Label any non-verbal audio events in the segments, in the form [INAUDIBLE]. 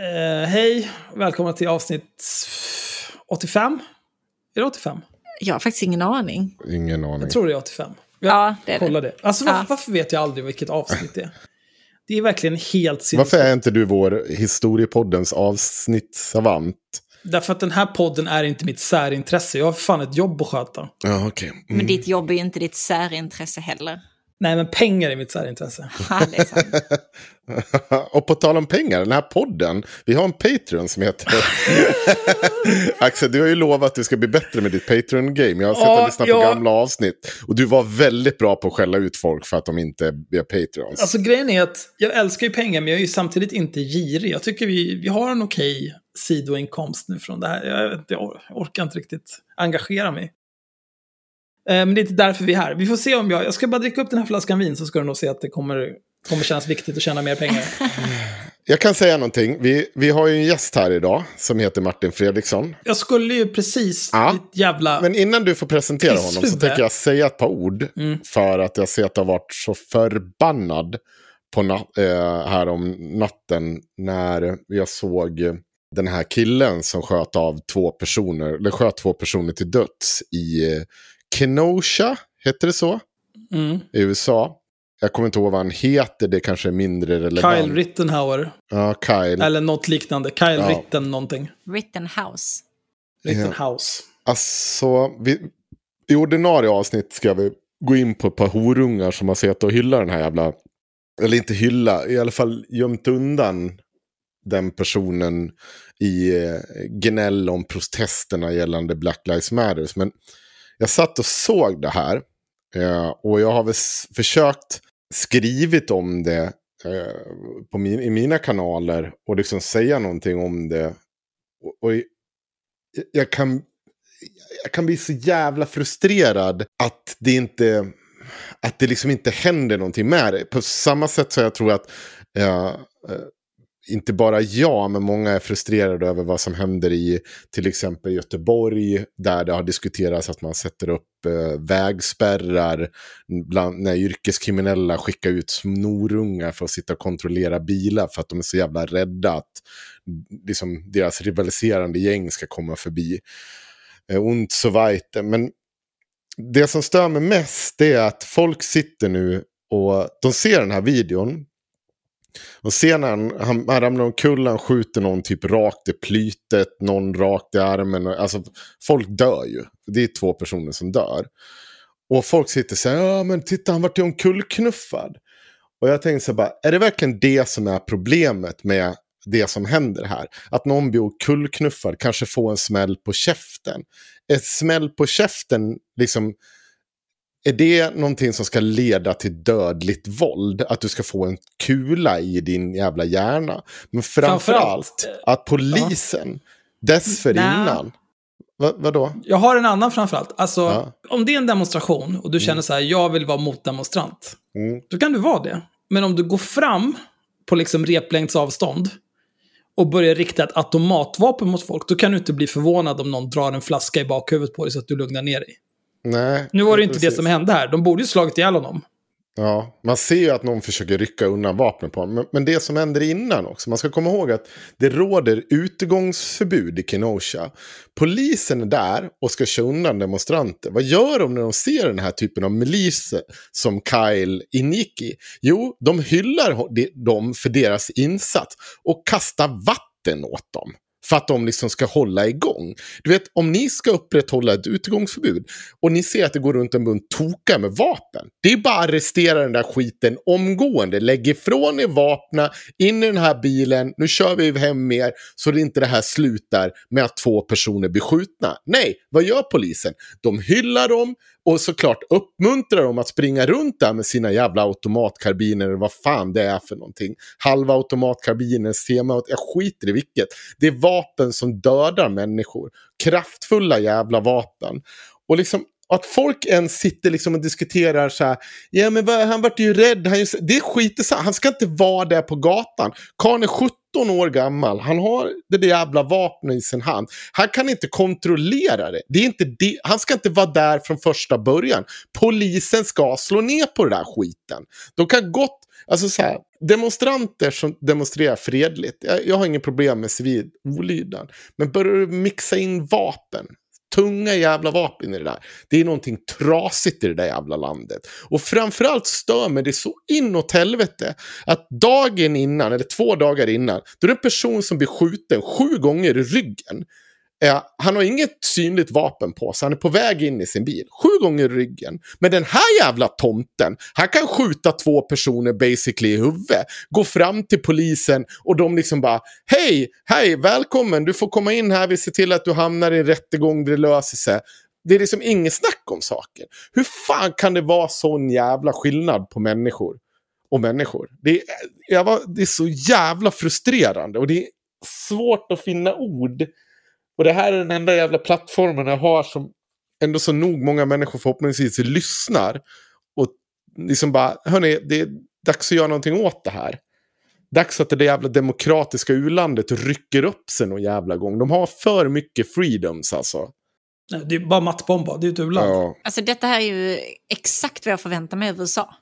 Eh, hej, välkomna till avsnitt 85. Är det 85? Jag har faktiskt ingen aning. Ingen aning. Jag tror det är 85. Jag Ja, det är det. kollar det. Alltså varför, Ja. varför vet jag aldrig vilket avsnitt det är? Det är verkligen helt sinnessjukt. Varför är inte du vår historiepoddens avsnittssavant? Därför att den här podden är inte mitt särintresse. Jag har fan ett jobb att sköta. Ja, okej. Mm. Men ditt jobb är ju inte ditt särintresse heller. Nej, men pengar är mitt särintresse. [LAUGHS] [LAUGHS] Och på tal om pengar, den här podden, vi har en Patreon som heter... [LAUGHS] Axel, du har ju lovat att du ska bli bättre med ditt Patreon-game. Jag har sett Ja, och lyssnat på ja. gamla avsnitt. Och du var väldigt bra på att skälla ut folk för att de inte är Patreons. Alltså grejen är att jag älskar ju pengar, men jag är ju samtidigt inte girig. Jag tycker vi, vi har en okej sidoinkomst nu från det här. Jag, jag orkar inte riktigt engagera mig. Eh, Men det är inte därför vi är här. Vi får se om jag... Jag ska bara dricka upp den här flaskan vin så ska du nog se att det kommer, kommer kännas viktigt att tjäna mer pengar. [LAUGHS] Jag kan säga någonting. Vi, vi har ju en gäst här idag som heter Martin Fredriksson. Jag skulle ju precis... Ja. Ditt jävla... Men innan du får presentera honom så tänker jag säga ett par ord. Mm. För att jag ser att jag har varit så förbannad på nat- eh, här om natten när jag såg den här killen som sköt av två personer, eller sköt två personer till döds i eh, Kenosha, heter det så? Mm. I USA. Jag kommer inte ihåg vad han heter, det kanske är mindre relevant. Kyle Rittenhauer. Ja, Kyle. Eller något liknande. Kyle Ja. Ritten någonting. Rittenhouse. Rittenhouse. Alltså, vi, i ordinarie avsnitt ska vi gå in på ett par horungar som har sett och hylla den här jävla... Eller inte hylla, i alla fall gömt undan den personen i eh, gnäll om protesterna gällande Black Lives Matters. Men jag satt och såg det här. Eh, och jag har väl försökt skrivit om det eh, på min, i mina kanaler. Och liksom säga någonting om det. Och, och jag- jag kan jag kan bli så jävla frustrerad att det inte att det liksom inte händer någonting med det. På samma sätt så jag tror att eh, eh inte bara jag, men många är frustrerade över vad som händer i till exempel Göteborg, där det har diskuterats att man sätter upp eh, vägspärrar bland, när yrkeskriminella skickar ut snorungar för att sitta och kontrollera bilar för att de är så jävla rädda att mm, liksom, deras rivaliserande gäng ska komma förbi eh, und so weiter. Men det som stör mig mest är att folk sitter nu och de ser den här videon. Och ser när han, han, han ramlar omkull, han skjuter någon typ rakt i plytet, någon rakt i armen. Alltså, folk dör ju. Det är två personer som dör. Och folk sitter så här, ja men titta han vart ju omkullknuffad. Och jag tänker så här bara, är det verkligen det som är problemet med det som händer här? Att någon blir omkullknuffad, kanske får en smäll på käften. Ett smäll på käften, liksom, är det någonting som ska leda till dödligt våld? Att du ska få en kula i din jävla hjärna? Men framförallt Framförallt, att polisen dessförinnan... Va, vadå? Jag har en annan framförallt. Alltså, Ja. om det är en demonstration och du känner så här, jag vill vara motdemonstrant. Mm. Då kan du vara det. Men om du går fram på liksom replängds avstånd och börjar rikta ett automatvapen mot folk, då kan du inte bli förvånad om någon drar en flaska i bakhuvudet på dig så att du lugnar ner dig. Nej. Nu var det inte det precis. som hände här. De borde ju slagit ihjäl honom. Ja, man ser ju att någon försöker rycka undan vapnet på honom. Men, det som händer innan också, man ska komma ihåg att det råder utegångsförbud i Kenosha. Polisen är där och ska köra undan demonstranter. Vad gör de när de ser den här typen av milis som Kyle ingick i? Jo, de hyllar dem för deras insats och kastar vatten åt dem. För att de liksom ska hålla igång. Du vet, om ni ska upprätthålla ett utegångsförbud och ni ser att det går runt en bunt tokar med vapen. Det är bara att arrestera den där skiten omgående. Lägg ifrån er vapna, in i den här bilen, nu kör vi hem mer så det inte det här slutar med att två personer blir skjutna. Nej, vad gör polisen? De hyllar dem och såklart uppmuntrar dem att springa runt där med sina jävla automatkarbiner eller vad fan det är för någonting. Halva automatkarbiner, sema, jag skiter i vilket. Det är vapen som dödar människor. Kraftfulla jävla vapen. Och liksom att folk ens sitter liksom och diskuterar så här, ja men han vart ju rädd, han, just, det är skit i han ska inte vara där på gatan. Karln är 17 år gammal, han har det där jävla vapnet i sin hand. Han kan inte kontrollera det. det, är inte det. Han ska inte vara där från första början. Polisen ska slå ner på den där skiten. De kan gott, alltså så här, demonstranter som demonstrerar fredligt, jag, jag har inget problem med civil olydnad. Men börjar du mixa in vapen, tunga jävla vapen i det där. Det är någonting trasigt i det där jävla landet. Och framförallt stör mig det så inåt helvete att dagen innan, eller två dagar innan, då är det en person som blir skjuten sju gånger i ryggen. Eh, han har inget synligt vapen på sig, han är på väg in i sin bil. Sju gånger i ryggen. Men den här jävla tomten, han kan skjuta två personer basically i huvudet. Gå fram till polisen och de liksom bara Hej, hej, välkommen, du får komma in här, vi ser till att du hamnar i en rättegång där det löser sig. Det är liksom inget snack om saker. Hur fan kan det vara sån jävla skillnad på människor och människor? Det är, jag var, det är så jävla frustrerande och det är svårt att finna ord. Och det här är den enda jävla plattformen jag har som ändå så nog många människor förhoppningsvis lyssnar. Och liksom bara, hörni, det är dags att göra någonting åt det här. Dags att det där jävla demokratiska ulandet rycker upp sig någon jävla gång. De har för mycket freedoms alltså. Nej, Det är bara mattbomba, det är ett u-land. Ja, Alltså detta här är ju exakt vad jag förväntar mig av USA.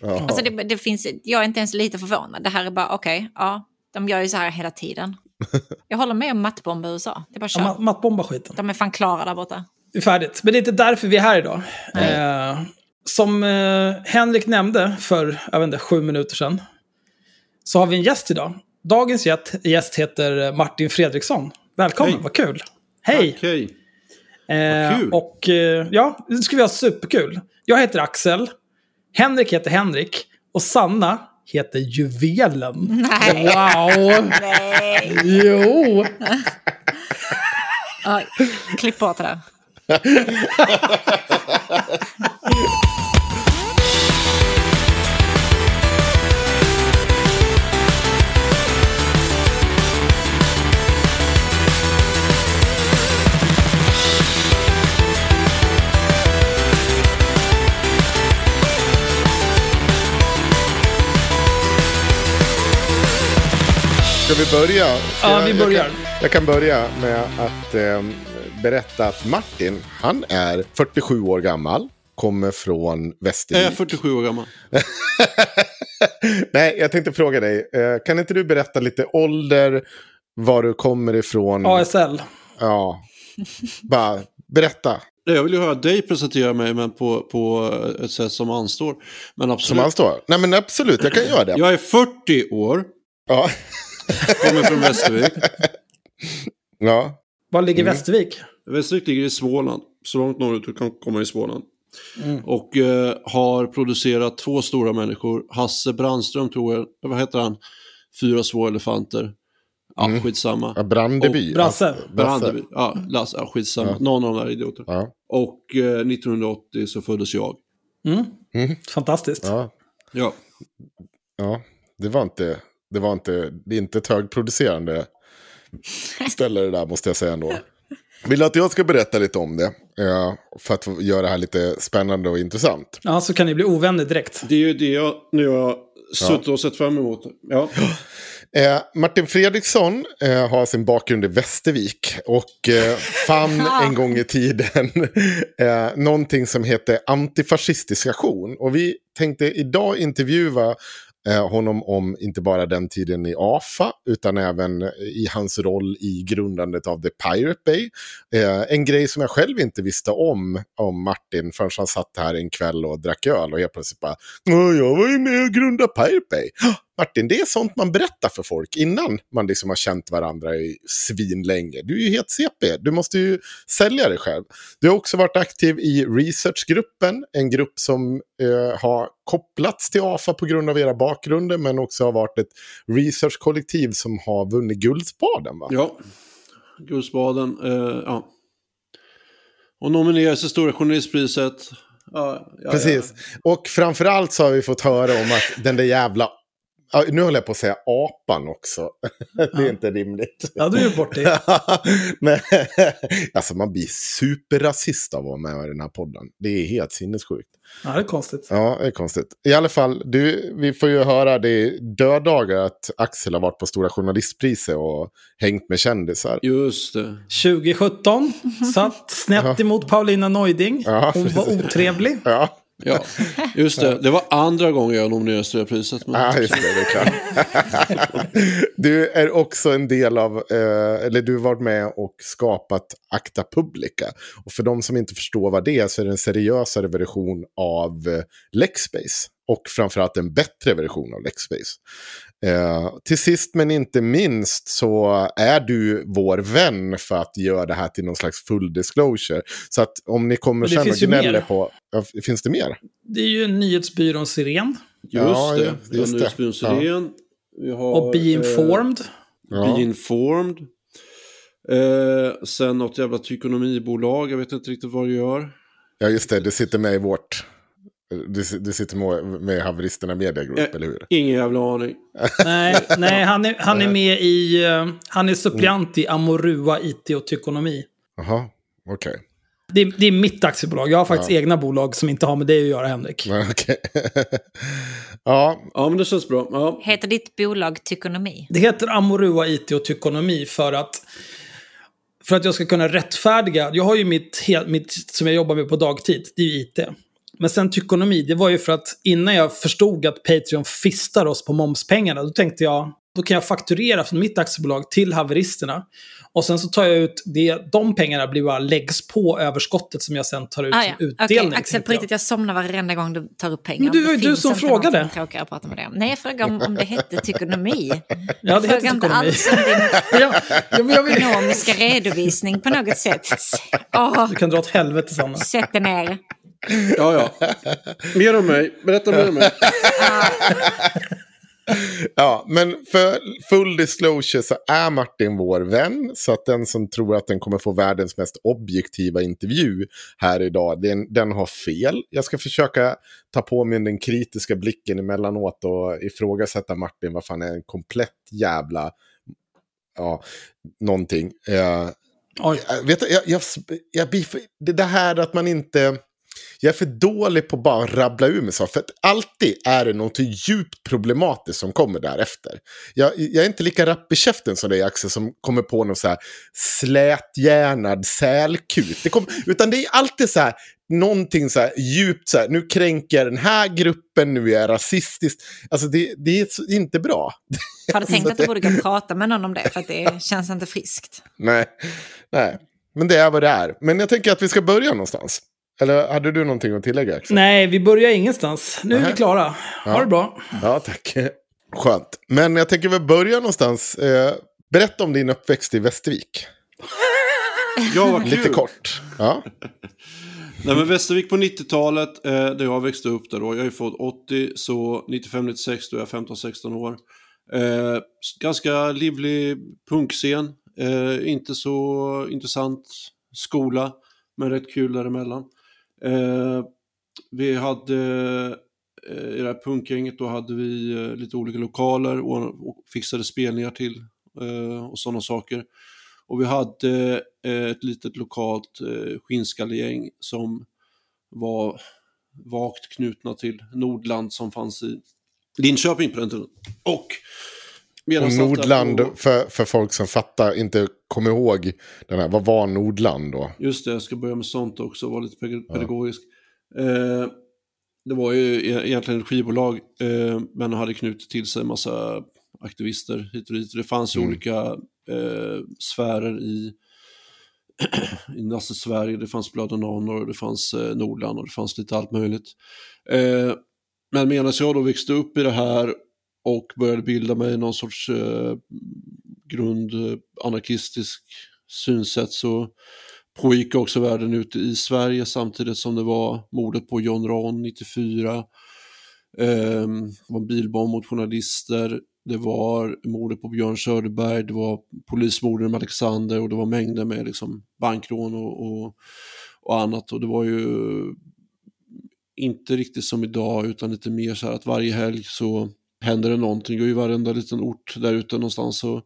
ja. Alltså det, det finns, jag är inte ens lite förvånad. Det här är bara, okej, ja, de gör ju så här hela tiden. [LAUGHS] Jag håller med om mattbomba USA. Det är bara Ja, kör. mattbomba skiten. De är fan klara där borta. Det är färdigt. Men det är inte därför vi är här idag. Eh, som eh, Henrik nämnde för, jag vet inte, sju minuter sedan. Så har vi en gäst idag. Dagens gäst, heter Martin Fredriksson. Välkommen, Hej. vad kul. Hej! Okej. Eh, Vad kul. och eh, ja, nu ska vi ha superkul. Jag heter Axel. Henrik heter Henrik. Och Sanna heter Juvelen. Nej. Wow! Nej. Jo! Klipp bort det där. [LAUGHS] Ska vi börja? Ska Ja, jag- vi börjar. Jag kan, jag kan börja med att eh, berätta att Martin, han är 47 år gammal. Kommer från Jag Västervik. är 47 år gammal. [LAUGHS] Nej, jag tänkte fråga dig. Eh, kan inte du berätta lite ålder, var du kommer ifrån? ASL. Ja, bara berätta. Nej, Jag vill ju höra dig presentera mig, men på, på ett sätt som anstår. Men Som absolut. han står. Nej men absolut, jag kan göra det. Jag är 40 år, Ja. Kommer från Västervik. ja. Var ligger Mm. Västervik? Västervik ligger i Småland, så långt norrut du kan komma i Småland. Mm. Och eh, har producerat två stora människor. Hasse Brandström tror jag, vad heter han? Fyra små elefanter. Ja, Mm. skitsamma. Ja, Brandeby. Brasse. Alltså, Brandeby. Ja, Lasse, ja, skitsamma. Ja. Någon av de där idioterna. Ja. Och eh, 1980 så föddes jag. Mm. Mm. Fantastiskt. Ja. Ja. ja, det var inte, det var inte, det är inte ett högproducerande ställe det där måste jag säga ändå. Vill du att jag ska berätta lite om det? Ja, för att göra det här lite spännande och intressant. Ja, så kan ni bli ovänner direkt. Det är ju det jag, när jag suttit och sett fram emot. Ja. Eh, Martin Fredriksson eh, har sin bakgrund i Västervik och eh, fann en gång i tiden eh, någonting som heter antifascistisk aktion. Och vi tänkte idag intervjua eh, honom om inte bara den tiden i AFA utan även i hans roll i grundandet av The Pirate Bay. Eh, en grej som jag själv inte visste om, om Martin förrän han satt här en kväll och drack öl och helt plötsligt bara jag var ju med och grundade Pirate Bay. "Hå, Martin, det är sånt man berättar för folk innan man liksom har känt varandra i svinlänge. Du är ju helt CP, du måste ju sälja dig själv. Du har också varit aktiv i researchgruppen, en grupp som eh, har kopplats till AFA på grund av era bakgrunder, men också har varit ett researchkollektiv som har vunnit Guldspaden. Va? Ja, Guldspaden. Eh, ja. Och nomineras till Stora Journalistpriset. Ja, ja, Precis. Och framförallt så har vi fått höra om att den där jävla... Ja, nu håller jag på att säga apan också. [LAUGHS] det är inte rimligt. Ja, du är bort det. [LAUGHS] Men, [LAUGHS] alltså man blir superrasist av att vara med i den här podden. Det är helt sinnessjukt. Ja, det är konstigt. Ja, det är konstigt. I alla fall, du, vi får ju höra det är döddagar att Axel har varit på Stora Journalistpriset och hängt med kändisar. Just det. 2017, satt snett emot Paulina Neuding. Ja, Hon var precis. otrevlig. Ja, Ja, [LAUGHS] just det. Det var andra gången jag nominerades till det priset. Men... Ja, just det, det är klart. [LAUGHS] du är också en del av, eh, eller du har varit med och skapat Acta Publica. Och för de som inte förstår vad det är så är det en seriösare version av eh, Lexbase. Och framförallt en bättre version av Lexbase. Eh, till sist men inte minst så är du vår vän för att göra det här till någon slags full disclosure. Så att om ni kommer sen och gnäller mer. på... Ja, finns det mer? Det är ju nyhetsbyrån Siren. Just Ja, det. ja, just. Nyhetsbyrån Sirén. Vi har... Och Be Informed. Eh, Be Informed. Eh, sen något jävla tykonomibolag. Jag vet inte riktigt vad det gör. Ja, just det. Det sitter med i vårt... Du, du sitter med, med Haveristerna Media Group, Eh, eller hur? Ingen jävla aning. [LAUGHS] Nej, nej han, är, han är med i... eh, han är suppleant i Amorua IT och Tykonomi. Jaha, okej. Det, är- det är mitt aktiebolag. Jag har faktiskt egna bolag som inte har med det att göra, Henrik. [LAUGHS] Okej. ja, Ja, men det känns bra. Ja. Heter ditt bolag Tykonomi? Det heter Amorua IT och Tykonomi för att, för att jag ska kunna rättfärdiga. Jag har ju mitt, mitt som jag jobbar med på dagtid, det är ju IT. Men sen tykonomi, det var ju för att innan jag förstod att Patreon fistar oss på momspengarna, då tänkte jag, då kan jag fakturera från mitt aktiebolag till haveristerna. Och sen så tar jag ut det, de pengarna blir bara läggs på överskottet som jag sen tar ut Ah, som ja. utdelning. Okej, Axel, på jag. riktigt, jag somnar varenda gång du tar upp pengar. Men det var ju du som frågade. att prata med det. Nej, jag frågade om, om det hette tykonomi. [LAUGHS] Ja, det jag heter frågar inte tykonomi. alls om din [LAUGHS] Ja, ja, men jag vill, ekonomiska redovisning på något sätt. [LAUGHS] Åh, du kan dra åt helvete, Sanna. sätt dig ner. Ja, ja. Mer om mig. Berätta mer om mig. ja, men för full disclosure så är Martin vår vän. Så att den som tror att den kommer få världens mest objektiva intervju här idag, den, den har fel. Jag ska försöka ta på mig den kritiska blicken emellanåt och ifrågasätta Martin, vad fan är en komplett jävla... Ja, någonting. Eh, Oj. Jag vet, jag, jag, jag det här att man inte... Jag är för dålig på att bara rabbla ur mig saker. För att alltid är det något djupt problematiskt som kommer därefter. Jag, jag är inte lika rapp i käften som dig Axel som kommer på någon så här släthjärnad sälkut. Det kom, utan det är alltid så här någonting så här djupt så här. Nu kränker jag den här gruppen, nu är jag rasistisk. Alltså det, det är inte bra. Har du tänkt att du borde och prata med någon om det? För att det känns inte friskt. Nej, nej. Men det är vad det är. Men jag tänker att vi ska börja någonstans. Eller hade du någonting att tillägga? Axel? Nej, vi börjar ingenstans. Nu är vi klara. Ha det bra. Ja, tack. Skönt. Men jag tänker väl börja någonstans. Eh, berätta om din uppväxt i Västervik. [LAUGHS] Ja, vad kul. Lite kort. Ja. [LAUGHS] Nej, men Västervik på 90-talet, eh, där jag växte upp där då. Jag är född 80, så 95-96 då är jag 15-16 år. Eh, ganska livlig punkscen. Eh, inte så intressant skola, men rätt kul däremellan. Eh, vi hade, eh, i det här punkgänget, då hade vi eh, lite olika lokaler och, och fixade spelningar till eh, och sådana saker. Och vi hade eh, ett litet lokalt eh, skinnskallegäng som var vagt knutna till Nordland som fanns i Linköping på den tiden. Och, Och Nordland, på- för, för folk som fattar, inte kommer ihåg den här, vad var Nordland då? Just det, jag ska börja med sånt också, vara lite ped- pedagogisk. Eh, det var ju e- egentligen ett skivbolag, eh, men hade knutit till sig en massa aktivister hit och dit. Det fanns ju olika eh, sfärer i, [CLEARS THROAT] i Nasse-Sverige. Det fanns Honor, och det fanns eh, Nordland och det fanns lite allt möjligt. Eh, men medan jag då växte upp i det här och började bilda mig någon sorts eh, grund-anarkistisk eh, synsätt så pågick också världen ute i Sverige samtidigt som det var mordet på John Ron 94. Ehm, det var en bilbomb mot journalister. Det var mordet på Björn Söderberg, det var polismorden med Alexander och det var mängder med liksom bankrån och, och, och annat. Och det var ju inte riktigt som idag utan lite mer så här att varje helg så händer det någonting och i varenda liten ort där ute någonstans så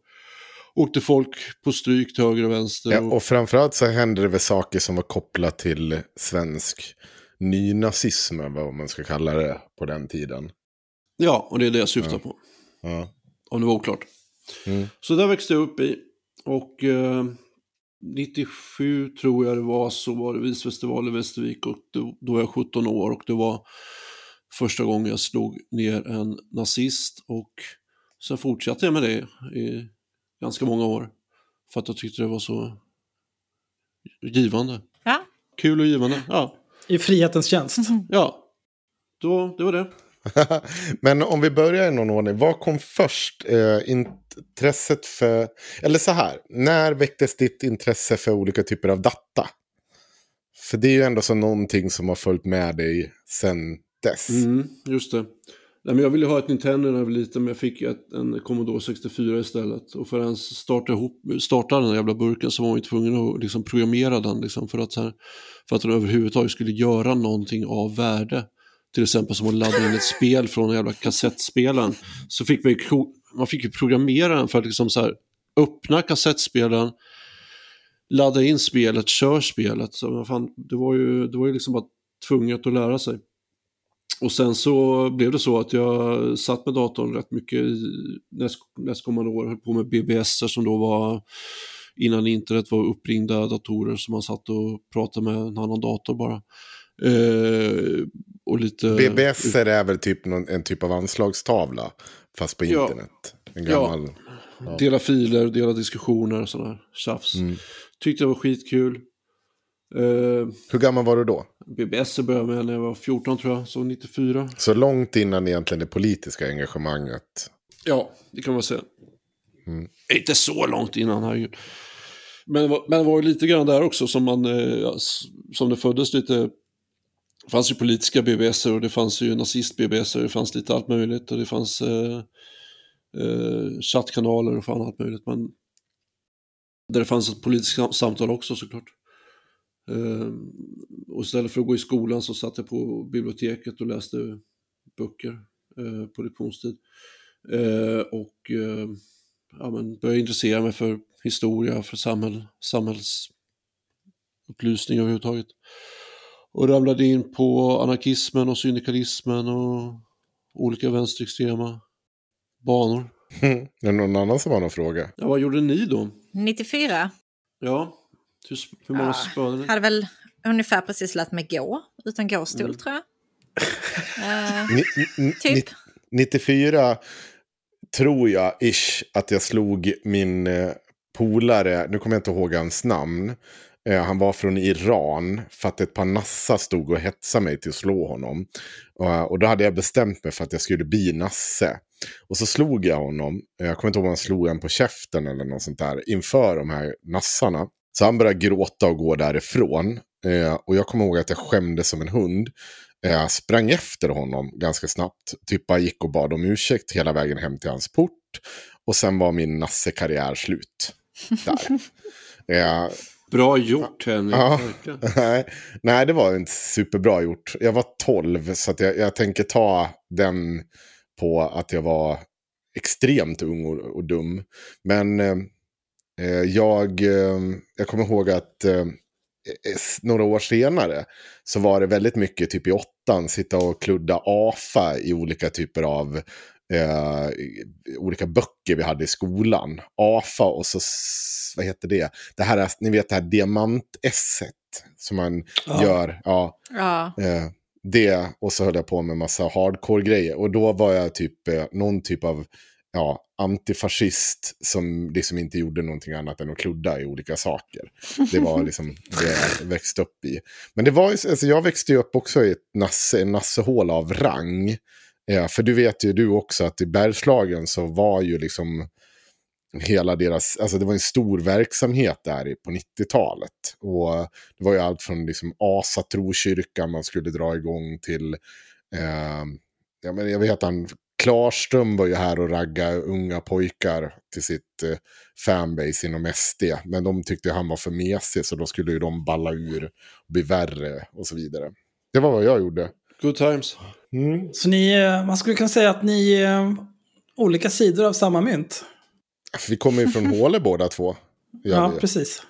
åkte folk på stryk till höger och vänster. Ja, och, framförallt så hände det väl saker som var kopplat till svensk nynazism, vad man ska kalla det på den tiden. ja, och det är det jag syftar på. Ja. Om det var oklart. Mm. Så där växte jag upp i. Och eh, 97 tror jag det var så var det visfestival i Västervik och då, då var jag 17 år och det var första gången jag slog ner en nazist och sen fortsatte jag med det i ganska många år. För att jag tyckte det var så givande. Ja. Kul och givande, ja. I frihetens tjänst. Ja, då, det var det. [LAUGHS] Men om vi börjar i någon ordning, vad kom först? Eh, intresset för, eller så här, när väcktes ditt intresse för olika typer av data? För det är ju ändå så någonting som har följt med dig sen dess. Mm, just det. Nej, men jag ville ha ett Nintendo när jag var liten men jag fick ett, en Commodore 64 istället. Och för att ens starta, ihop, starta den där jävla burken så var man ju tvungen att liksom programmera den liksom för, att, så här, för att den överhuvudtaget skulle göra någonting av värde. Till exempel som att ladda in ett spel från den jävla kassettspelaren. Så fick man, ju, man fick ju programmera den för att liksom så här, öppna kassettspelaren, ladda in spelet, kör spelet. Så fan, det var ju, det var ju liksom bara tvunget att lära sig. Och sen så blev det så att jag satt med datorn rätt mycket näst, nästkommande år. Höll på med BBS som då var innan internet var uppringda datorer som man satt och pratade med en annan dator bara. Eh, och lite... BBS är väl typ någon, en typ av anslagstavla, fast på Ja. internet. En Ja. gammal... Dela filer, dela diskussioner och sådär tjafs. Mm. Tyckte det var skitkul. Eh, Hur gammal var du då? BBS började med när jag var 14 tror jag, så 94. Så långt innan egentligen det politiska engagemanget. Ja, det kan man säga. Mm. Inte så långt innan, herregud. Men, men det var ju lite grann där också som, man, eh, som det föddes lite... Det fanns ju politiska BBS och det fanns ju nazist-BBS och det fanns lite allt möjligt och det fanns eh, eh, chattkanaler och fan allt möjligt. Men där det fanns ett politiskt sam- samtal också såklart. Eh, och istället för att gå i skolan så satt jag på biblioteket och läste böcker eh, på lektionstid. Eh, och eh, ja, men började intressera mig för historia, för samhäll, samhällsupplysning överhuvudtaget. Och ramlade in på anarkismen och syndikalismen och olika vänsterextrema banor. [LAUGHS] är det någon annan som har någon fråga? Ja, vad gjorde ni då? 94. Ja, hur, hur många Ja, ni? Hade väl ungefär precis lärt mig gå utan gåstol Mm. tror jag. [LAUGHS] Ni, ni, Typ. ni, 94 tror jag, ish, att jag slog min eh, polare, nu kommer jag inte ihåg hans namn. Eh, han var från Iran, för att ett par nassar stod och hetsade mig till att slå honom. Och då hade jag bestämt mig för att jag skulle bli nasse. Och så slog jag honom, jag kommer inte ihåg om han slog en på käften eller något sånt där, inför de här nassarna. Så han började gråta och gå därifrån. Eh, och jag kommer ihåg att jag skämdes som en hund. Jag sprang efter honom ganska snabbt. Typ bara gick och bad om ursäkt hela vägen hem till hans port. Och sen var min Nasse-karriär slut. Där. [LAUGHS] Eh, Bra gjort Henrik, Ja. [LAUGHS] nej, nej, det var inte superbra gjort. Jag var 12, så att jag, jag tänker ta den på att jag var extremt ung och, och dum. Men eh, eh, jag, eh, jag kommer ihåg att eh, några år senare så var det väldigt mycket typ i åttan sitta och kludda AFA i olika typer av eh, olika böcker vi hade i skolan. AFA och så, vad heter det? Det här, är, ni vet det här diamantesset som man Ja. gör. Ja, Ja. eh, det och så höll jag på med massa hardcore-grejer. Och då var jag typ eh, någon typ av ja, antifascist som liksom inte gjorde någonting annat än att kludda i olika saker. Det var [LAUGHS] liksom det jag växte upp i. Men det var alltså jag växte ju upp också i ett nasse, en nassehål av rang. Ja, för du vet ju du också att i Bergslagen så var ju liksom hela deras, alltså det var en stor verksamhet där på 90-talet. Och det var ju allt från liksom Asa trokyrka man skulle dra igång till, eh, ja men jag vet han, Klarström var ju här och ragga unga pojkar till sitt eh, fanbase inom SD. Men de tyckte han var för mesig så då skulle ju de balla ur och bli värre och så vidare. Det var vad jag gjorde. Good times. Mm. Så ni, eh, man skulle kunna säga att ni är olika sidor av samma mynt. Vi kommer ju från [LAUGHS] Håle båda två. Ja, vi. precis.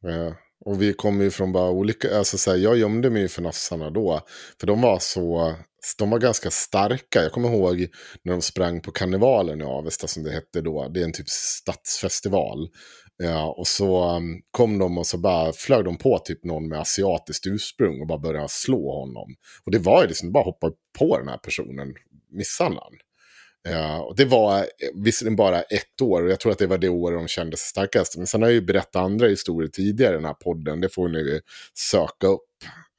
Ja, och vi kommer ju från bara olika, alltså så här, jag gömde mig ju för nassarna då. För de var så, de var ganska starka. Jag kommer ihåg när de sprang på karnevalen i Avesta som det hette då. Det är en typ stadsfestival. Ja, och så um, kom de och så bara flög de på typ någon med asiatiskt ursprung och bara började slå honom. Och det var ju liksom, bara hoppa på den här personen, misshandla honom. Ja, och det var eh, visserligen bara ett år och jag tror att det var det år de kände sig starkast. Men sen har jag ju berättat andra historier tidigare i den här podden. Det får ni söka upp.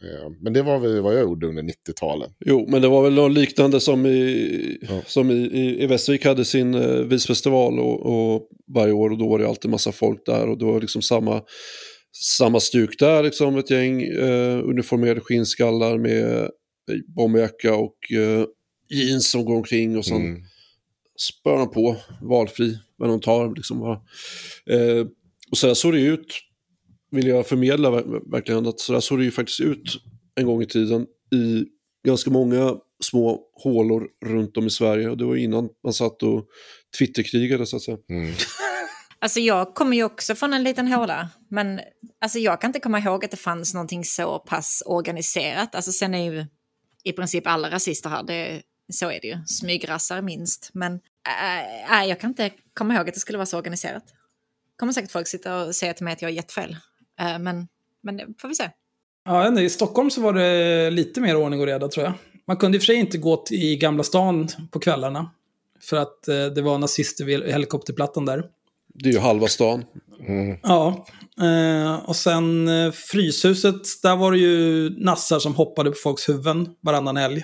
Ja, men det var väl vad jag gjorde under 90-talet. Jo, men det var väl något liknande som i, Ja. som i, i, i Västervik hade sin eh, visfestival och, och varje år och då var det alltid massa folk där och det var liksom samma, samma stuk där, liksom ett gäng eh, uniformerade skinnskallar med eh, bomberjacka och eh, jeans som går omkring och sen Mm. Spör de på, valfri, vad de tar liksom. Eh, och så där såg det ut, vill jag förmedla ver- verkligen, att så där såg det ju faktiskt ut en gång i tiden i ganska många små hålor runt om i Sverige. Och det var innan man satt och Twitterkrigade så att säga. Mm. [LAUGHS] Alltså jag kommer ju också från en liten håla. Men alltså jag kan inte komma ihåg att det fanns någonting så pass organiserat. Alltså sen är ju i princip alla rasister här, det, så är det ju. Smygrassar minst. Men äh, nej, jag kan inte komma ihåg att det skulle vara så organiserat. kommer säkert folk sitta och säga till mig att jag har gett fel. Äh, men, men det får vi se. Ja, I Stockholm så var det lite mer ordning och reda tror jag. Man kunde i och för sig inte gå till, i Gamla stan på kvällarna. För att eh, det var nazister vid helikopterplattan där. Det är ju halva stan. Mm. Ja, eh, och sen eh, Fryshuset, där var det ju nassar som hoppade på folks huvuden varannan helg.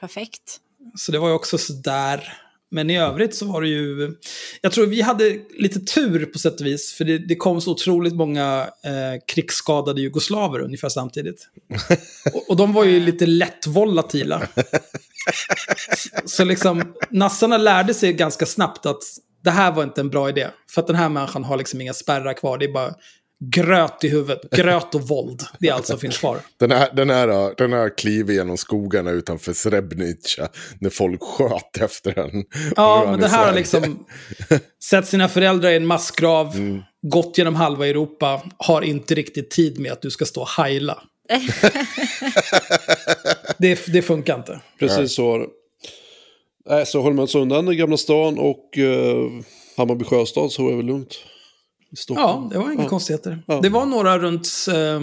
Perfekt. Så det var ju också sådär. Men i övrigt så var det ju... Jag tror vi hade lite tur på sätt och vis. För det, det kom så otroligt många eh, krigsskadade jugoslaver ungefär samtidigt. Och, och de var ju lite lätt volatila. Så, [LAUGHS] så liksom, nassarna lärde sig ganska snabbt att det här var inte en bra idé. För att den här människan har liksom inga spärrar kvar. Det är bara gröt i huvudet. Gröt och våld. Det är allt som finns kvar. Den här, den här, den här kliver genom skogarna utanför Srebrenica när folk sköt efter den. Ja, är men det här har liksom [LAUGHS] sett sina föräldrar i en massgrav, gått genom halva Europa, har inte riktigt tid med att du ska stå och heila. [LAUGHS] det, det funkar inte. Precis så var det. Nej, så håller man sig undan i Gamla stan och eh, Hammarby sjöstad så var det väl lugnt. Stockholm. Ja, det var inga Ja. konstigheter. Ja. Det var några runt eh,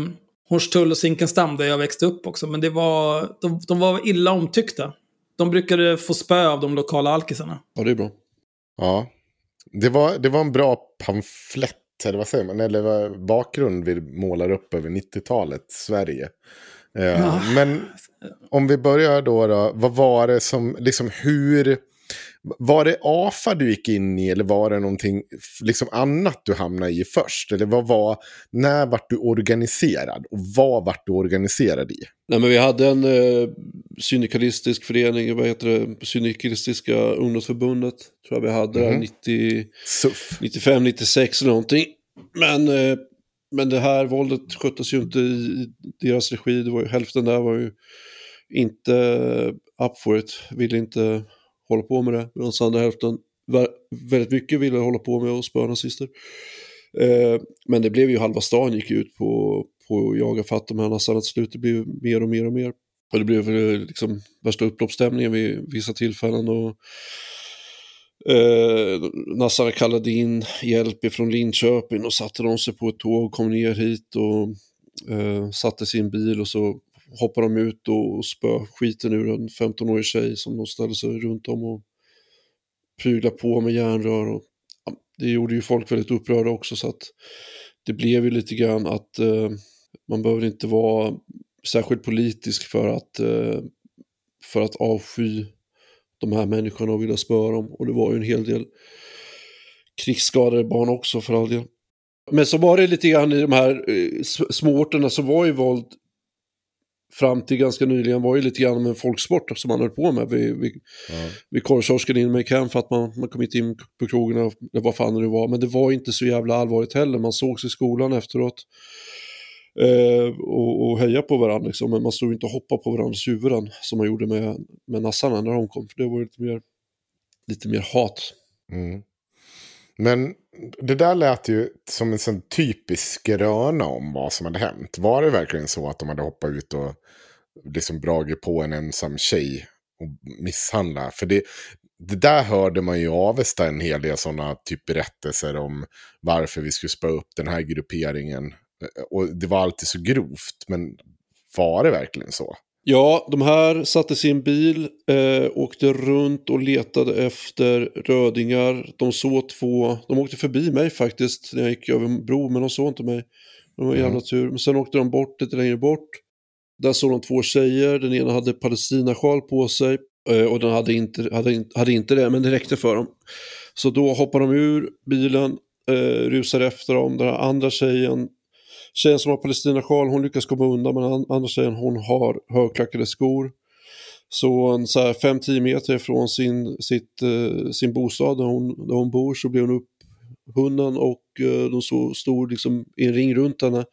Hornstull och Zinkensdamm där jag växte upp också, men det var, de, de var illa omtyckta. De brukade få spö av de lokala alkisarna. Ja, det är bra. Ja, det var, det var en bra pamflett, eller vad säger man, eller bakgrund vi målar upp över 90-talet, Sverige. Eh, Ja. Men [LAUGHS] om vi börjar då, då, vad var det som, liksom hur, var det AFA du gick in i eller var det någonting liksom annat du hamnade i först? Eller vad var, när vart du organiserad och vad vart du organiserad i? Nej, men vi hade en eh, syndikalistisk förening, vad heter det, syndikalistiska ungdomsförbundet. Tror jag vi hade där Mhm. 90, SUF. 95, 96 eller någonting. Men, eh, men det här våldet sköttes ju inte i deras regi. Det var ju, hälften där var ju inte up for it, ville inte hålla på med det. Medan andra hälften väldigt mycket ville hålla på med att spöa nazister. Eh, men det blev ju halva stan gick ut på, på att jaga fatt de här nassarna till slut. Det blev mer och mer och mer. Och det blev eh, liksom värsta upploppsstämningen vid vissa tillfällen. Och, eh, nassarna kallade in hjälp ifrån Linköping och satte de sig på ett tåg, kom ner hit och eh, satte sin bil och så hoppade de ut och spöar skiten ur en 15-årig tjej som de ställde sig runt om och pryglade på med järnrör. Och, ja, det gjorde ju folk väldigt upprörda också så att det blev ju lite grann att eh, man behöver inte vara särskilt politisk för att, eh, för att avsky de här människorna och vilja spöra dem. Och det var ju en hel del krigsskadade barn också för all del. Men så var det lite grann i de här eh, småorterna så var ju våld fram till ganska nyligen var ju lite grann en folksport som man höll på med. Vi, vi, ja. vi korvkiosken in med Cam för att man, man kom inte in på krogen eller vad fan det var. Men det var inte så jävla allvarligt heller. Man sågs i skolan efteråt eh, och, och heja på varandra. Liksom. Men man stod inte och hoppade på varandras huvuden som man gjorde med, med nassarna när de kom. För det var lite mer, lite mer hat. Mm. Men det där lät ju som en sån typisk röna om vad som hade hänt. Var det verkligen så att de hade hoppat ut och liksom dragit på en ensam tjej och misshandlat? För det, det där hörde man ju i Avesta en hel del sådana typ berättelser om varför vi skulle spöa upp den här grupperingen. Eh, och det var alltid så grovt, men var det verkligen så? Ja, de här satte sin bil, eh, åkte runt och letade efter rödingar. De såg två, de åkte förbi mig faktiskt när jag gick över bro, men de såg inte mig. Det var en jävla mm. tur. Men sen åkte de bort lite längre bort. Där såg de två tjejer, den ena hade palestinasjal på sig eh, och den hade inte, hade, hade inte det, men det räckte för dem. Så då hoppar de ur bilen, eh, rusar efter dem. Den andra tjejen Tjejen som har palestinasjal, hon lyckas komma undan men andra tjejen hon har högklackade skor. Så så 5-10 meter från sin, sitt, eh, sin bostad där hon, där hon bor så blir hon upphunnen och eh, de så, stod liksom i en ring runt henne.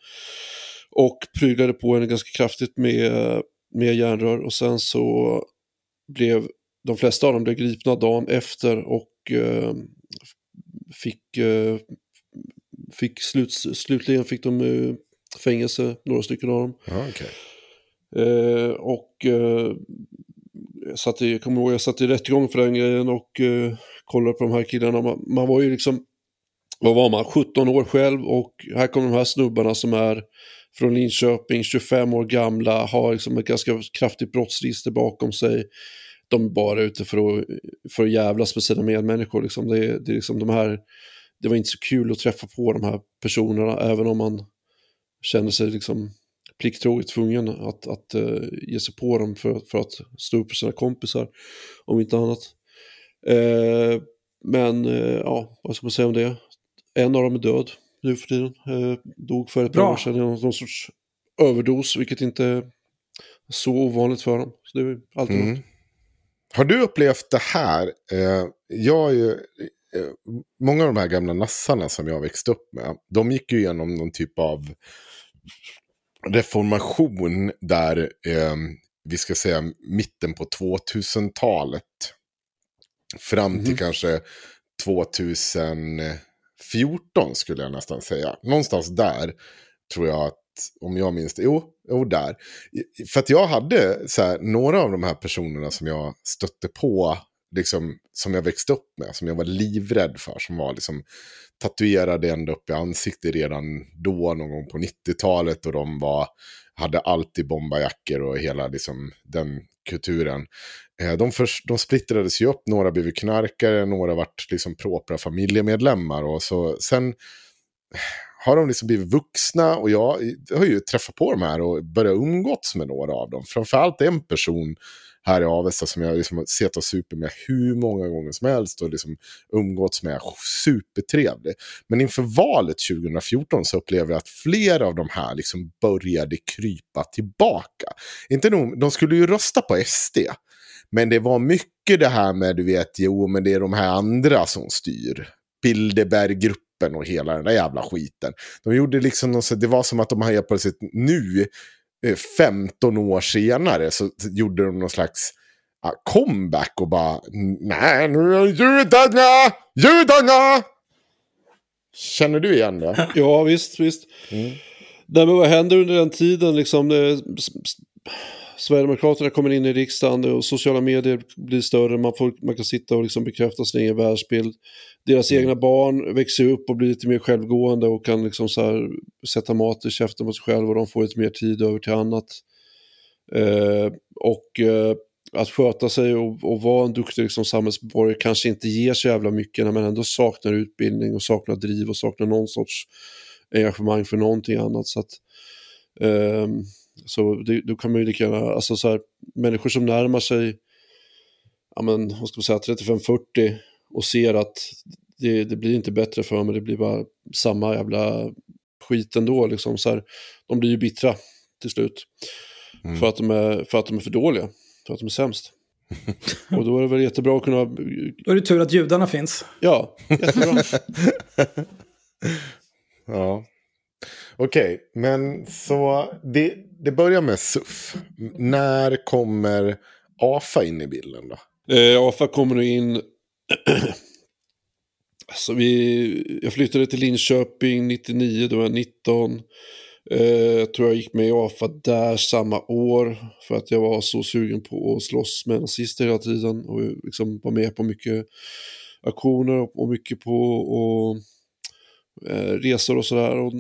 Och pryglade på henne ganska kraftigt med, med järnrör och sen så blev de flesta av dem blev gripna dagen efter och eh, fick eh, fick slut, slutligen fick de uh, fängelse, några stycken av dem. Ah, okay. uh, och uh, jag, satt i, jag kommer ihåg, jag satt i rättegång för den grejen och uh, kollade på de här killarna. Man, man, var ju liksom, vad var man, 17 år själv och här kommer de här snubbarna som är från Linköping, 25 år gamla, har liksom ett ganska kraftigt brottsregister bakom sig. De är bara ute för att, för att jävlas med sina medmänniskor. Liksom. Det, det är liksom de här det var inte så kul att träffa på de här personerna, även om man kände sig liksom plikttroget tvungen att, att uh, ge sig på dem för, för att stå upp för sina kompisar, om inte annat. Uh, men uh, ja, vad ska man säga om det? En av dem är död nu för tiden. dog för ett par år sedan i någon, sorts överdos, vilket inte är så ovanligt för dem. Så det är alltid mm. något. Har du upplevt det här? jag är ju många av de här gamla nassarna som jag växte upp med, de gick ju igenom någon typ av reformation där, eh, vi ska säga mitten på 2000-talet. Fram till mm. kanske 2014 skulle jag nästan säga. Någonstans där tror jag att, om jag minns det, jo, jo där. För att jag hade så här, några av de här personerna som jag stötte på liksom, som jag växte upp med, som jag var livrädd för, som var liksom tatuerade ända upp i ansiktet redan då, någon gång på 90-talet, och de var, hade alltid bombajackor och hela liksom, den kulturen. Eh, de, först, de splittrades ju upp, några blev knarkare, några vart liksom propra familjemedlemmar, och så sen eh, har de liksom blivit vuxna och jag har ju träffat på de här och börjat umgås med några av dem. Framförallt en person här i Avesta som jag liksom sett och super med hur många gånger som helst och liksom umgåtts med. Supertrevlig. Men inför valet 2014 så upplever jag att flera av de här liksom började krypa tillbaka. Inte nog, de skulle ju rösta på SD. Men det var mycket det här med, du vet, jo men det är de här andra som styr. Bilderberggruppen och hela den där jävla skiten. De gjorde liksom, det var som att de helt plötsligt nu 15 eh, år senare så gjorde de någon slags comeback och bara nej nu är judarna, judarna! Känner du igen det? [LAUGHS] ja visst, visst. Mm. Nej, men vad händer under den tiden liksom? Sverigedemokraterna kommer in i riksdagen och sociala medier blir större, man, får, man kan sitta och liksom bekräfta sin egen världsbild. Deras egna barn växer upp och blir lite mer självgående och kan liksom sätta mat i käften på sig själv och de får lite mer tid över till annat. Eh, och eh, att sköta sig och, och vara en duktig liksom, samhällsborgare kanske inte ger så jävla mycket när man ändå saknar utbildning och saknar driv och saknar någon sorts engagemang för någonting annat. Så, att, eh, så det, då kan man ju lika gärna, alltså så här, människor som närmar sig ja, men, vad ska man säga, 35-40 och ser att det, det, blir inte bättre för mig, det blir bara samma jävla skit ändå. Liksom, så här, de blir ju bittra till slut. Mm. För, att de är, för att de är för dåliga, för att de är sämst. [LAUGHS] och då är det väl jättebra att kunna... Då är det tur att judarna finns. Ja, jättebra. [LAUGHS] ja. Okej, okay, men så det, det börjar med SUF. När kommer AFA in i bilden då? Eh, AFA kommer in... [CLEARS THROAT] alltså vi, jag flyttade till Linköping 99, då var jag 19. Eh, jag tror jag gick med i AFA där samma år för att jag var så sugen på att slåss med nazister hela tiden och liksom var med på mycket aktioner och mycket på och, eh, resor och sådär. Och,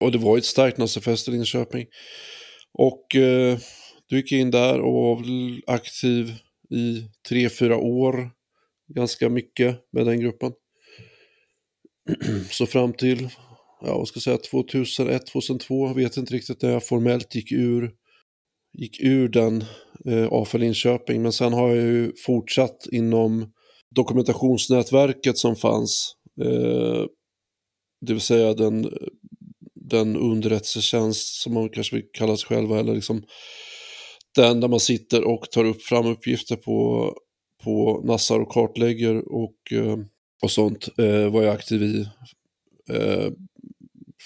och det var ju ett starkt nazifest i Linköping. Och eh, du gick in där och var aktiv i tre, fyra år. Ganska mycket med den gruppen. Så fram till ja, vad ska jag säga, 2001, 2002, jag vet inte riktigt när jag formellt gick ur, gick ur den eh, AFA Linköping. Men sen har jag ju fortsatt inom dokumentationsnätverket som fanns. Eh, det vill säga den, den underrättelsetjänst som man kanske vill kalla sig själva. Eller liksom den där man sitter och tar upp fram uppgifter på, på nassar och kartlägger och, eh, och sånt eh, var jag aktiv i eh,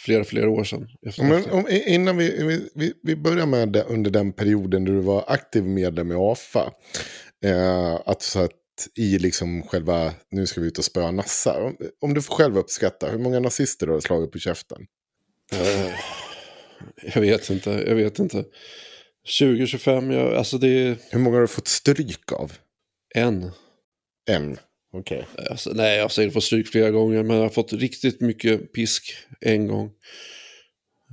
flera, flera år sedan. Men om, innan vi, vi, vi börjar med det, under den perioden då du var aktiv medlem i AFA. Eh, att så att i liksom själva, nu ska vi ut och spöa nassar. Om, om du får själv uppskatta, hur många nazister du har slagit på käften? Eh, jag vet inte, jag vet inte. 20-25, alltså det... Hur många har du fått stryk av? En. En? Okej. Okay. Alltså, nej, jag har säkert fått stryk flera gånger, men jag har fått riktigt mycket pisk en gång.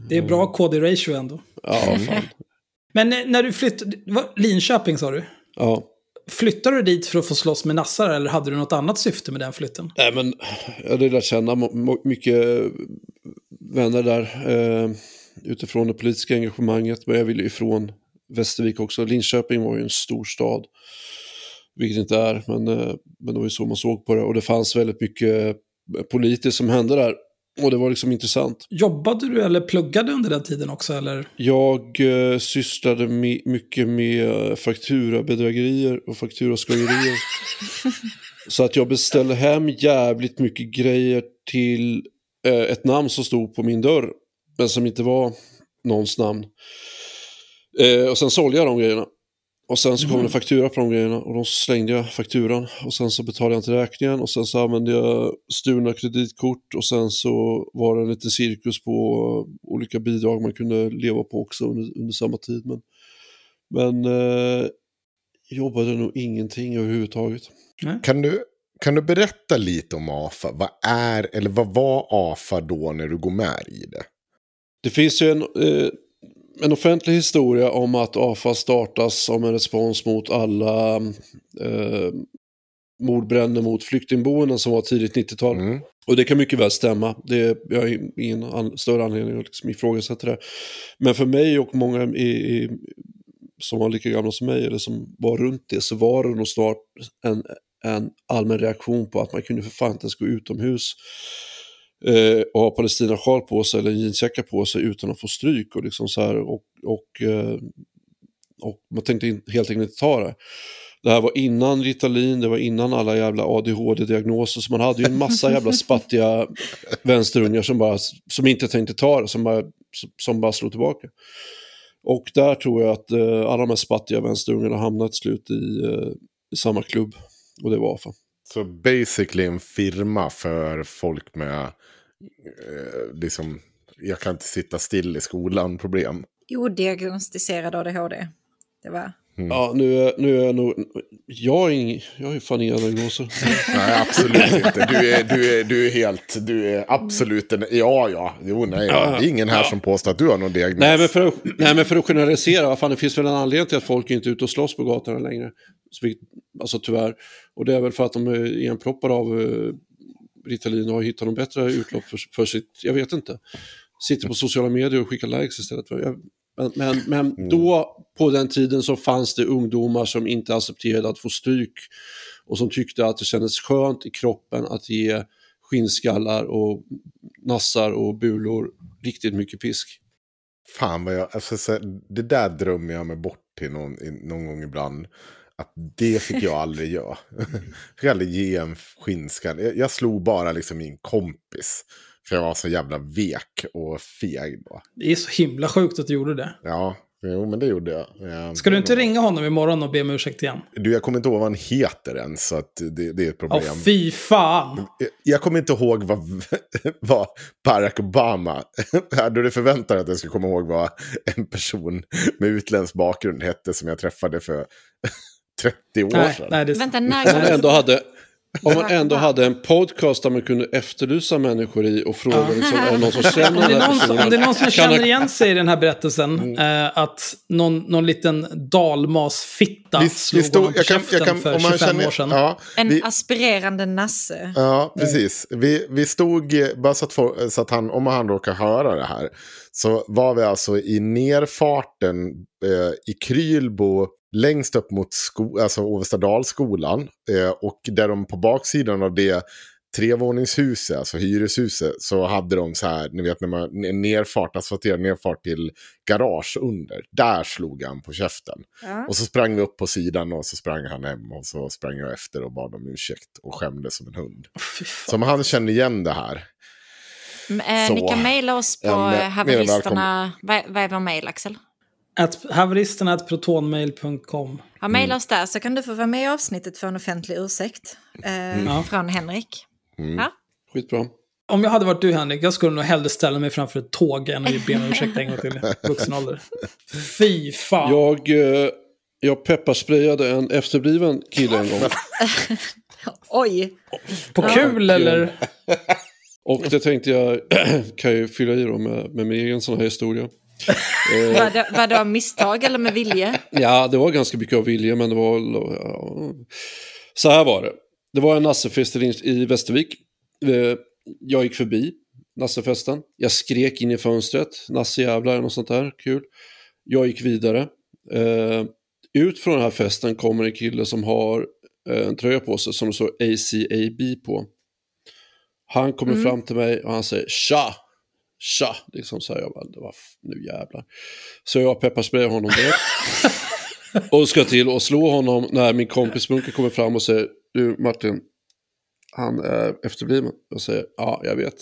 Det är bra KD-ratio ändå. Ja, fan. [LAUGHS] men när du flyttade, Linköping sa du? Ja. Flyttade du dit för att få slåss med nassar eller hade du något annat syfte med den flytten? Nej, men jag hade lärt känna mycket vänner där eh, utifrån det politiska engagemanget. Men jag ville ifrån Västervik också. Linköping var ju en stor stad. Vilket det inte är, men, eh, men det var ju så man såg på det. Och det fanns väldigt mycket politiskt som hände där. Och det var liksom intressant. Jobbade du eller pluggade under den tiden också? Eller? Jag eh, sysslade med, mycket med fakturabedrägerier och fakturaskojerier. [LAUGHS] så att jag beställde hem jävligt mycket grejer till eh, ett namn som stod på min dörr. Men som inte var någons namn. Eh, och sen sålde jag de grejerna. Och sen så kom mm. det faktura på de grejerna och då slängde jag fakturan och sen så betalade jag inte räkningen och sen så använde jag stulna kreditkort och sen så var det en liten cirkus på olika bidrag man kunde leva på också under, under samma tid. Men, men eh, jobbade nog ingenting överhuvudtaget. Kan du, kan du berätta lite om AFA? Vad är, eller vad var AFA då när du går med i det? Det finns ju en... Eh, en offentlig historia om att AFA startas som en respons mot alla eh, mordbränder mot flyktingboenden som var tidigt 90-tal. Mm. Och det kan mycket väl stämma. Det, jag har ingen an, större anledning att liksom ifrågasätta det. Men för mig och många i, i, som var lika gamla som mig eller som var runt det så var det nog snart en, en allmän reaktion på att man kunde för fan inte ens gå utomhus eh, och ha palestinasjal på sig eller jeansjacka på sig utan att få stryk. Och, liksom så här, och, och, eh, och man tänkte helt enkelt inte ta det. Det här var innan Ritalin, det var innan alla jävla ADHD-diagnoser. Så man hade ju en massa jävla spattiga [LAUGHS] vänsterungar som, bara, som inte tänkte ta det, som bara, som bara slog tillbaka. Och där tror jag att eh, alla de här spattiga vänsterungarna hamnade till slut i, eh, i samma klubb. Och det var AFA. Så basically en firma för folk med, eh, liksom, jag kan inte sitta still i skolan problem. Odiagnostiserad ADHD. Det var... Ja, nu är, nu är jag nog... Jag har, ing, jag ju fan inga diagnoser. [LAUGHS] Nej, absolut inte. Du är, du är, du är helt, du är absolut en, ja, ja, jo, nej, ja. det är ingen här som påstår att du har någon diagnos. Nej men, för att, nej, men för att generalisera, fan, det finns väl en anledning till att folk inte är ute och slåss på gatorna längre. Så vi, alltså tyvärr. Och det är väl för att de är igenproppade av uh, Ritalin och har hittat något bättre utlopp för, för sitt, jag vet inte. Sitter på sociala medier och skickar likes istället. För, jag, men, men, men Mm. då, på den tiden, så fanns det ungdomar som inte accepterade att få stryk och som tyckte att det kändes skönt i kroppen att ge skinnskallar och nassar och bulor riktigt mycket pisk. Fan vad jag, alltså, så, det där drömmer jag mig bort till någon, någon gång ibland. Att det fick jag aldrig göra. [LAUGHS] Jag fick aldrig ge en skinnskalle. Jag, jag slog bara liksom min kompis. För jag var så jävla vek och feg då. Det är så himla sjukt att du gjorde det. Ja, jo men det gjorde jag. Ja, Ska du inte ringa honom imorgon och be om ursäkt igen? Du, jag kommer inte ihåg vad han heter än, så att det, det är ett Åh, problem. fy fan! Jag- Jag kommer inte ihåg vad, [LAUGHS] vad Barack Obama, [LAUGHS] hade du förväntat dig att jag skulle komma ihåg vad en person med utländsk bakgrund hette som jag träffade för [LAUGHS] 30 år Nej, sedan? nej, det, Vänta, när det? ändå hade, om man ändå hade en podcast där man kunde efterlysa människor i och fråga liksom, är det någon som känner Om det, den är här någon, som- personen? om det är någon som känner igen sig i den här berättelsen, Mm. eh, att någon, någon liten dalmasfitta Vi- vi slog stod- honom på jag kan- jag kan- för om man 25 känner- år sedan. Ja, En vi, aspirerande nasse. ja, precis. Vi, vi stod, eh, bara så att, få, så att han, om han råkar höra det här, så var vi alltså i nerfarten eh, i Krylbo, längst upp mot sko, alltså Åvestadalsskolan. Eh, och där de på baksidan av det trevåningshuset, alltså hyreshuset, så hade de så här, ni vet när man nerfart, asfalterad nerfart till garage under. Där slog han på käften. Ja. Och så sprang vi upp på sidan och så sprang han hem och så sprang jag efter och bad om ursäkt och skämdes som en hund. Fan. Som han kände igen det här. M- eh. Ni kan mejla oss på haveristerna. Vad är vår mejl, Axel? At haveristerna.protonmail.com. Ja, mejla oss där så kan du få vara med i avsnittet för en offentlig ursäkt. Eh, Ja. Från Henrik. Mm. Ja. Skitbra. Om jag hade varit du Henrik, jag skulle nog hellre ställa mig framför ett tåg än att be om ursäkt en gång till vuxen ålder. Fy fan. Jag, eh, jag pepparsprayade en efterbliven kille en gång. [LAUGHS] Oj, På kul eller? Och det tänkte jag [CLEARS THROAT] kan ju fylla i då med, med min egen sån här historia. Eh, var det, var det av misstag eller med vilje? Ja, det var ganska mycket av vilja, men det var... Ja. Så här var det. Det var en Nassefest i Västervik. Eh, Jag gick förbi Nassefesten. Jag skrek in i fönstret. Nasse jävlar, eller något sånt där. Kul. Jag gick vidare. Eh, Ut från den här festen kommer en kille som har en tröja på sig som det står ACAB på. Han kommer fram till mig och han säger tja, tja, liksom så här. Jag bara, det var nu jävlar. Så jag pepparsprayar honom direkt. [LAUGHS] och ska till och slå honom när min kompis Munke kommer fram och säger, du Martin, han är efterbliven. Jag säger, ja, jag vet.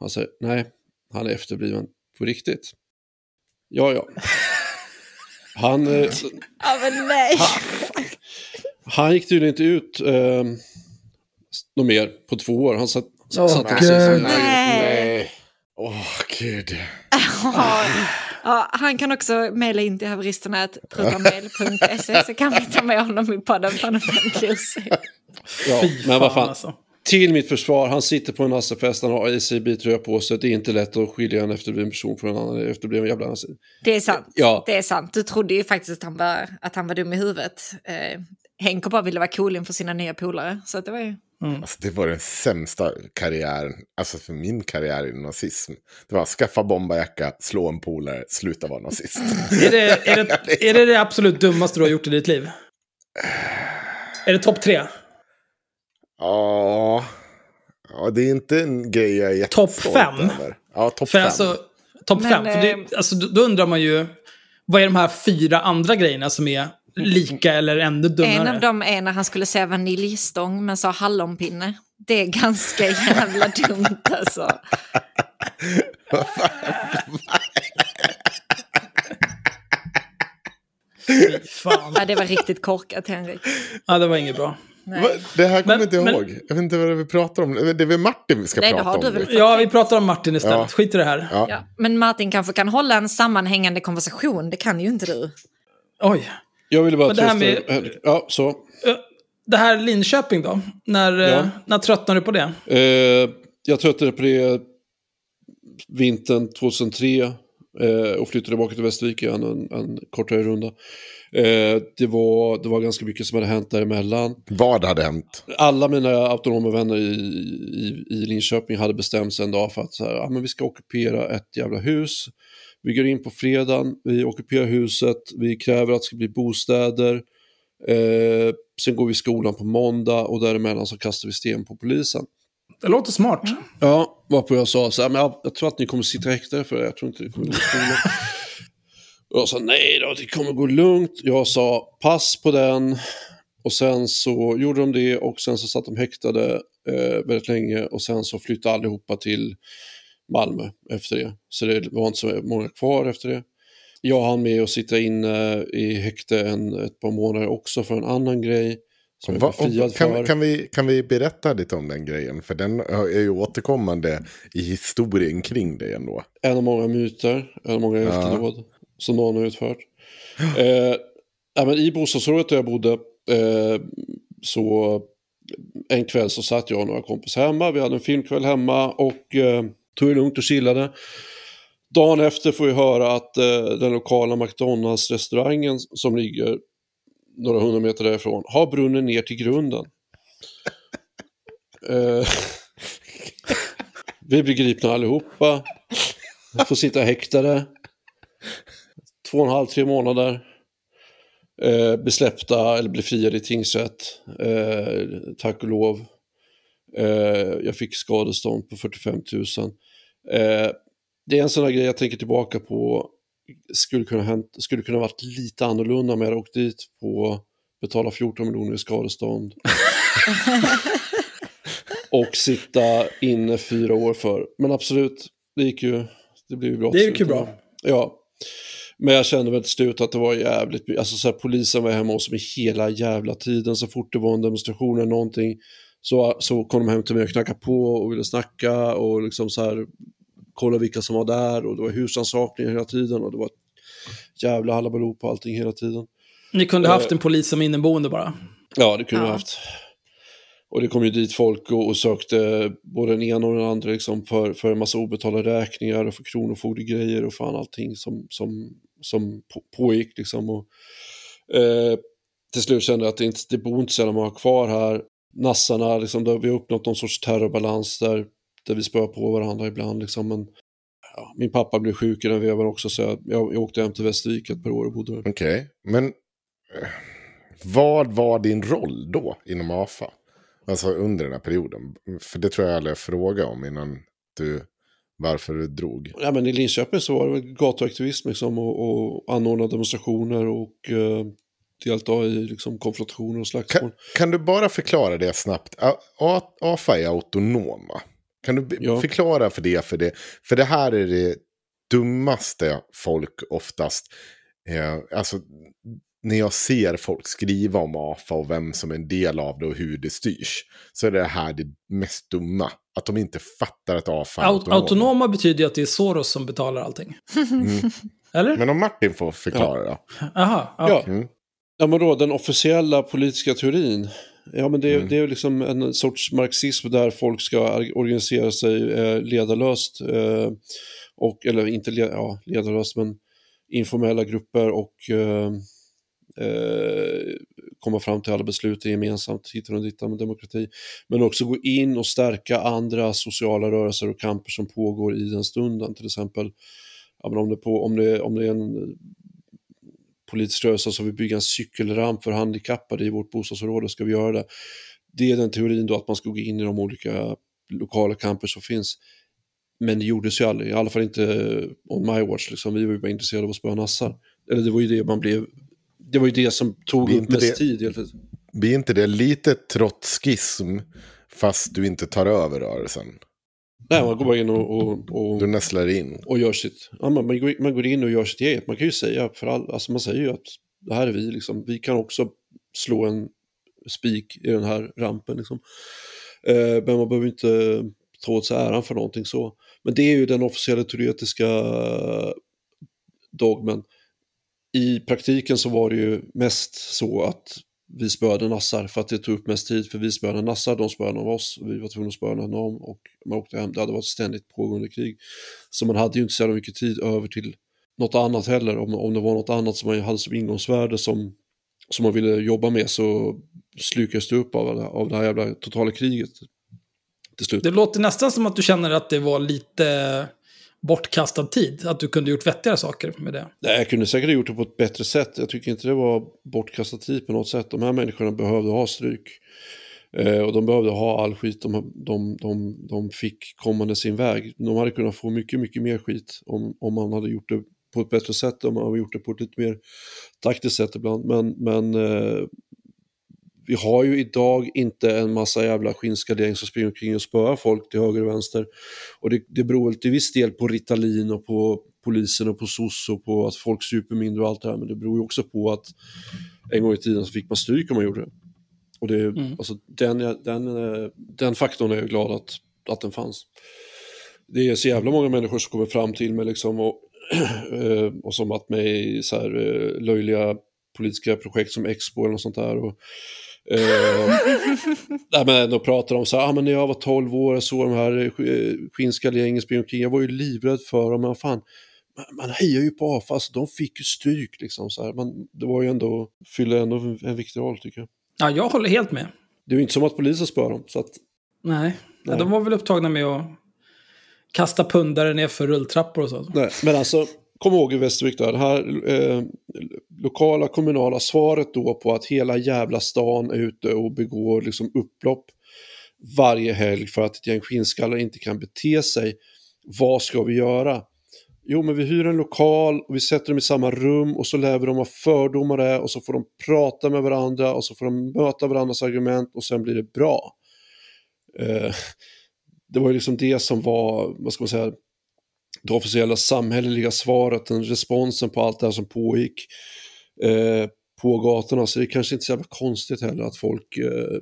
Han säger, nej, han är efterbliven på riktigt. Ja, ja. Han, eh, [LAUGHS] Ja, men nej. han gick tydligen inte ut eh, något mer på två år. Han satt, Åh, satt Gud. sig Nej. Åh, gud. [LAUGHS] Ja, han kan också mejla in till haveristerna.protonmail.se så kan vi ta med honom i podden för en offentlig ursäkt. Ja, men vad fan alltså. Till mitt försvar, han sitter på en Nassefest, han har ACB-tröja på sig. Det är inte lätt att skilja en efterbliven person från en annan efterbliven jävla nasse. Det är sant. Ja. Det är sant. Du trodde ju faktiskt att han var, att han var dum i huvudet. Eh, Henko bara ville vara cool inför sina nya polare. Så att det var ju... Alltså, det var den sämsta karriären, alltså för min karriär i nazism. Det var skaffa bombarjacka, slå en polare, sluta vara nazist. Är det, är, det, [LAUGHS] är det det absolut dummaste du har gjort i ditt liv? [SIGHS] Är det topp tre? Ja, ja, det är inte en grej jag är Topp jättestolt fem? över. Ja, topp fem. alltså, topp fem. För det, eh, alltså, då, då undrar man ju, vad är de här fyra andra grejerna som är lika eller ännu dummare? En av dem är när han skulle säga vaniljstång men sa hallonpinne. Det är ganska jävla dumt [LAUGHS] alltså. Fan. Ja, det var riktigt korkat Henrik. Ja, det var inget bra. Va? Det här kommer Men- inte jag men- ihåg. Jag vet inte vad det är vi pratar om. Det är väl Martin vi ska Nej, det prata har om. du väl. Ja, vi pratar om Martin istället. Ja. Skit i det här. Ja. Ja, men Martin kanske kan hålla en sammanhängande konversation. Det kan ju inte du. Oj. Jag ville bara Men det här trösta med-. Ja, så. Ö, Det här Linköping då? När, eh, Ja. när tröttnade du på det? Eh, jag tröttnade på det vintern 2003 eh, och flyttade tillbaka till Västervik igen en, en kortare runda. Eh, det, var, det var ganska mycket som hade hänt däremellan. Vad hade hänt? Alla mina autonoma vänner i, i, i Linköping hade bestämt sig en dag för att så här, ah, men vi ska ockupera ett jävla hus. Vi går in på fredagen, vi ockuperar huset, vi kräver att det ska bli bostäder. Eh, sen går vi i skolan på måndag och däremellan så kastar vi sten på polisen. Det låter smart. Ja, varpå jag sa så här, men jag, jag tror att ni kommer sitta häktade för det, jag tror inte det kommer gå skolan. Och jag sa nej då, det kommer gå lugnt. Jag sa pass på den. Och sen så gjorde de det och sen så satt de häktade eh, väldigt länge och sen så flyttade allihopa till Malmö efter det. Så det var inte så många kvar efter det. Jag hann med att sitta inne i häkte en, ett par månader också för en annan grej. Som jag Va, och, kan, för. kan, vi, kan vi berätta lite om den grejen? För den är ju återkommande i historien kring det ändå. En av många myter, en av många hjältedåd som någon har utfört. Eh, ja, men I bostadsområdet där jag bodde, eh, så en kväll så satt jag och några kompisar hemma, vi hade en filmkväll hemma och eh, tog det lugnt och chillade. Dagen efter får vi höra att eh, den lokala McDonalds-restaurangen som ligger några hundra meter därifrån har brunnit ner till grunden. Eh, [LAUGHS] vi blir gripna allihopa. Får sitta häktade. Två och en halv, tre månader. Eh, besläppta eller blir friade i tingsrätt. Eh, tack och lov. Eh, jag fick skadestånd på 45 000. Eh, det är en sån här grej jag tänker tillbaka på. Skulle kunna, hänt, skulle kunna varit lite annorlunda om jag hade åkt dit på betala 14 miljoner i skadestånd. [LAUGHS] och sitta inne fyra år för. Men absolut, det gick ju, det blev ju bra. Det gick ju bra. Ja. Men jag kände väl till slut att det var jävligt, alltså så här, polisen var hemma hos mig hela jävla tiden. Så fort det var en demonstration eller någonting så, så kom de hem till mig och knackade på och ville snacka och liksom så här kolla vilka som var där och det var husrannsakningar hela tiden och det var ett jävla halabaloo på allting hela tiden. Ni kunde Eh. haft en polis som inneboende bara. Ja, det kunde Ja. jag haft. Och det kom ju dit folk och, och sökte både den ena och den andra liksom för, för en massa obetalda räkningar och för kronofogdegrejer och fan allting som, som, som på, pågick liksom. Och, eh, till slut kände jag att det, inte, det bor inte så många kvar här. Nassarna, liksom, där vi har uppnått någon sorts terrorbalans där, där vi spöar på varandra ibland. Liksom. Men, ja, min pappa blev sjuk i den vevan också så jag, jag, jag åkte hem till Västervik ett par år och bodde där. Okej, men eh, vad var din roll då inom AFA? Alltså under den här perioden. För det tror jag aldrig jag frågade om innan du, varför du drog. Ja, men I Linköping så var det gatuaktivism liksom, och, och anordna demonstrationer och eh, delta i liksom, konfrontationer och slagsmål. Kan, kan du bara förklara det snabbt? A- A- AFA är autonoma. Kan du Ja. förklara för det, för det? För det här är det dummaste folk oftast. Eh, alltså, när jag ser folk skriva om AFA och vem som är en del av det och hur det styrs. Så är det här det mest dumma. Att de inte fattar att AFA är Aut- autonoma. autonoma betyder ju att det är Soros som betalar allting. Eller? Men om Martin får förklara då. Aha, ja. Ja. Mm. Ja, men då den officiella politiska teorin. Ja, men det, Mm. det är liksom en sorts marxism där folk ska organisera sig eh, ledarlöst. Eh, och, eller inte le, ja, ledarlöst, men informella grupper och eh, eh, komma fram till alla beslut gemensamt, hitta och dittan med demokrati. Men också gå in och stärka andra sociala rörelser och kamper som pågår i den stunden. Till exempel ja, men om, det på, om, det, om det är en politisk rörelse som vill bygga en cykelramp för handikappade i vårt bostadsområde ska vi göra det. Det är den teorin då att man ska gå in i de olika lokala kamper som finns. Men det gjordes ju aldrig, i alla fall inte on my watch. Liksom. Vi var ju bara intresserade av att spöa nassar. Eller det var ju det man blev, det var ju det som tog upp mest det- tid. Helt. Blir inte det lite trotskism fast du inte tar över rörelsen? Nej, man går bara in och, och, och, Du nästlar in. och gör sitt, ja, man, man, går, man går in och gör sitt eget. Man kan ju säga, för all, alltså man säger ju att det här är vi, liksom. vi kan också slå en spik i den här rampen. Liksom. Eh, men man behöver inte ta åt sig äran för någonting så. Men det är ju den officiella teoretiska dogmen. i praktiken så var det ju mest så att vi spöade nassar för att det tog upp mest tid för vi spöade nassar, de spöade av oss och vi var tvungna att spöa dem och man åkte hem. Det hade varit ett ständigt pågående krig. Så man hade ju inte så jävla mycket tid över till något annat heller. Om, om det var något annat som man hade som ingångsvärde som, som man ville jobba med så slukades det upp av, av det här jävla totala kriget till slut. Det låter nästan som att du känner att det var lite bortkastad tid. Att du kunde gjort vettigare saker med det. Nej, jag kunde säkert ha gjort det på ett bättre sätt. Jag tycker inte det var bortkastad tid på något sätt. De här människorna behövde ha stryk. Eh, och de behövde ha all skit de, de, de, de fick kommande sin väg. De hade kunnat få mycket, mycket mer skit om, om man hade gjort det på ett bättre sätt, om man hade gjort det på ett lite mer taktiskt sätt ibland. Men, men eh, vi har ju idag inte en massa jävla skinnskadering som springer omkring och spöar folk till höger och vänster. Och det, det beror till viss del på Ritalin och på polisen och på SOS och på att folk super mindre och allt det här. Men det beror ju också på att en gång i tiden så fick man stryk om man gjorde det. Och det, mm. alltså, den, den, den faktorn är jag glad att, att den fanns. Det är så jävla många människor som kommer fram till mig liksom och, [CLEARS THROAT] och som att mig så här eh, löjliga politiska projekt som Expo eller något sånt där. Och, Eh, [LAUGHS] nej, men de pratar om så här, ah, men när jag var 12 år och såg de här eh, skinnskallgängen springa omkring, jag var ju livrädd för dem, men fan, man, man hejar ju på AFA, alltså, de fick ju stryk liksom. Så här. Man, det var ju ändå, fyllde ändå en viktig roll tycker jag. Ja, jag håller helt med. Det är ju inte som att polisen spör dem. Så att, nej. nej, de var väl upptagna med att kasta pundare ner för rulltrappor och så. Nej, men alltså, kom ihåg i Västervik då, det här eh, lokala kommunala svaret då på att hela jävla stan är ute och begår liksom upplopp varje helg för att ett gäng skinnskallar inte kan bete sig. Vad ska vi göra? Jo, men vi hyr en lokal och vi sätter dem i samma rum och så lär vi dem vad fördomar är och så får de prata med varandra och så får de möta varandras argument och sen blir det bra. Eh, [LAUGHS] det var ju liksom det som var, vad ska man säga, det officiella samhälleliga svaret, den responsen på allt det här som pågick eh, på gatorna. Så det är kanske inte så jävla konstigt heller att folk eh,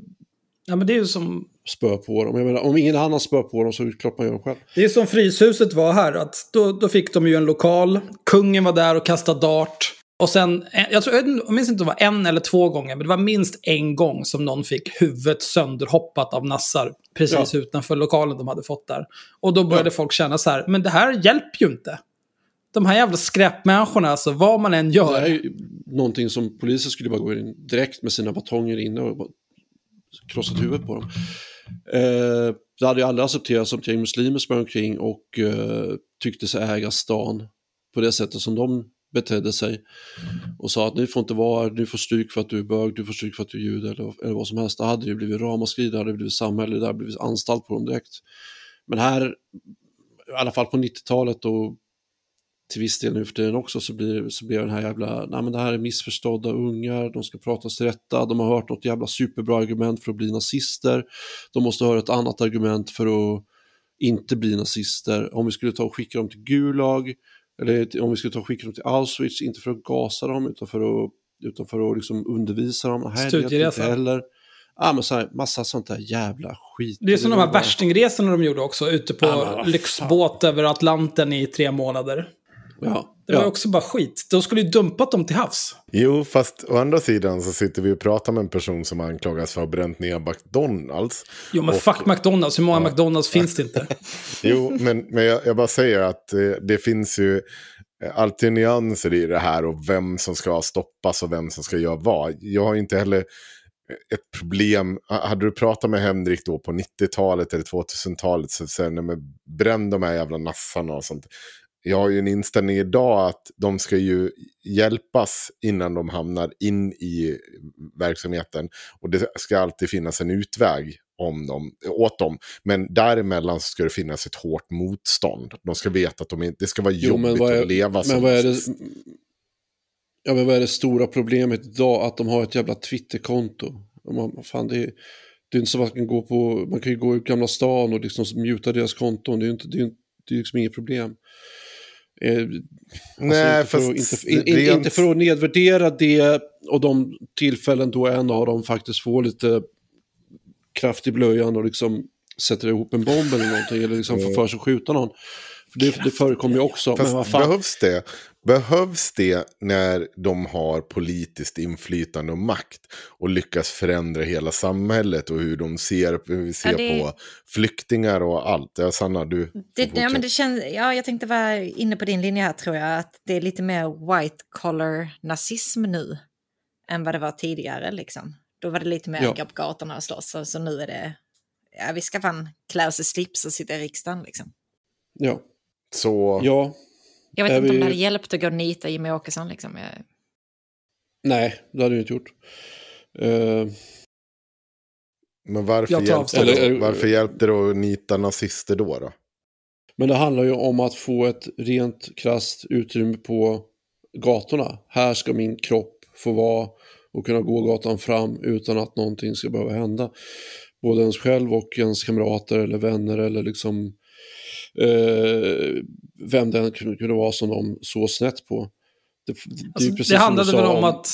ja, men det är ju som... spör på dem. Jag menar, om ingen annan spör på dem så är det klart man gör det själv. Det är som Fryshuset var här, att då, då fick de ju en lokal, kungen var där och kastade dart. Och sen, eh, jag, tror, jag minns inte om det var en eller två gånger, men det var minst en gång som någon fick huvudet sönderhoppat av nassar precis ja. utanför lokalen de hade fått där. Och då började ja. folk känna så här, men det här hjälper ju inte. De här jävla skräpmänniskorna, alltså vad man än gör. Det är ju någonting som polisen skulle bara gå in direkt med sina batonger inne och krossat huvudet på dem. Eh, det hade ju aldrig accepterats om muslimer sprang omkring och eh, tyckte sig äga stan på det sättet som de betedde sig och sa att ni får inte vara du får stryk för att du är bög, du får stryk för att du är jude eller, eller vad som helst. Då hade det blivit ramaskri, det hade blivit samhälle, det hade blivit anstalt på dem direkt. Men här, i alla fall på 90-talet och till viss del nu för tiden också så blir, så blir den här jävla, nej men det här är missförstådda ungar, de ska pratas till rätta, de har hört något jävla superbra argument för att bli nazister, de måste höra ett annat argument för att inte bli nazister. Om vi skulle ta och skicka dem till Gulag, eller om vi skulle ta och skicka dem till Auschwitz, inte för att gasa dem utan för att, utan för att liksom undervisa dem. Studieresa. Eller, ja, men så här, massa sånt där jävla skit. Det är som de här värstingresorna de gjorde också, ute på ja, lyxbåt över Atlanten i tre månader. Ja. Det var ja. också bara skit. De skulle ju dumpat dem till havs. Jo, fast å andra sidan så sitter vi och pratar med en person som anklagas för att ha bränt ner McDonalds. Jo, men och... fuck McDonalds. Hur många ja. McDonalds [LAUGHS] finns det inte? jo, men, men jag, jag bara säger att eh, det finns ju eh, alltid nyanser i det här och vem som ska stoppas och vem som ska göra vad. Jag har inte heller ett problem. Hade du pratat med Henrik då på 90-talet eller 2000-talet så säger han, bränn de här jävla nassarna och sånt jag har ju en inställning idag att de ska ju hjälpas innan de hamnar in i verksamheten. Och det ska alltid finnas en utväg om dem, åt dem. Men däremellan ska det finnas ett hårt motstånd. De ska veta att de inte, det ska vara jo, jobbigt är, att leva men som vad är det, Ja, men vad är det stora problemet idag? Att de har ett jävla Twitterkonto. fan, det är, det är inte som att man kan gå på, man kan ju gå i Gamla stan och liksom muta deras konton. Det är, inte, det är, det är liksom inget problem. Eh, alltså Nej, inte, för att, inte, in, inte för att nedvärdera det och de tillfällen då en av dem faktiskt får lite kraft i blöjan och liksom sätter ihop en bomb eller någonting eller liksom får för sig att skjuta någon. För det, det förekommer ju också. Fast behövs det? Behövs det när de har politiskt inflytande och makt och lyckas förändra hela samhället och hur de ser, hur vi ser Ja, det- på flyktingar och allt? Ja, Sanna, du Det, ja, men det känns, ja, jag tänkte vara inne på din linje här tror jag, att det är lite mer white collar nazism nu än vad det var tidigare. Liksom. Då var det lite mer Ja. gå på gatorna och slåss, så, så nu är det, ja, vi ska fan klä oss i slips och sitta i riksdagen. Liksom. Ja. Så ja, Jag vet Är inte om vi- det hade hjälpt att gå och nita Jimmie Åkesson. Liksom. Jag, nej, det hade jag inte gjort. Eh, Men varför hjälpte, det, Eller- varför hjälpte det att nita nazister då? då? Men det handlar ju om att få ett rent krasst utrymme på gatorna. Här ska min kropp få vara och kunna gå gatan fram utan att någonting ska behöva hända. Både ens själv och ens kamrater eller vänner eller liksom eh, vem den kunde vara som de såg snett på. Det, det, Alltså, det handlade väl om att,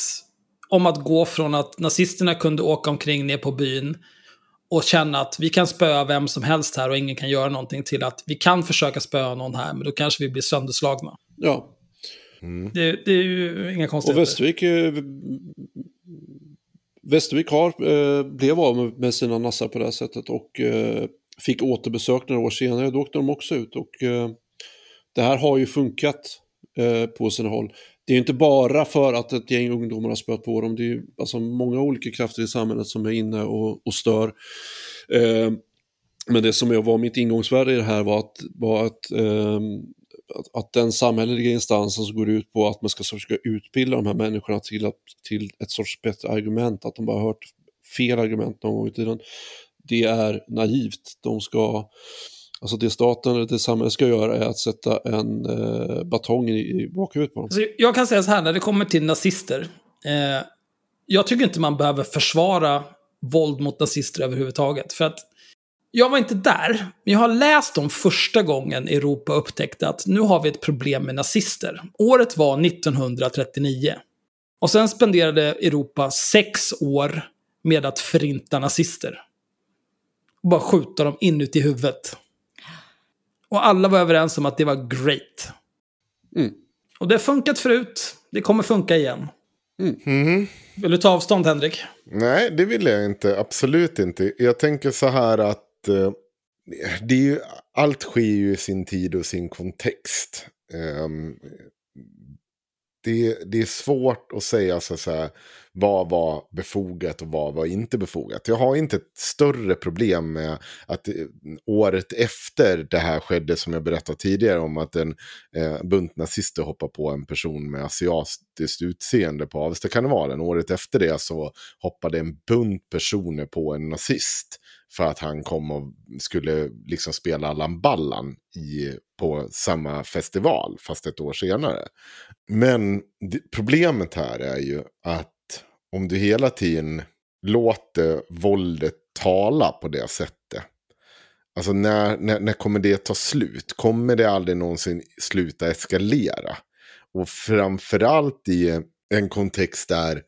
om att gå från att nazisterna kunde åka omkring ner på byn och känna att vi kan spöa vem som helst här och ingen kan göra någonting till att vi kan försöka spöa någon här men då kanske vi blir sönderslagna. Ja, Det, det är ju inga och konstigheter. Västervik, eh, Västervik har, eh, blev av med, med sina nassar på det här sättet och eh, fick återbesök några år senare. Då åkte de också ut och eh, det här har ju funkat eh, på sina håll. Det är inte bara för att ett gäng ungdomar har spöat på dem, det är ju alltså många olika krafter i samhället som är inne och, och stör. Eh, men det som jag var mitt ingångsvärde i det här var att, var att, ehm, att, att den samhälleliga instansen som går ut på att man ska försöka utbilda de här människorna till, att, till ett sorts bättre argument, att de bara har hört fel argument någon gång i tiden, det är naivt. De ska, alltså det staten eller det samhället ska göra är att sätta en eh, batong i, i bakhuvudet på dem. Alltså, jag kan säga så här, när det kommer till nazister. Eh, jag tycker inte man behöver försvara våld mot nazister överhuvudtaget. För att jag var inte där, men jag har läst om första gången Europa upptäckte att nu har vi ett problem med nazister. Året var 1939. Och sen spenderade Europa sex år med att förinta nazister. Och bara skjuta dem inuti huvudet. Och alla var överens om att det var great. Mm. Och det har funkat förut. Det kommer funka igen. Mhm. Vill du ta avstånd, Henrik? Nej, det vill jag inte. Absolut inte. Jag tänker så här att eh, det är ju, allt sker ju i sin tid och sin kontext. Ehm, det, det är svårt att säga så, så här, vad var befogat och vad var inte befogat. Jag har inte ett större problem med att eh, året efter det här skedde, som jag berättade tidigare om, att en eh, bunt nazister hoppar på en person med asiatiskt utseende på Avestakarnevalen. Året efter det så hoppade en bunt personer på en nazist för att han kom och skulle liksom spela Allan Ballan i, på samma festival, fast ett år senare. Men problemet här är ju att om du hela tiden låter våldet tala på det sättet. Alltså när, när, när kommer det ta slut? Kommer det aldrig någonsin sluta eskalera? Och framförallt i en kontext där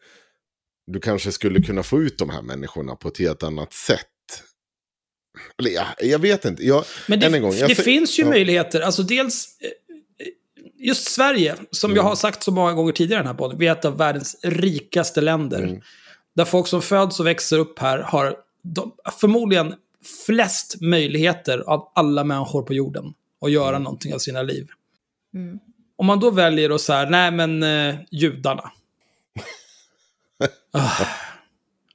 du kanske skulle kunna få ut de här människorna på ett helt annat sätt. Eller ja, jag vet inte. Jag, Men det, gång, jag det finns ju ja. möjligheter. Alltså dels, eh, just Sverige, som Mm. jag har sagt så många gånger tidigare i den här podden, vi är ett av världens rikaste länder. Mm. Där folk som föds och växer upp här har de, förmodligen flest möjligheter av alla människor på jorden att göra Mm. någonting av sina liv. Mm. Om man då väljer att säga, nej men eh, judarna. [LAUGHS] Ah.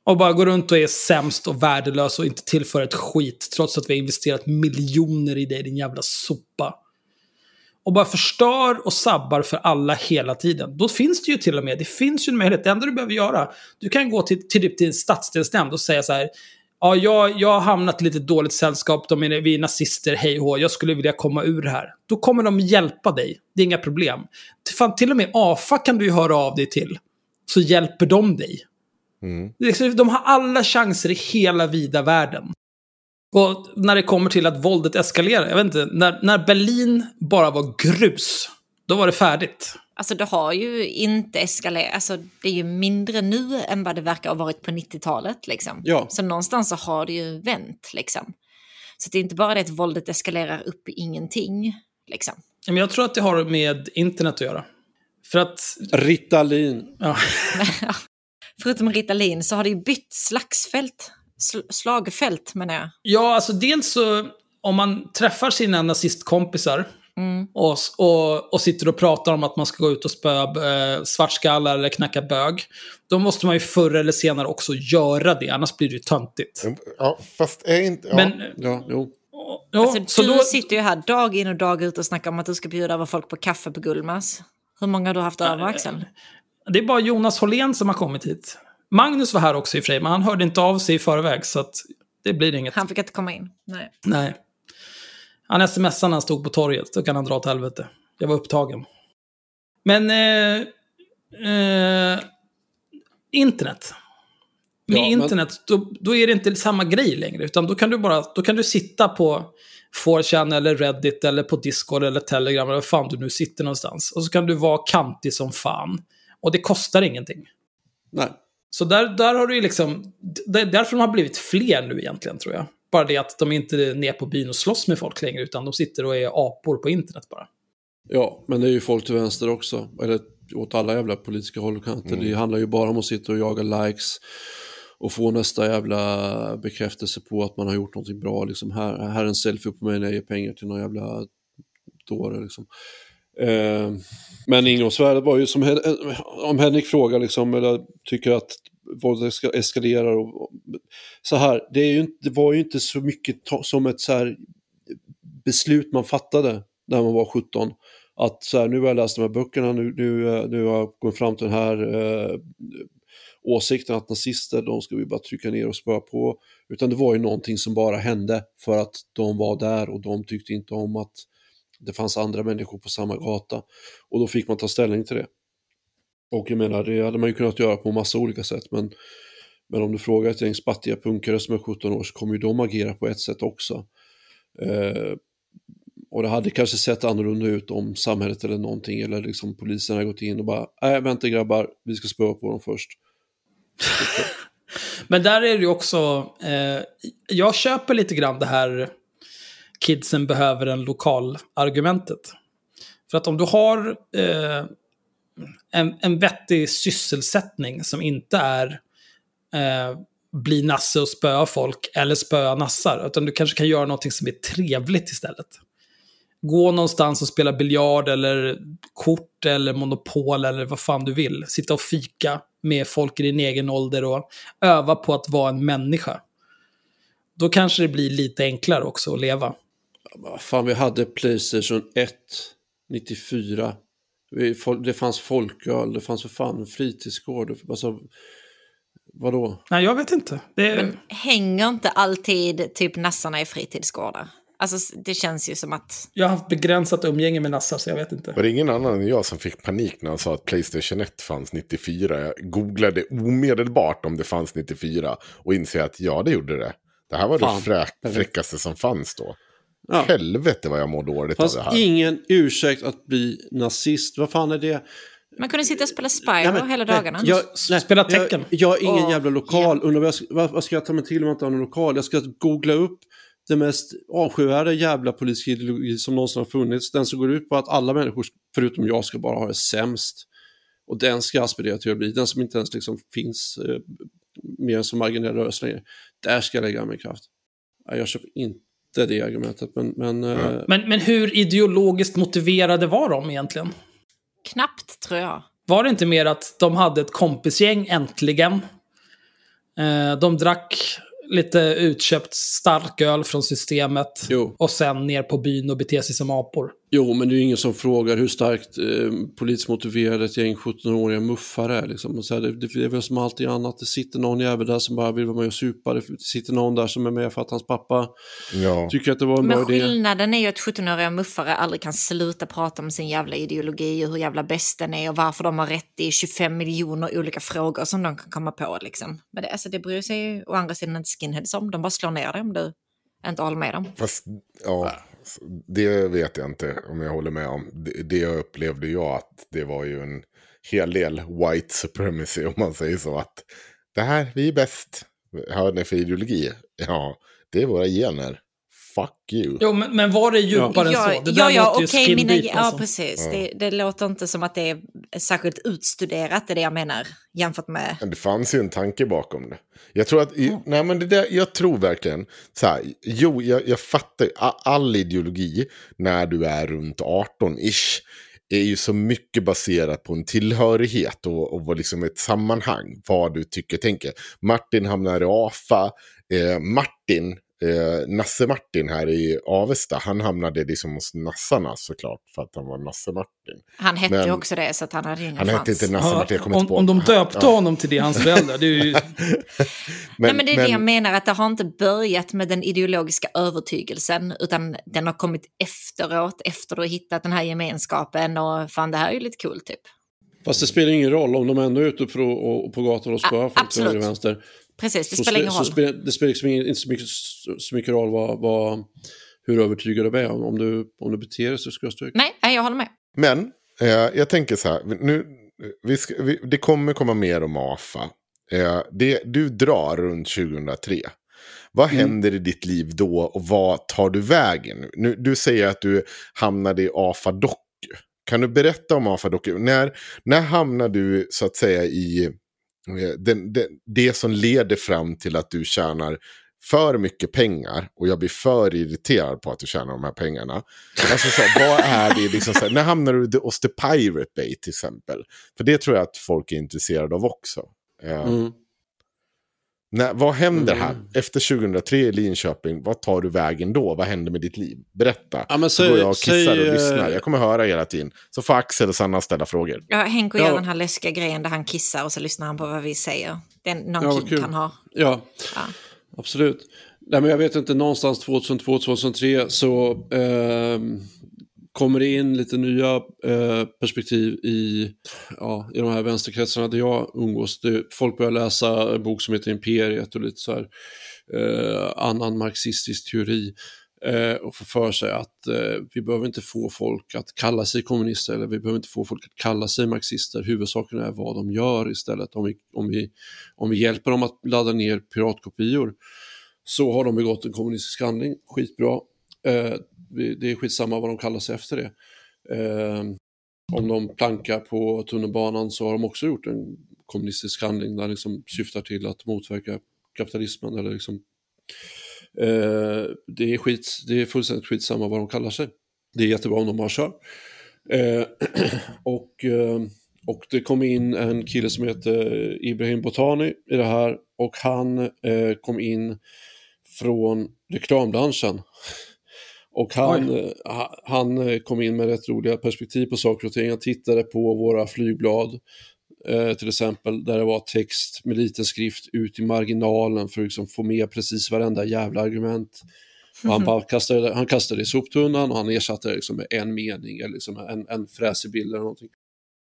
Och bara går runt och är sämst och värdelös och inte tillför ett skit. Trots att vi har investerat miljoner i dig, din jävla sopa. Och bara förstör och sabbar för alla hela tiden. Då finns det ju till och med, det finns ju en möjlighet. Det enda du behöver göra, du kan gå till, till, till stadsdelsnämnd och säga så här. Ja, jag, jag har hamnat i lite dåligt sällskap, de är, vi är nazister, hej och jag skulle vilja komma ur det här. Då kommer de hjälpa dig, det är inga problem. Fan, till och med AFA kan du ju höra av dig till. Så hjälper de dig. Är liksom- De har alla chanser i hela vida världen. Och när det kommer till att våldet eskalerar, jag vet inte, när, när Berlin bara var grus, då var det färdigt. Alltså det har ju inte eskalerat, alltså det är ju mindre nu än vad det verkar ha varit på 90-talet liksom. Ja. Så någonstans så har det ju vänt liksom. Så det är inte bara det att våldet eskalerar upp i ingenting liksom. Men jag tror att det har med internet att göra. För att... Ritalin. Ja. [LAUGHS] Förutom Ritalin så har det ju bytt slagsfält. Sl slagfält menar jag. Ja, alltså dels så om man träffar sina nazistkompisar Mm. och, och, och sitter och pratar om att man ska gå ut och spöa eh, svartskallar eller knacka bög. Då måste man ju förr eller senare också göra det, annars blir det ju töntigt. Ja, fast är inte... Ja. Men, Ja, jo. ja, Alltså, så du då, sitter ju här dag in och dag ut och snackar om att du ska bjuda över folk på kaffe på Gullmars. Hur många har du haft över Axel? det är bara Jonas Hållén som har kommit hit. Magnus var här också i och för sig, men han hörde inte av sig i förväg, så att det blir inget. Han fick inte komma in. Nej. Nej. Han smsade när han stod på torget, då kan han dra åt helvete. Jag var upptagen. Men... Eh, eh, internet. Med Ja, men- internet, då, då är det inte samma grej längre. Utan då kan du bara då kan du sitta på 4chan eller Reddit eller på Discord eller Telegram eller var fan du nu sitter någonstans. Och så kan du vara kantig som fan. Och det kostar ingenting. Nej. Så där, där har du ju liksom... Det är därför de har blivit fler nu egentligen, tror jag. Bara det att de inte är ner på byn och slåss med folk längre, utan de sitter och är apor på internet bara. Ja, men det är ju folk till vänster också. Eller åt alla jävla politiska håll och kanter. Det handlar ju bara om att sitta och jaga likes och få nästa jävla bekräftelse på att man har gjort någonting bra. Liksom här, här är en selfie på mig när jag ger pengar till någon jävla dåre. Liksom. Eh, men ingångsvärdet var ju som om Henrik frågar liksom, eller tycker att våldet eskalerar. Och, och, så här, det, är ju inte, det var ju inte så mycket ta, som ett så här beslut man fattade när man var 17. Att så här, nu har jag läst de här böckerna, nu, nu, eh, nu har jag kommit fram till den här eh, åsikten att nazister, de ska vi bara trycka ner och spöa på. Utan det var ju någonting som bara hände för att de var där och de tyckte inte om att det fanns andra människor på samma gata. Och då fick man ta ställning till det. Och jag menar, det hade man ju kunnat göra på massa olika sätt, men, men om du frågar ett gäng spattiga punkare som är 17 år så kommer ju de agera på ett sätt också. Eh, och det hade kanske sett annorlunda ut om samhället eller någonting, eller liksom polisen hade gått in och bara, nej vänta grabbar, vi ska spöa på dem först. [LAUGHS] Men där är det ju också... Eh, jag köper lite grann det här kidsen behöver en lokal argumentet. För att om du har eh, en, en vettig sysselsättning som inte är eh, bli nasse och spöa folk eller spöa nassar. Utan du kanske kan göra någonting som är trevligt istället. Gå någonstans och spela biljard eller kort eller monopol eller vad fan du vill. Sitta och fika med folk i din egen ålder och öva på att vara en människa. Då kanske det blir lite enklare också att leva. Fan, vi hade Playstation 1, 94. Vi, det fanns folköl, det fanns för fan en fritidsgård. Alltså, vadå? Nej, jag vet inte. Det. Men hänger inte alltid typ nassarna i fritidsgårdar? Alltså det känns ju som att... Jag har haft begränsat umgänge med nassar så jag vet inte. Var det ingen annan än jag som fick panik när han sa att Playstation 1 fanns 94? Jag googlade omedelbart om det fanns 94 och inser att ja, det gjorde det. Det här var Fan. det frä fräckaste som fanns då. Ja. Helvete vad jag mår dåligt fanns av det här. ingen ursäkt att bli nazist. Vad fan är det? Man kunde sitta och spela Spyro Nej, men- hela nej, dagarna. Jag, nej, Spela tecken. Jag, jag har ingen Åh, jävla lokal. ja. Undrar vad, jag, ska- vad, vad ska jag ta mig till om jag inte har någon lokal? Jag ska googla upp den mest avskyvärda jävla politiska ideologi som någonsin har funnits. Den som går ut på att alla människor, förutom jag, ska bara ha det sämst. Och den ska jag aspirera till att bli. Den som inte ens liksom finns eh, mer än som marginell rörelse längre. Där ska jag lägga min kraft. Jag köper inte det argumentet, men... men eh, Men, men hur ideologiskt motiverade var de egentligen? Knappt tror jag. Var det inte mer att de hade ett kompisgäng äntligen? Eh, de drack lite utköpt starköl från systemet. Jo. Och sen ner på byn och bete sig som apor. Jo, men det är ju ingen som frågar hur starkt eh, politiskt motiverade ett gäng 17-åriga muffar är. Liksom. Och så här, det, det är väl som alltid annat. Det sitter någon jävel där som bara vill vara med och supa. Det sitter någon där som är med för att hans pappa Ja. tycker att det var en bra Men idé. skillnaden är ju att 17-åriga muffare aldrig kan sluta prata om sin jävla ideologi och hur jävla bäst den är och varför de har rätt i 25 miljoner olika frågor som de kan komma på. Liksom. Men det, alltså, det bryr sig ju å andra sidan inte skinheads om. De bara slår ner dig om du inte håller med dem. Fast, ja, det vet jag inte om jag håller med om. Det, det upplevde jag att det var ju en hel del white supremacy om man säger så. Att det här, vi är bäst. Hör ni för ideologi? Ja, det är våra gener. Fuck you. Jo, men, men var det djupare än så? Det där ja, ja okej, mina, deep, ja alltså. precis. Det, det låter inte som att det är särskilt utstuderat, är det jag menar, jämfört med... Men det fanns ju en tanke bakom det. Jag tror att, i, nej men det där, jag tror verkligen, så här, jo jag, jag fattar, all ideologi när du är runt 18-ish är ju så mycket baserat på en tillhörighet och, och liksom ett sammanhang, vad du tycker tänker. Martin hamnar i AFA, eh, Martin, eh, Nasse-Martin här i Avesta, han hamnade liksom hos nassarna såklart för att han var Nasse-Martin. Han hette Men- ju också det, så att han hade ingen Han chans. hette inte Nasse-Martin, jag kommer om, inte på. om de döpte Ja. honom till det, hans föräldrar, det är ju... [LAUGHS] Nej, men det är det jag menar, att det har inte börjat med den ideologiska övertygelsen, utan den har kommit efteråt, efter du har hittat den här gemenskapen och fan det här är ju lite kul typ. Fast det spelar ingen roll om de ändå är ute på, och, på gator och spöar folk till absolut. höger och vänster. Precis, det Så spelar spe- ingen så roll. spelar- det spelar liksom inte så mycket, så mycket roll vad, vad, hur övertygad du är. Om du, om du beter dig så ska jag stryka. Nej, nej, jag håller med. Men eh, jag tänker så här, nu, vi ska, vi, det kommer komma mer om AFA. Eh, det, du drar runt 2003. Vad händer i ditt liv då och vad tar du vägen? Nu, du säger att du hamnade i AFA Doku. Kan du berätta om AFA Doku? När, när hamnar du så att säga i Eh, den, den, det som leder fram till att du tjänar för mycket pengar och jag blir för irriterad på att du tjänar de här pengarna. Alltså så här, vad är det liksom så här, när hamnar du hos The Pirate Bay till exempel? För det tror jag att folk är intresserade av också. Eh, mm när, vad händer här? Mm. Efter 2003 i Linköping, vad tar du vägen då? Vad händer med ditt liv? Berätta. Ja, men så säg- går jag och kissar och eh, lyssnar. Jag kommer höra hela tiden. Så får Axel och Sanna ställa frågor. Ja, Henk och Ja. gör den här läskiga grejen där han kissar och så lyssnar han på vad vi säger. Den någon Ja, kink kul. han har. Ja, Ja. absolut. Nej, men jag vet inte, någonstans 2002-2003 så ehm, kommer det in lite nya eh, perspektiv i, ja, i de här vänsterkretsarna där jag umgås. Det, folk börjar läsa en bok som heter Imperiet och lite så här eh, annan marxistisk teori. Eh, och får för sig att eh, vi behöver inte få folk att kalla sig kommunister eller vi behöver inte få folk att kalla sig marxister. Huvudsaken är vad de gör istället. Om vi, om vi, om vi hjälper dem att ladda ner piratkopior så har de begått en kommunistisk handling. Skitbra. Eh, det är skitsamma vad de kallar sig efter det. Eh, om de plankar på tunnelbanan så har de också gjort en kommunistisk handling där liksom syftar till att motverka kapitalismen. Eller liksom, eh, det, är skit, det är fullständigt skitsamma vad de kallar sig. Det är jättebra om de bara kör. Eh, [CLEARS THROAT] och, eh, och det kom in en kille som heter Ibrahim Botani i det här och han eh, kom in från reklambranschen. Och han, eh, ha- han eh, kom in med rätt roliga perspektiv på saker och ting. Han tittade på våra flygblad eh, till exempel där det var text med liten skrift ut i marginalen för att liksom få med precis varenda jävla argument. Och han, [LAUGHS] bara kastade, han kastade det i soptunnan och han ersatte det liksom med en mening eller liksom en, en fräsig bild eller någonting.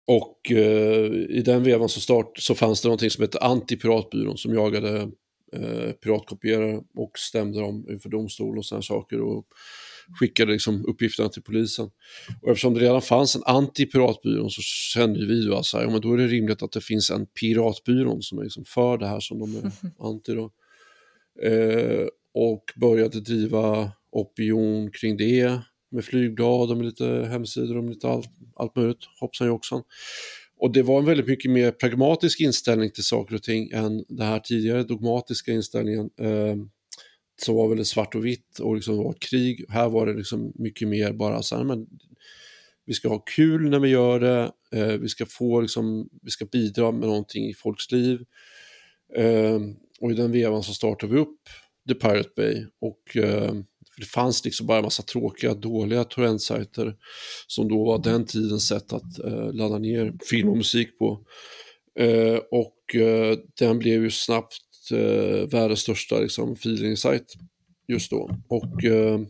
Och eh, i den vevan så, start, så fanns det någonting som hette Antipiratbyrån som jagade eh, piratkopierare och stämde dem inför domstol och sådana saker och skickade liksom uppgifterna till polisen. Och eftersom det redan fanns en antipiratbyrån så kände ju vi då att så här, ja, men då är det rimligt att det finns en piratbyrån som är liksom för det här som de är [LAUGHS] anti. Då. Eh, och började driva opinion kring det med flygblad och med lite hemsidor och med lite allt, allt möjligt, hoppsan joxan. Och det var en väldigt mycket mer pragmatisk inställning till saker och ting än den här tidigare dogmatiska inställningen eh, som var väldigt svart och vitt och liksom var ett krig. Här var det liksom mycket mer bara så här, men vi ska ha kul när vi gör det, eh, vi ska få liksom, vi ska bidra med någonting i folks liv. Eh, och i den vevan så startade vi upp The Pirate Bay och eh, det fanns liksom bara en massa tråkiga, dåliga torrentsajter som då var den tidens sätt att eh, ladda ner film och musik på. Eh, och eh, den blev ju snabbt eh, världens största liksom, feeling-sajt just då. Och eh,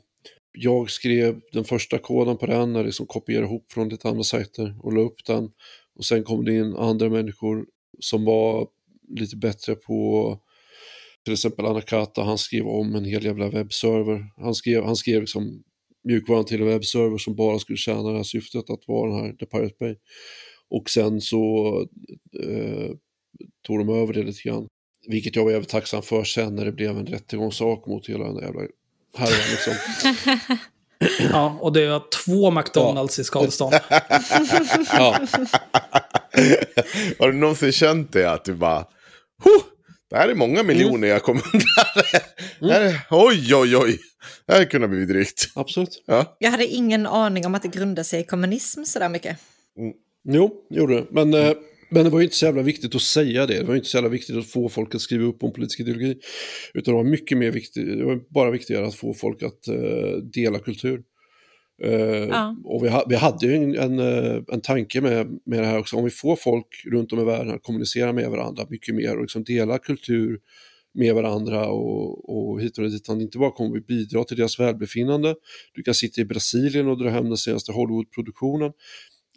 jag skrev den första koden på den, när liksom kopierade ihop från lite andra sajter och la upp den. Och sen kom det in andra människor som var lite bättre på till exempel Anakata, han skrev om en hel jävla webbserver. Han skrev, han skrev liksom mjukvaran till en webbserver som bara skulle tjäna det här syftet att vara den här The Pirate Bay. Och sen så eh, tog de över det lite grann. Vilket jag var jävligt tacksam för sen när det blev en rättegångssak mot hela den där jävla härvan liksom. [LAUGHS] Ja, och det var två McDonalds i skadestånd. [LAUGHS] Ja. Har du någonsin känt det att du bara... Huh, det här är många miljoner jag kommer undan. Är- Oj, oj, oj. Det här kunde bli drygt. Absolut. Ja. Jag hade ingen aning om att det grundade sig i kommunism sådär mycket. Jo, gjorde det. Men, eh, men det var ju inte så jävla viktigt att säga det. Det var ju inte så jävla viktigt att få folk att skriva upp om politisk ideologi. Utan det var mycket mer viktigt, det var bara viktigare att få folk att eh, dela kultur. Eh, Ja. Och vi, ha, vi hade ju en, en, eh, en tanke med, med det här också. Om vi får folk runt om i världen att kommunicera med varandra mycket mer och liksom dela kultur med varandra och, och hit och dit. Inte bara kommer vi bidra till deras välbefinnande. Du kan sitta i Brasilien och dra hem den senaste Hollywoodproduktionen.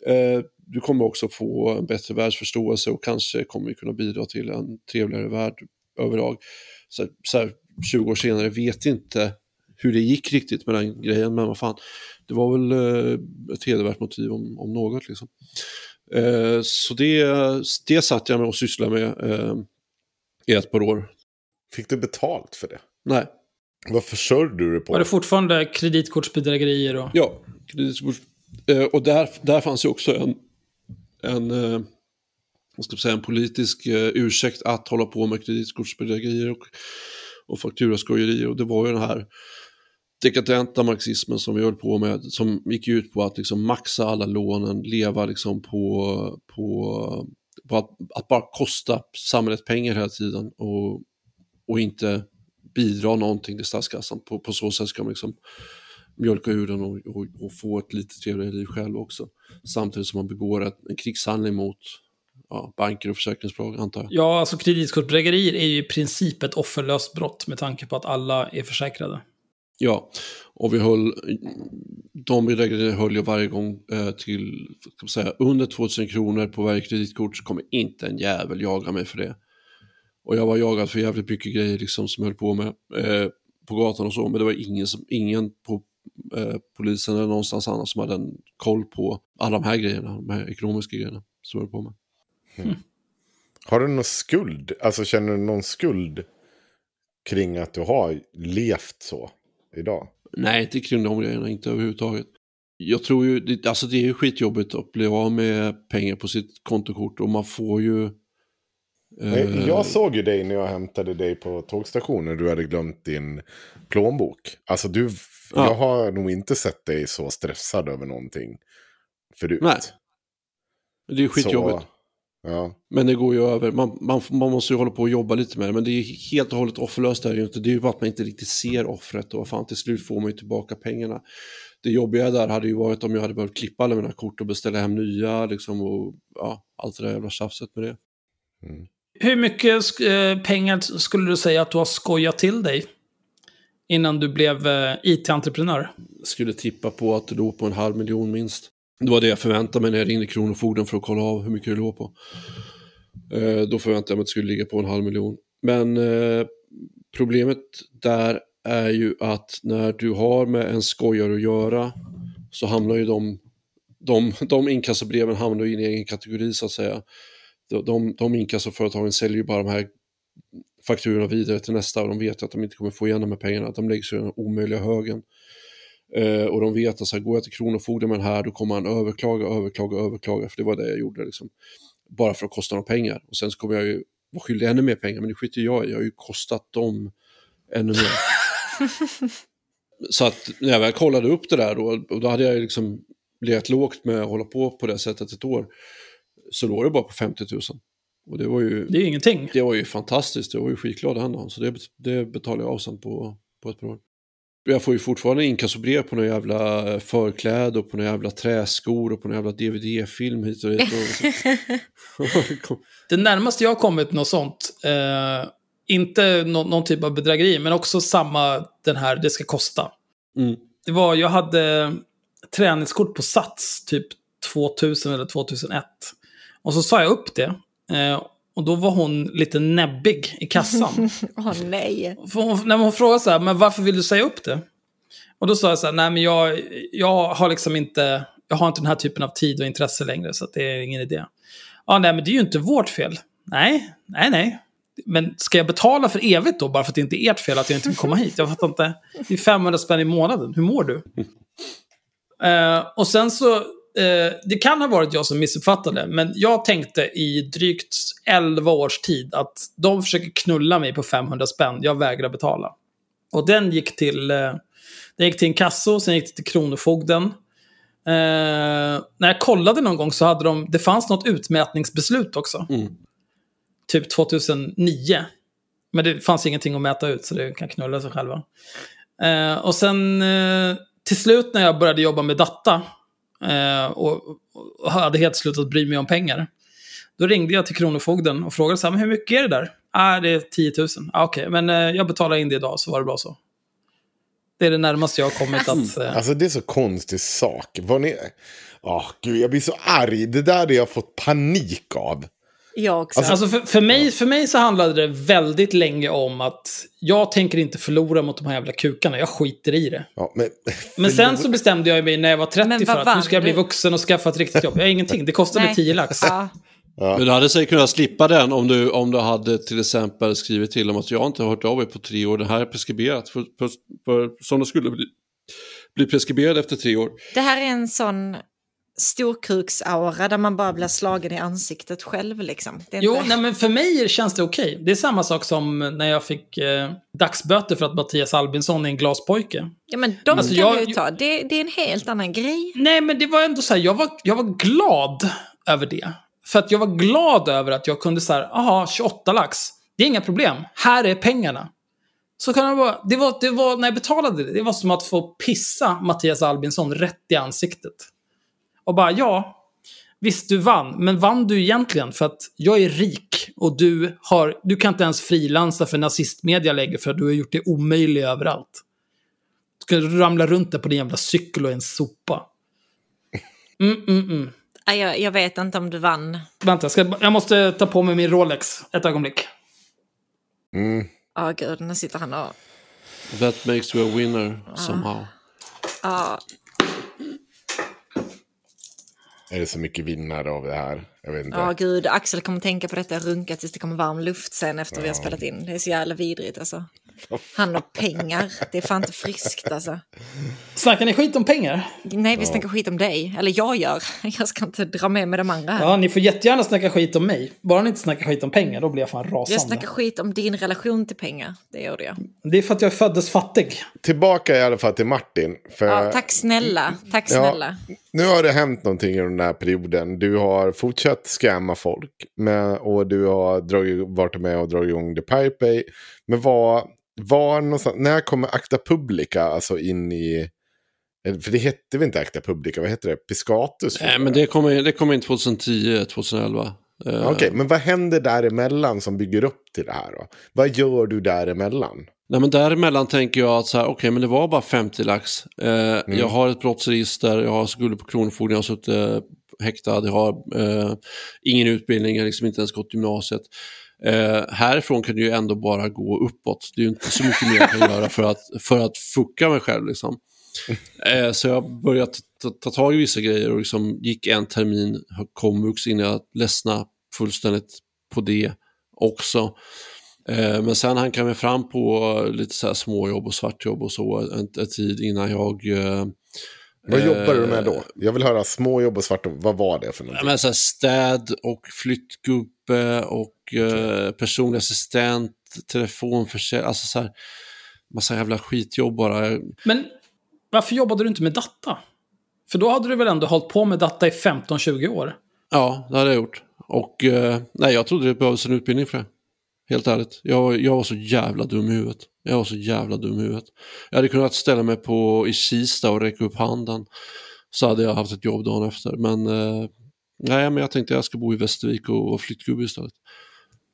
Eh, du kommer också få en bättre världsförståelse och kanske kommer vi kunna bidra till en trevligare värld överlag. Så, så här, 20 år senare vet inte hur det gick riktigt med den grejen, men vad fan, det var väl eh, ett hedervärt motiv om, om något. Liksom. Eh, så det, det satt jag med och sysslade med eh, i ett par år. Fick du betalt för det? Nej, Vad försörjde du dig på? Var det fortfarande kreditkortsbedrägerier och... Ja, kreditkort. Eh, och där, där fanns ju också en, en, eh, vad ska säga, en politisk eh, ursäkt att hålla på med kreditkortsbedrägerier och, och fakturaskojerier. Och det var ju den här dekadenta marxismen som vi höll på med, som gick ut på att liksom maxa alla lånen, leva liksom på, på, på att, att bara kosta samhället pengar hela tiden och, och inte bidra någonting till statskassan. På, på så sätt ska man liksom mjölka ur den och, och, och få ett lite trevligare liv själv också. Samtidigt som man begår ett, en krigshandling mot ja, banker och försäkringsbolag antar jag. Ja, alltså kreditkortsbedrägerier är ju i princip ett offerlöst brott med tanke på att alla är försäkrade. Ja, och vi höll, de bedrägerierna höll jag varje gång eh, till, ska säga, under 2000 kronor på varje kreditkort så kommer inte en jävel jaga mig för det. Och jag var jagad för jävligt mycket grejer liksom som jag höll på med eh, på gatan och så, men det var ingen, som, ingen på eh, polisen eller någonstans annars som hade en koll på alla de här grejerna, de här ekonomiska grejerna som jag på med. Har du någon skuld? Alltså känner du någon skuld kring att du har levt så idag? Nej, inte kring de grejerna, inte överhuvudtaget. Jag tror ju, det, alltså det är ju skitjobbigt att bli av med pengar på sitt kontokort och man får ju... eh, Jag såg ju dig när jag hämtade dig på tågstationen. Du hade glömt din plånbok. Alltså du, Ja. jag har nog inte sett dig så stressad över någonting förut. Nej. Det är ju skitjobbigt. Så, ja. Men det går ju över. Man, man, man måste ju hålla på och jobba lite med det. Men det är ju helt och hållet offerlöst. Är det, ju inte. det är ju bara att man inte riktigt ser offret. Och fan, till slut får man ju tillbaka pengarna. Det jobbiga där hade ju varit om jag hade behövt klippa alla mina kort och beställa hem nya. Liksom, och ja, allt det där jävla tjafset med det. Hur mycket eh, pengar skulle du säga att du har skojat till dig? Innan du blev eh, IT-entreprenör? skulle tippa på att det låg på en halv miljon minst. Det var det jag förväntade mig när jag ringde Kronofogden för att kolla av hur mycket det låg på. Eh, då förväntade jag mig att det skulle ligga på en halv miljon. Men eh, problemet där är ju att när du har med en skojare att göra så hamnar ju de, de, de inkassobreven hamnar i en egen kategori så att säga. De, de, de inkassoföretagen säljer ju bara de här fakturorna vidare till nästa och de vet att de inte kommer få igen de här pengarna, att de läggs i den omöjliga högen. Eh, och de vet att så här, går jag till Kronofogden med den här då kommer han överklaga, överklaga, överklaga, för det var det jag gjorde liksom. Bara för att kosta dem pengar. Och sen så kommer jag ju vara skyldig ännu mer pengar, men det skiter jag i, jag har ju kostat dem ännu mer. så att när jag väl kollade upp det där då, och då hade jag ju liksom legat lågt med att hålla på på det sättet ett år, så låg det bara på 50 000. Och det var ju, Det är ju ingenting. det var ju fantastiskt, jag var ju skitglad den dagen. Så det, det betalade jag av sen på, på ett par år. Jag får ju fortfarande inkassobrev på några jävla eh, förkläde och på några jävla träskor och på några jävla DVD-film hit och dit. [LAUGHS] Det närmaste jag har kommit något sånt, eh, inte nå- någon typ av bedrägeri, men också samma den här, det ska kosta. mm. Det var, jag hade träningskort på Sats, typ 2000 eller 2001. Och så sa jag upp det. Eh, och då var hon lite näbbig i kassan. [LAUGHS] Åh nej. För hon, när hon frågade så här, men varför vill du säga upp det? Och då sa jag så här, nej men jag, jag har liksom inte, jag har inte den här typen av tid och intresse längre, så det är ingen idé. Ja, nej men det är ju inte vårt fel. Nej, nej, nej. Men ska jag betala för evigt då, bara för att det inte är ert fel att jag inte vill komma hit? Jag fattar inte. Det är 500 spänn i månaden, hur mår du? [LAUGHS] Eh, och sen så eh, det kan ha varit jag som missuppfattade, men jag tänkte i drygt 11 års tid att de försöker knulla mig på 500 spänn, jag vägrar betala. Och den gick till, eh, den gick till en kasso, sen gick det till Kronofogden. Eh, när jag kollade någon gång så hade de, det fanns något utmätningsbeslut också. Mm. Typ 2009. Men det fanns ingenting att mäta ut så det kan knulla sig själva. Eh, och sen eh, till slut när jag började jobba med data och, och hade helt slutat bry mig om pengar. Då ringde jag till Kronofogden och frågade så här, men hur mycket är det där? Ah, det är 10 000. Ah, Okej, men eh, jag betalar in det idag så var det bra så. Det är det närmaste jag har kommit att... Eh, Alltså det är så konstig sak. Vad ni... Åh, gud, jag blir så arg. Det där hade jag fått panik av. Jag också. Alltså för, för, mig, för mig så handlade det väldigt länge om att jag tänker inte förlora mot de här jävla kukarna. Jag skiter i det. Ja, men, Men sen så bestämde jag mig när jag var 30 Men för att nu ska jag bli vuxen och skaffa ett riktigt jobb. Jag har ingenting. Det kostade Nej. 10 lax. Ja. Men du hade säkert kunnat slippa den om du, om du hade till exempel skrivit till om att jag inte har hört av mig på tre år, det här är preskriberat. För, för, för, som det skulle bli, bli preskriberat efter tre år. Det här är en sån storkuksaura där man bara blir slagen i ansiktet själv. Liksom. Jo, inte... nej, men för mig känns det okej. Det är samma sak som när jag fick eh, dagsböter för att Mattias Albinsson är en glaspojke. ja, men de Alltså, kan jag- du ju ta. Det, det är en helt annan grej. Nej, men det var ändå så här, jag var, jag var glad över det. För att jag var glad över att jag kunde så här, aha, 28 lax. Det är inga problem. Här är pengarna. Så kan jag bara, det var, det var, när jag betalade det, det var som att få pissa Mattias Albinsson rätt i ansiktet. Och bara, ja, visst du vann, men vann du egentligen? För att jag är rik och du, har, du kan inte ens frilansa för nazistmedia längre för att du har gjort det omöjligt överallt. Du ska ramla runt där på din jävla cykel och en sopa. Mm, mm, mm. Jag, jag vet inte om du vann. Vänta, jag, ska, jag måste ta på mig min Rolex. Ett ögonblick. mm, Ja, gud, nu sitter han och... That makes you a winner somehow. Ja, är det så mycket vinnare av det här? Jag vet inte. ja, gud. Axel kommer tänka på detta och runka tills det kommer varm luft sen efter vi har spelat in. Det är så jävla vidrigt alltså. Han har pengar. Det är fan inte friskt alltså. Snackar ni skit om pengar? Nej, vi snackar skit om dig. Eller jag gör. [LAUGHS] Jag ska inte dra med mig de andra här. Ja, ni får jättegärna snacka skit om mig. Bara ni inte snackar skit om pengar, då blir jag fan rasande. Jag snackar skit om din relation till pengar. Det gjorde jag. Det är för att jag föddes fattig. Tillbaka i alla fall till Martin. För Ja, tack snälla. Tack Ja. Nu har det hänt någonting i den här perioden. Du har fortsatt scamma folk. Med, och du har dragit, varit med och dragit igång The Pirate. Men var, var någonstans, när kommer Acta Publica alltså in i... För det hette väl inte Acta Publica, vad hette det? Piscatus? Nej, men det kommer det kom in 2010, 2011. Eh, Okej, men vad händer däremellan som bygger upp till det här då? Vad gör du däremellan? Nej, men däremellan tänker jag att så här, okej, men det var bara 50 lax. Eh, Jag har ett brottsregister, jag har skulder på Kronofogden, jag har suttit eh, häktad, jag har eh, ingen utbildning, jag har liksom inte ens gått gymnasiet. Eh, härifrån kan det ju ändå bara gå uppåt. Det är ju inte så mycket mer jag kan göra för att, för att fucka mig själv. Liksom. Eh, så jag började ta, ta tag i vissa grejer och liksom gick en termin komvux innan jag ledsnade fullständigt på det också. Eh, men sen han mig fram på lite så här småjobb och svartjobb och så en, en tid innan jag... Eh, Vad eh, jobbar du med då? Jag vill höra småjobb och svartjobb. Vad var det för någonting? men så här städ och flyttgubbe och eh, personlig assistent, telefonförsäljning, alltså så här massa jävla skitjobb bara. Men varför jobbade du inte med data? För då hade du väl ändå hållit på med data i 15-20 år? Ja, det hade jag gjort. Och eh, nej, jag trodde det behövdes en utbildning för det. Helt ärligt. Jag, jag var så jävla dum i huvudet. Jag var så jävla dum i huvudet. Jag hade kunnat ställa mig på, i Kista och räcka upp handen. Så hade jag haft ett jobb dagen efter. Men, eh, nej, men jag tänkte jag ska bo i Västervik och vara flyttgubbe istället.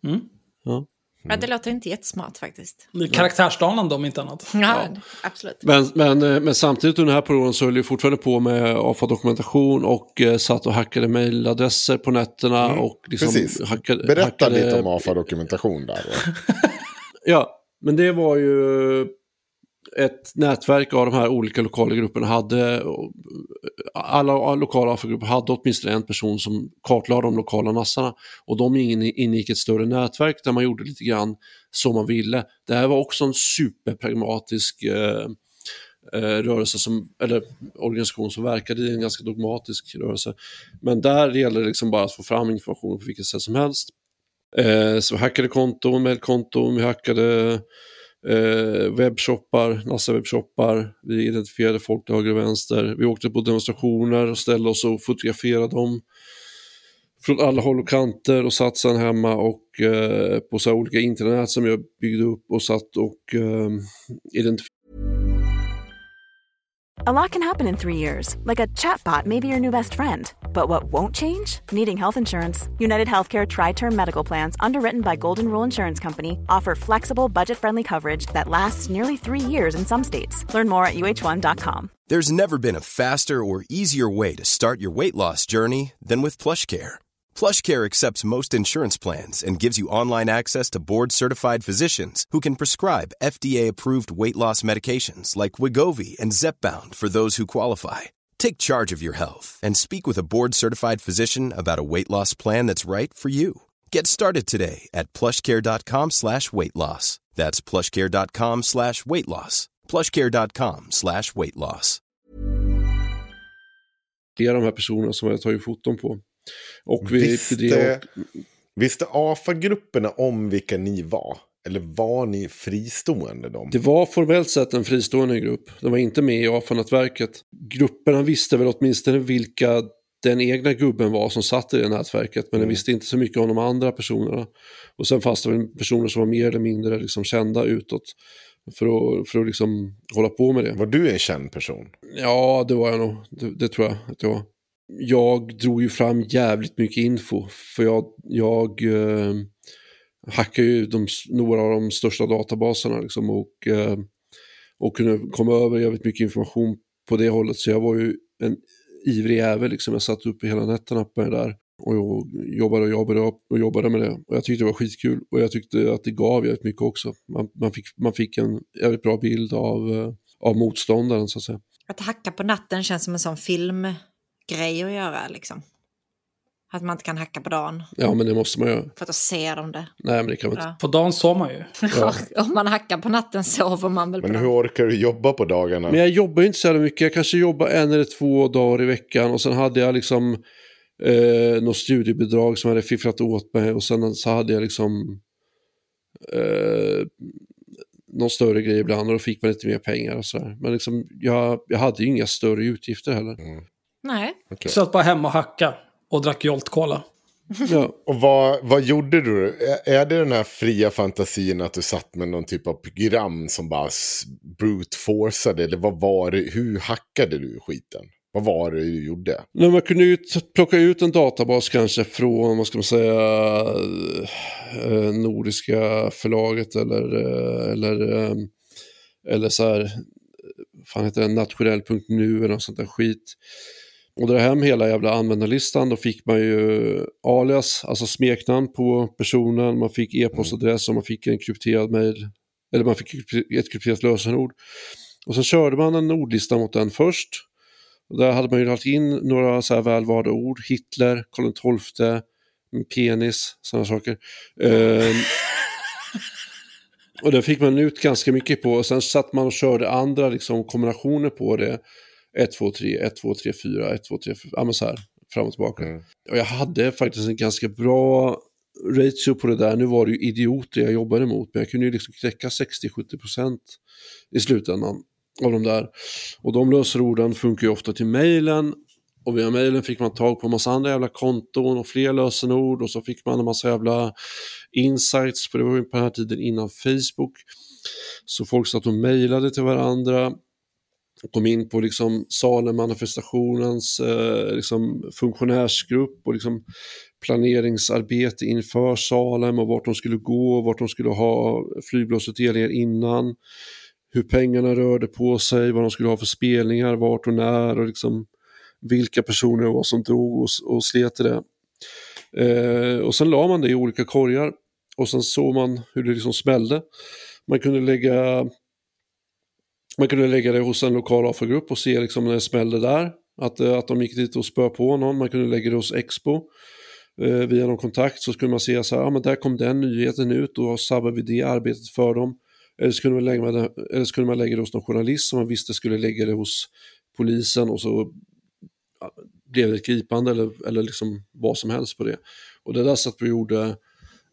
Mm. Ja. Ja, det låter inte jättesmart faktiskt. Det är Karaktärsdanande om inte annat. Ja, absolut. Men, men, eh, men samtidigt under den här perioden så höll jag fortfarande på med AFA-dokumentation och eh, satt och hackade mejladresser på nätterna. och liksom Mm, Precis. Hackade, Berätta hackade, lite om AFA-dokumentation där. [LAUGHS] Ja, men det var ju ett nätverk av de här olika lokala grupperna. Hade, alla lokala AFA-grupper hade åtminstone en person som kartlade de lokala nassarna. Och de ingick i ett större nätverk där man gjorde lite grann som man ville. Det här var också en superpragmatisk eh, eh rörelse som, eller organisation som verkade i en ganska dogmatisk rörelse. Men där gäller det liksom bara att få fram information på vilket sätt som helst. Eh, så vi hackade konton, mejlkonton, vi hackade eh, webbshoppar, NASA-webbshoppar, vi identifierade folk till höger och vänster, vi åkte på demonstrationer och ställde oss och fotograferade dem från alla håll och kanter och satt sen hemma och eh, på så här olika internet som jag byggde upp och satt och eh, identifierade A lot can happen in three years, like a chatbot may be your new best friend. But what won't change? Needing health insurance. United Healthcare Tri Term Medical Plans, underwritten by Golden Rule Insurance Company, offer flexible, budget friendly coverage that lasts nearly three years in some states. Learn more at uh1.com. There's never been a faster or easier way to start your weight loss journey than with PlushCare. PlushCare accepts most insurance plans and gives you online access to board-certified physicians who can prescribe FDA-approved weight loss medications like Wigovi and Zepbound for those who qualify. Take charge of your health and speak with a board-certified physician about a weight loss plan that's right for you. Get started today at plushcare.com slash weight loss. That's plushcare.com slash weight loss. plushcare.com slash weight loss. de här personerna som jag tagit foton på. Och vi Visste, bedrev- visste AFA-grupperna om vilka ni var? Eller var ni fristående de? Det var formellt sett en fristående grupp. De var inte med i AFA-nätverket. Grupperna visste väl åtminstone vilka den egna gubben var som satt i det nätverket, men den visste inte så mycket om de andra personerna. Och sen fanns det väl personer som var mer eller mindre liksom kända utåt för att, för att liksom hålla på med det. Var du en känd person? Ja, det var jag nog. Det, det tror jag att jag var. Jag drog ju fram jävligt mycket info, för jag, jag eh, hackade ju de, några av de största databaserna liksom, och, eh, och kunde komma över jävligt mycket information på det hållet. Så jag var ju en ivrig jävel, liksom. jag satt uppe hela nätterna på det där och jag jobbade och jobbade och jobbade med det. Och jag tyckte det var skitkul och jag tyckte att det gav jävligt mycket också. Man, man, fick, man fick en jävligt bra bild av, eh, av motståndaren så att säga. Att hacka på natten känns som en sån filmgrej att göra liksom. Att man inte kan hacka på dagen. Ja, men det måste man göra. För att då ser de det. Nej, men det kan man inte. På dagen sov man ju. Ja. [LAUGHS] Om man hackar på natten sover man väl på Men hur dagen. orkar du jobba på dagarna? Men jag jobbar ju inte så jävla mycket. Jag kanske jobbar en eller två dagar i veckan och sen hade jag liksom eh, något studiebidrag som jag hade fifflat åt mig och sen så hade jag liksom eh, någon större grej ibland och då fick man lite mer pengar och sådär. Men liksom, jag, jag hade ju inga större utgifter heller. Nej. Okej. Satt bara hemma och hacka och drack Jolt Cola. Ja. [LAUGHS] Och vad, vad gjorde du? Är, det den här fria fantasin att du satt med någon typ av program som bara s- brute forceade? Eller vad var det? Hur hackade du skiten? Vad var det du gjorde? Nej, man kunde ju plocka ut en databas kanske från, vad ska man säga, eh, Nordiska förlaget eller, eh, eller, eh, eller så här, fan heter det, nationell.nu eller något sånt där skit. Och dra hem hela jävla användarlistan, då fick man ju alias, alltså smeknamn på personen, man fick e-postadress och man fick en krypterad mail, eller man fick ett krypterat lösenord. Och sen körde man en ordlista mot den först. Och där hade man ju lagt in några så här välvalda ord. Hitler, Karl XII, penis, sådana saker. Ehm, och det fick man ut ganska mycket på. Och sen satt man och körde andra liksom, kombinationer på det. 1, 2, 3, 1, 2, 3, 4, 1, 2, 3, 4. Ja, men så här, fram och tillbaka. Mm. Och jag hade faktiskt en ganska bra ratio på det där. Nu var det ju idioter jag jobbade mot, men jag kunde ju liksom knäcka 60-70% i slutändan av de där. Och de lösenorden funkar ju ofta till mejlen. Och via mejlen fick man tag på en massa andra jävla konton och fler lösenord och så fick man en massa jävla insights, för det var ju på den här tiden innan Facebook. Så folk satt och mejlade till varandra kom in på liksom Salem-manifestationens eh, liksom funktionärsgrupp och liksom planeringsarbete inför Salem och vart de skulle gå, vart de skulle ha flygblåsutdelningar innan, hur pengarna rörde på sig, vad de skulle ha för spelningar, vart och när och liksom vilka personer det var som drog och, och slet i det. Eh, och sen la man det i olika korgar och sen såg man hur det liksom smällde. Man kunde lägga man kunde lägga det hos en lokal AFA-grupp och se liksom när det smällde där. Att, eh, att de gick dit och spö på någon. Man kunde lägga det hos Expo. Eh, via någon kontakt så skulle man se så här, ja men där kom den nyheten ut och sabbar vi det arbetet för dem. Eller så kunde man lägga, det- eller så kunde man lägga det hos någon journalist som man visste skulle lägga det hos polisen och så blev det ett gripande eller, eller liksom vad som helst på det. Och det där satt vi och gjorde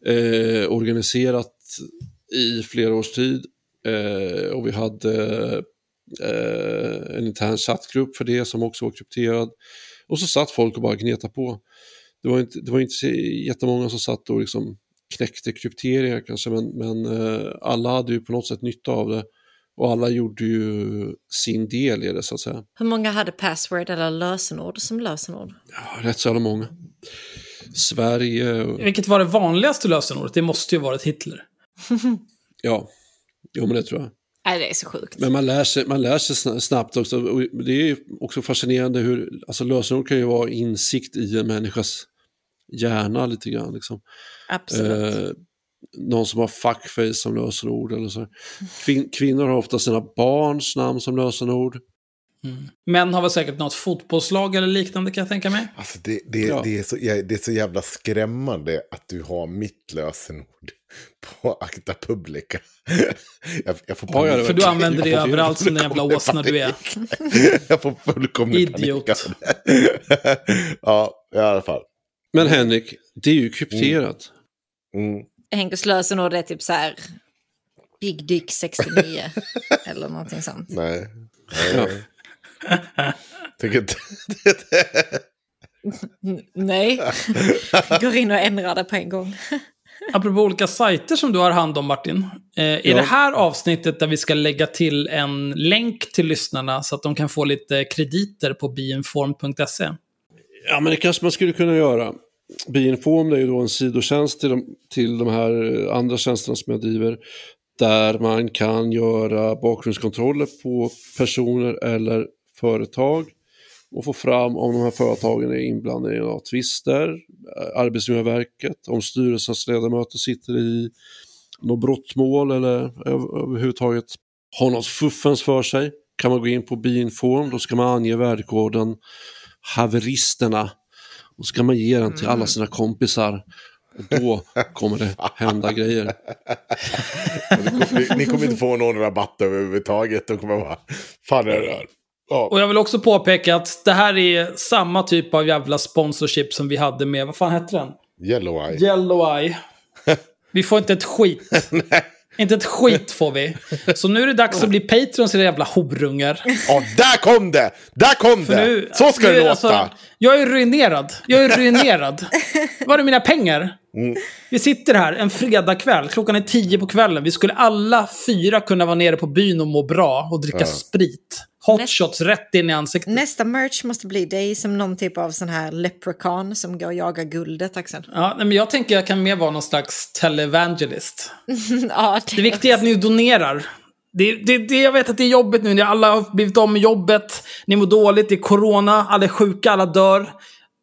eh, organiserat i flera års tid eh, och vi hade eh, en intern chattgrupp för det som också var krypterad. Och så satt folk och bara gnetade på. Det var inte, det var inte jättemånga som satt och liksom knäckte krypteringar kanske, men, men eh, alla hade ju på något sätt nytta av det. Och alla gjorde ju sin del i det så att säga. Hur många hade password eller lösenord som lösenord? Ja, rätt så jävla många. Sverige, och, Vilket var det vanligaste lösenordet? Det måste ju varit Hitler. ja, jo men det tror jag. Nej, det är så sjukt. Men man lär sig, man lär sig sna- snabbt också. Och det är också fascinerande hur, alltså lösenord kan ju vara insikt i en människas hjärna lite grann. Liksom. Absolut. Eh, någon som har fuckface som lösenord eller så. Kvin kvinnor har ofta sina barns namn som lösenord. Män har väl säkert något fotbollslag eller liknande kan jag tänka mig. Alltså det, det, Ja. det, är så, det är så jävla skrämmande att du har mitt lösenord på Akta Publica. [LAUGHS] Jag, jag får ja, panik. För du använder det överallt som den jävla åsna du är. [LAUGHS] Jag får fullkomlig Idiot. panik. det. [LAUGHS] ja, i alla fall. Men Henrik, det är ju krypterat. Mm. Henkes lösenord är typ så här Big Dick 69 eller någonting sånt. Nej. Ja. Tycker inte... [LAUGHS] Nej, går in och ändrar det på en gång. Apropå olika sajter som du har hand om Martin. Eh, är Ja. det här avsnittet där vi ska lägga till en länk till lyssnarna så att de kan få lite krediter på beinform.se? Ja, men det kanske man skulle kunna göra. Beinform är ju då en sidotjänst till de, till de här eh, andra tjänsterna som jag driver. Där man kan göra bakgrundskontroller på personer eller företag. Och få fram om de här företagen är inblandade i några tvister. Arbetsmiljöverket, om styrelsens ledamöter sitter i något brottmål eller över- överhuvudtaget har något fuffens för sig. Kan man gå in på Beinform, då ska man ange värdekoden haveristerna. Och ska man ge den till alla sina kompisar. Och då kommer det hända grejer. ni, [LAUGHS] ni kommer inte få någon rabatt överhuvudtaget. De kommer bara... Fan är det där? Ja. Och jag vill också påpeka att det här är samma typ av jävla sponsorship som vi hade med, vad fan hette den? Yellow Eye. Yellow Eye. [LAUGHS] Vi får inte ett skit. inte ett skit får vi. Så nu är det dags att bli Patreons era jävla horungar. Ja, där kom det! Där kom För det! nu, Så ska nu det låta! alltså- jag är ruinerad. Jag är ruinerad. [LAUGHS] Var är mina pengar? Mm. Vi sitter här en fredagkväll, klockan är tio på kvällen. Vi skulle alla fyra kunna vara nere på byn och må bra och dricka sprit. Hot shots rätt in i ansiktet. Nästa merch måste bli dig som någon typ av sån här leprechaun som går och jagar guldet, Axel. Ja, men jag tänker jag kan mer vara någon slags televangelist. [LAUGHS] ja, Det viktiga är att ni donerar. Det, det, det, jag vet att det är jobbigt nu. Ni alla har blivit av med jobbet. Ni mår dåligt. Det är corona. Alla är sjuka. Alla dör.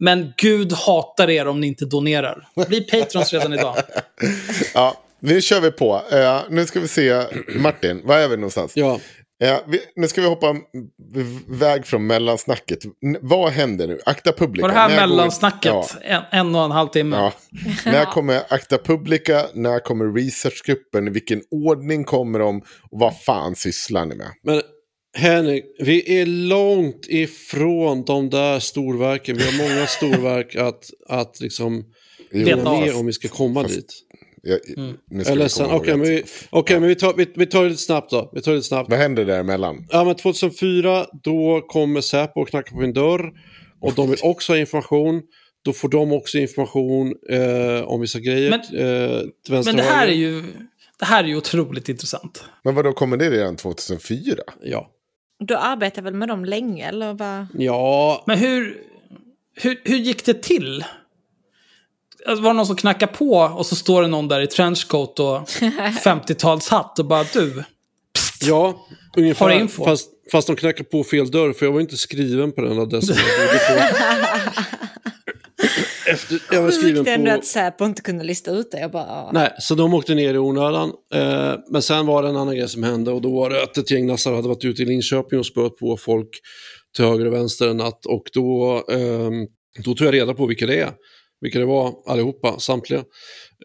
Men Gud hatar er om ni inte donerar. Bli patrons redan idag. [LAUGHS] Ja, nu kör vi på. Eh, nu ska vi se, Martin, var är vi någonstans? Ja, Eh, vi, nu ska vi hoppa väg från mellansnacket. N- vad händer nu? Akta Publica. Och det här När går- mellansnacket, Ja, en, en och en halv timme. ja. [LAUGHS] när kommer Akta Publica? När kommer researchgruppen? I vilken ordning kommer de? Och vad fan sysslar ni med? men Henrik, vi är långt ifrån de där storverken. Vi har många storverk att, att liksom Jo, om vi ska komma fast- dit. Jag, nu ska Eller vi sen, komma ihåg okej, att- men, vi, okej, men vi, tar, vi, vi tar det lite snabbt då. Vi tar det lite snabbt. Vad händer däremellan? Ja, men 2004, då kommer Säpo och knackar på min dörr. Och de vill också ha information. Då får de också information eh, om vissa grejer. Men- eh, Men det här är ju, det här är ju otroligt intressant. Men vad då kommer det redan 2004? Ja. Du arbetar väl med dem länge, eller vad? Ja, Men hur, hur, hur gick det till? Alltså, var det någon som knackade på och så står det någon där i trenchcoat och [LAUGHS] 50-talshatt och bara du. ja ungefär. Har info? Fast, fast de knackar på fel dörr, för jag var inte skriven på den adressen. jag bodde på. [LAUGHS] Efter, jag var skriven Sjukt ändå på... att Säpo inte kunde lista ut det. Jag bara, ja. Nej, så de åkte ner i onödan. Eh, men sen var det en annan grej som hände och då var det att ett gäng nassar hade varit ute i Linköping och spöat på folk till höger och vänster en natt. Och då, ehm, då tog jag reda på vilka det är vilka det var allihopa, samtliga.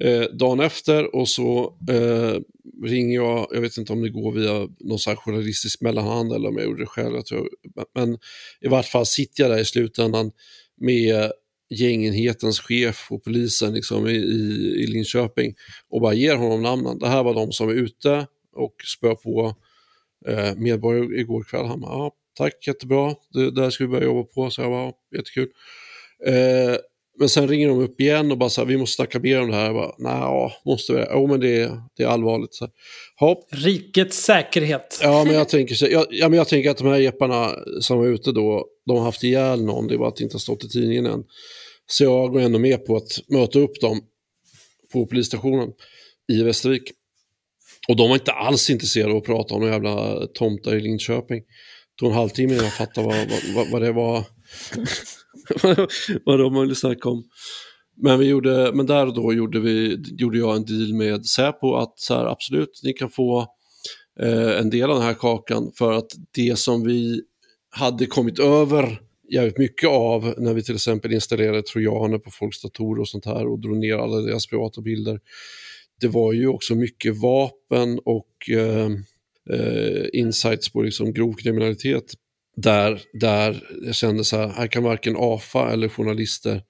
Eh, dagen efter och så eh, ringer jag, jag vet inte om det går via någon sån här journalistisk mellanhand eller om jag gjorde det själv. Jag tror, men i vart fall sitter jag där i slutändan med gängenhetens chef och polisen liksom, i, i, Linköping och bara ger honom namnen. Det här var de som var ute och spöar på eh, medborgare igår kväll. Han bara, ja, tack, jättebra, det där ska vi börja jobba på. Så jag bara, ja, jättekul. Eh, men sen ringer de upp igen och bara så här, vi måste snacka mer om det här. Jag bara, nej, måste vi? Jo, men det är, det är allvarligt. Så, hopp. Rikets säkerhet. Ja, men jag tänker, så, jag, ja, men jag tänker att de här jepparna som var ute då, de har haft ihjäl någon, det är bara att det inte har stått i tidningen än. Så jag går ändå med på att möta upp dem på polisstationen i Västervik. Och de var inte alls intresserade av att prata om några jävla tomtar i Linköping. Det tog en halvtimme innan jag fattade vad, vad, vad det var [LAUGHS] vad de ville snacka om. Men, vi gjorde, men där och då gjorde, vi, gjorde jag en deal med Säpo att så här, absolut, ni kan få eh, en del av den här kakan för att det som vi hade kommit över jävligt mycket av när vi till exempel installerade trojaner på folks datorer och sånt här och drog ner alla deras privata bilder. Det var ju också mycket vapen och eh, eh, insights på liksom grov kriminalitet där, där jag kände så här, här kan varken AFA eller journalister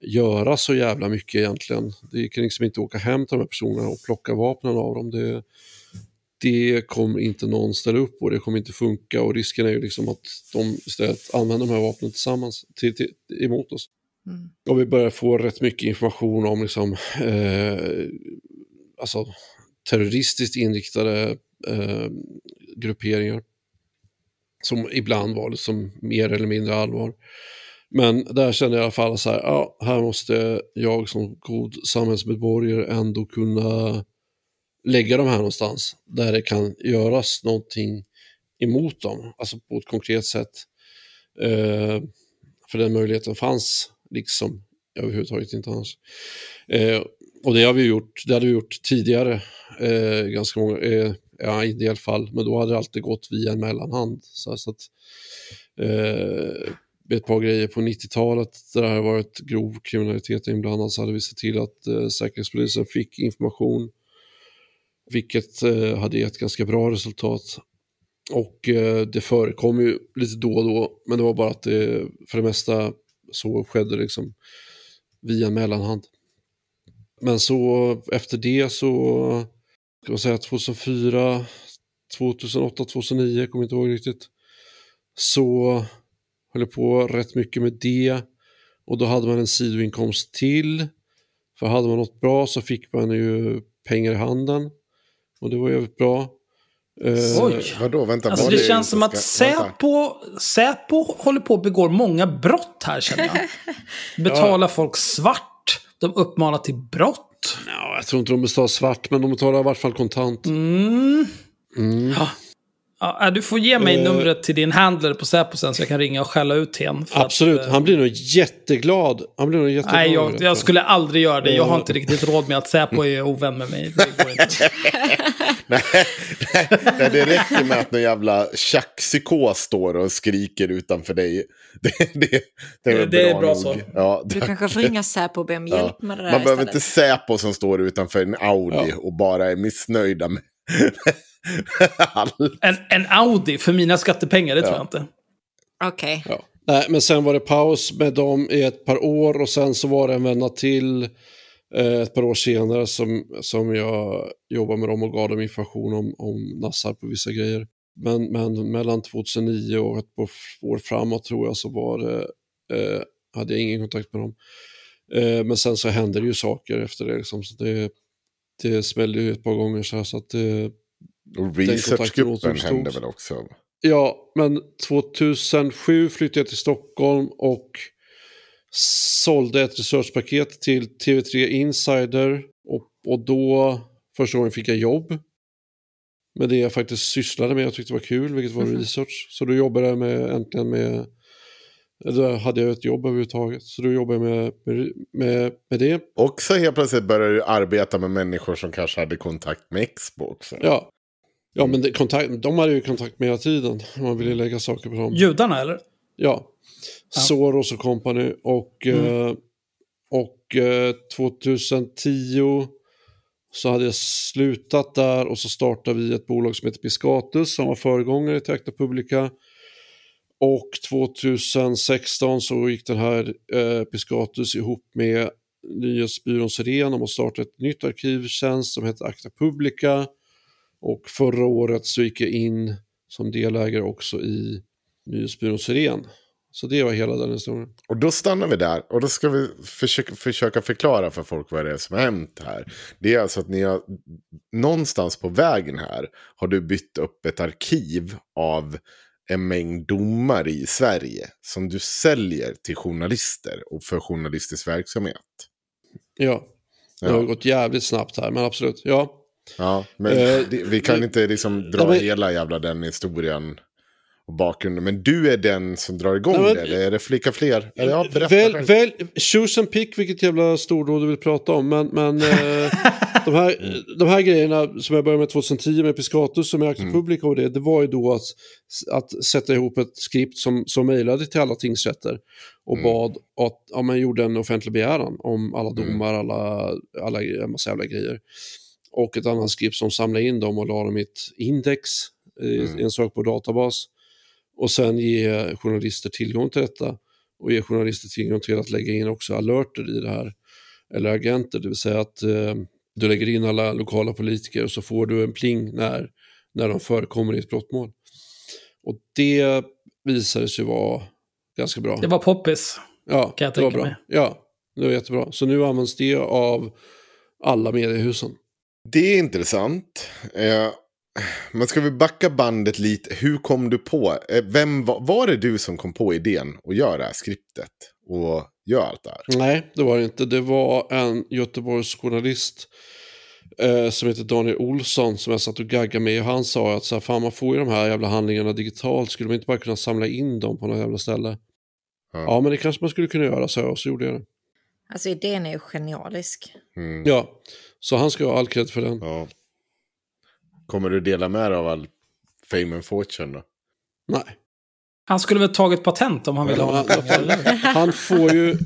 göra så jävla mycket egentligen. Det kan liksom inte åka hem till de här personerna och plocka vapnen av dem. Det, det kommer inte någon ställa upp på, det kommer inte funka och risken är ju liksom att de istället använder de här vapnen tillsammans till, till, emot oss. Mm. Och vi börjar få rätt mycket information om liksom, eh, alltså, terroristiskt inriktade eh, grupperingar som ibland var liksom mer eller mindre allvar. Men där kände jag i alla fall så här, ja, här måste jag som god samhällsmedborgare ändå kunna lägga dem här någonstans där det kan göras någonting emot dem, alltså på ett konkret sätt. Eh, för den möjligheten fanns liksom överhuvudtaget inte annars. Eh, och det har vi gjort, det hade vi gjort tidigare, eh, ganska många, eh, ja, i en del fall, men då hade det alltid gått via en mellanhand. Så, så att, eh, ett par grejer på 90-talet där det har varit grov kriminalitet inblandad så hade vi sett till att eh, Säkerhetspolisen fick information, vilket eh, hade gett ganska bra resultat. Och eh, det förekom ju lite då och då, men det var bara att det för det mesta så skedde liksom via en mellanhand. Men så efter det så ska man säga 2004, 2008, 2009, kommer inte ihåg riktigt. Så höll jag på rätt mycket med det. Och då hade man en sidoinkomst till. För hade man något bra så fick man ju pengar i handen. Och det var jävligt bra. Eh, Oj! Vadå, vänta. Alltså det, det känns som att Säpo, Säpo håller på att begå många brott här känner jag. [LAUGHS] Betalar ja. folk svart. De uppmanar till brott. Ja, jag tror inte de betalar svart, men de betalar i vart fall kontant. Mm. Mm. Ja. Ja, du får ge mig uh, numret till din handler på Säpo sen så jag kan ringa och skälla ut igen. Absolut, att, uh, han blir nog jätteglad. Han blir nog jätteglad. Nej, jag, jag skulle aldrig göra det. Jag har inte riktigt råd med att Säpo är ovän med mig. Det går inte. [LAUGHS] nej, nej, det räcker med att någon jävla tjackpsykos står och skriker utanför dig. [LAUGHS] Det, det, det är, det, det är bra nog. så. Ja, du kanske får ringa Säpo och be om hjälp ja. med det där Man behöver inte Säpo som står utanför en Audi ja. och bara är missnöjda med [LAUGHS] en, en Audi för mina skattepengar, det ja. tror jag inte. Okej. Okay. Ja. Nej, men sen var det paus med dem i ett par år och sen så var det en vända till eh, ett par år senare som, som jag jobbade med dem och gav dem information om, om Nassar på vissa grejer. Men, men mellan 2009 och ett år framåt tror jag så var det, eh, hade jag ingen kontakt med dem. Eh, men sen så hände det ju saker efter det. Liksom, så det, det smällde ju ett par gånger så, här, så att det... Och researchgruppen hände väl också? Ja, men 2007 flyttade jag till Stockholm och sålde ett researchpaket till TV3 Insider. Och, och då, första gången fick jag jobb med det jag faktiskt sysslade med och tyckte var kul, vilket var mm -hmm. research. Så då jobbade jag med, äntligen med då hade jag ett jobb överhuvudtaget. Så då jobbade jag med, med, med det. Och så helt plötsligt började du arbeta med människor som kanske hade kontakt med Xbox. Ja, ja men det, kontakt, de hade ju kontakt med hela tiden. Man ville lägga saker på dem. Judarna eller? Ja. ja. Soros och company. Och, mm. eh, och eh, 2010 så hade jag slutat där och så startade vi ett bolag som heter Piscatus som var föregångare till Acta Publica. Och 2016 så gick den här eh, Piscatus ihop med nyhetsbyrån Siren om att starta ett nytt arkivtjänst som heter Acta Publica. Och förra året så gick jag in som delägare också i nyhetsbyrån Siren. Så det var hela den historien. Och då stannar vi där. Och då ska vi försöka, försöka förklara för folk vad det är som har hänt här. Det är alltså att ni har någonstans på vägen här har du bytt upp ett arkiv av en mängd domar i Sverige som du säljer till journalister och för journalistisk verksamhet. Ja, det har gått jävligt snabbt här, men absolut. Ja, Ja, men Eh, vi kan det- inte liksom dra Ja, men- hela jävla den historien och bakgrunden. Men du är den som drar igång Ja, men- det, eller är det flika fler? Eller, ja, berätta väl, själv. väl, choose and pick vilket jävla stordåd du vill prata om. Men, men eh, [LAUGHS] de, här, de här grejerna som jag började med 2010 med Piscatus som är Acta Publica och det, det var ju då att, att sätta ihop ett skript som, som mejlade till alla tingsrätter och bad att ja, man gjorde en offentlig begäran om alla domar, alla, alla en massa jävla grejer. Och ett annat skript som samlade in dem och la dem i ett index i, i en sökbar databas. Och sen ge journalister tillgång till detta och ge journalister tillgång till att lägga in också alerter i det här. Eller agenter, det vill säga att eh, du lägger in alla lokala politiker och så får du en pling när, när de förekommer i ett brottmål. Och det visade sig vara ganska bra. Det var poppis. ja, kan jag det var tänka bra. mig. Ja, det var jättebra. Så nu används det av alla mediehusen. Det är intressant. Eh, men ska vi backa bandet lite? Hur kom du på? Eh, vem var, det du som kom på idén att göra det här skriptet? Och göra allt det här? Nej, det var det inte. Det var en Göteborgs journalist eh, som heter Daniel Olsson som jag satt och gaggade med. Och han sa att så här, fan, man får ju de här jävla handlingarna digitalt. Skulle man inte bara kunna samla in dem på något jävla ställe? Ja. Ja, men det kanske man skulle kunna göra, så jag. Och så gjorde jag det. Alltså idén är ju genialisk. Mm. Ja, så han ska ha all cred för den. Ja. Kommer du dela med dig av all fame and fortune då? Nej. Han skulle väl tagit patent om han ville ha det. han, får ju,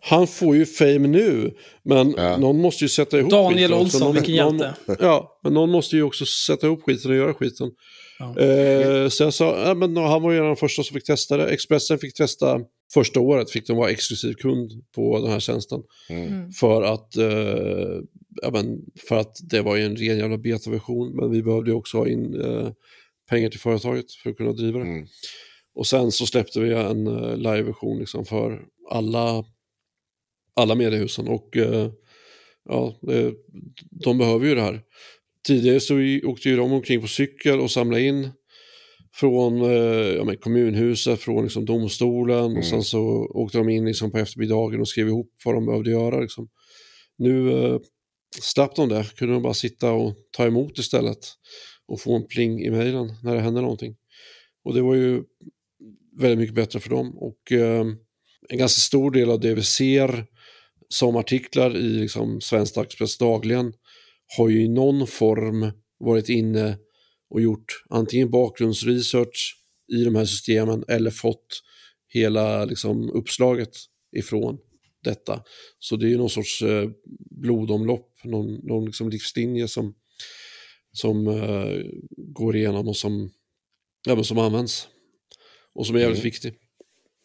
han får ju fame nu, men Ja. någon måste ju sätta ihop Daniel skiten. Olsson, Så någon, vilken hjälte. Någon, ja, men någon måste ju också sätta ihop skiten och göra skiten. Ja. Eh, så jag sa, ja, men han var ju den första som fick testa det. Expressen fick testa första året, fick de vara exklusiv kund på den här tjänsten. Mm. För att, eh, men för att det var ju en ren jävla betaversion, men vi behövde också ha in eh, pengar till företaget för att kunna driva det. Mm. Och sen så släppte vi en uh, live-version liksom för alla, alla mediehusen. Och eh, ja, det, de behöver ju det här. Tidigare så åkte ju de omkring på cykel och samlade in från eh, men kommunhuset, från liksom, domstolen och sen så åkte de in liksom, på eftermiddagen och skrev ihop vad de behövde göra. Liksom. Nu eh, slapp de det, kunde de bara sitta och ta emot istället och få en pling i mejlen när det hände någonting. Och det var ju väldigt mycket bättre för dem. Och eh, en ganska stor del av det vi ser som artiklar i liksom, Svensk Dagspress dagligen har ju i någon form varit inne och gjort antingen bakgrundsresearch i de här systemen eller fått hela liksom, uppslaget ifrån detta. Så det är ju någon sorts eh, blodomlopp, någon, någon liksom livslinje som, som eh, går igenom och som, ja, men som används. Och som är jävligt viktig.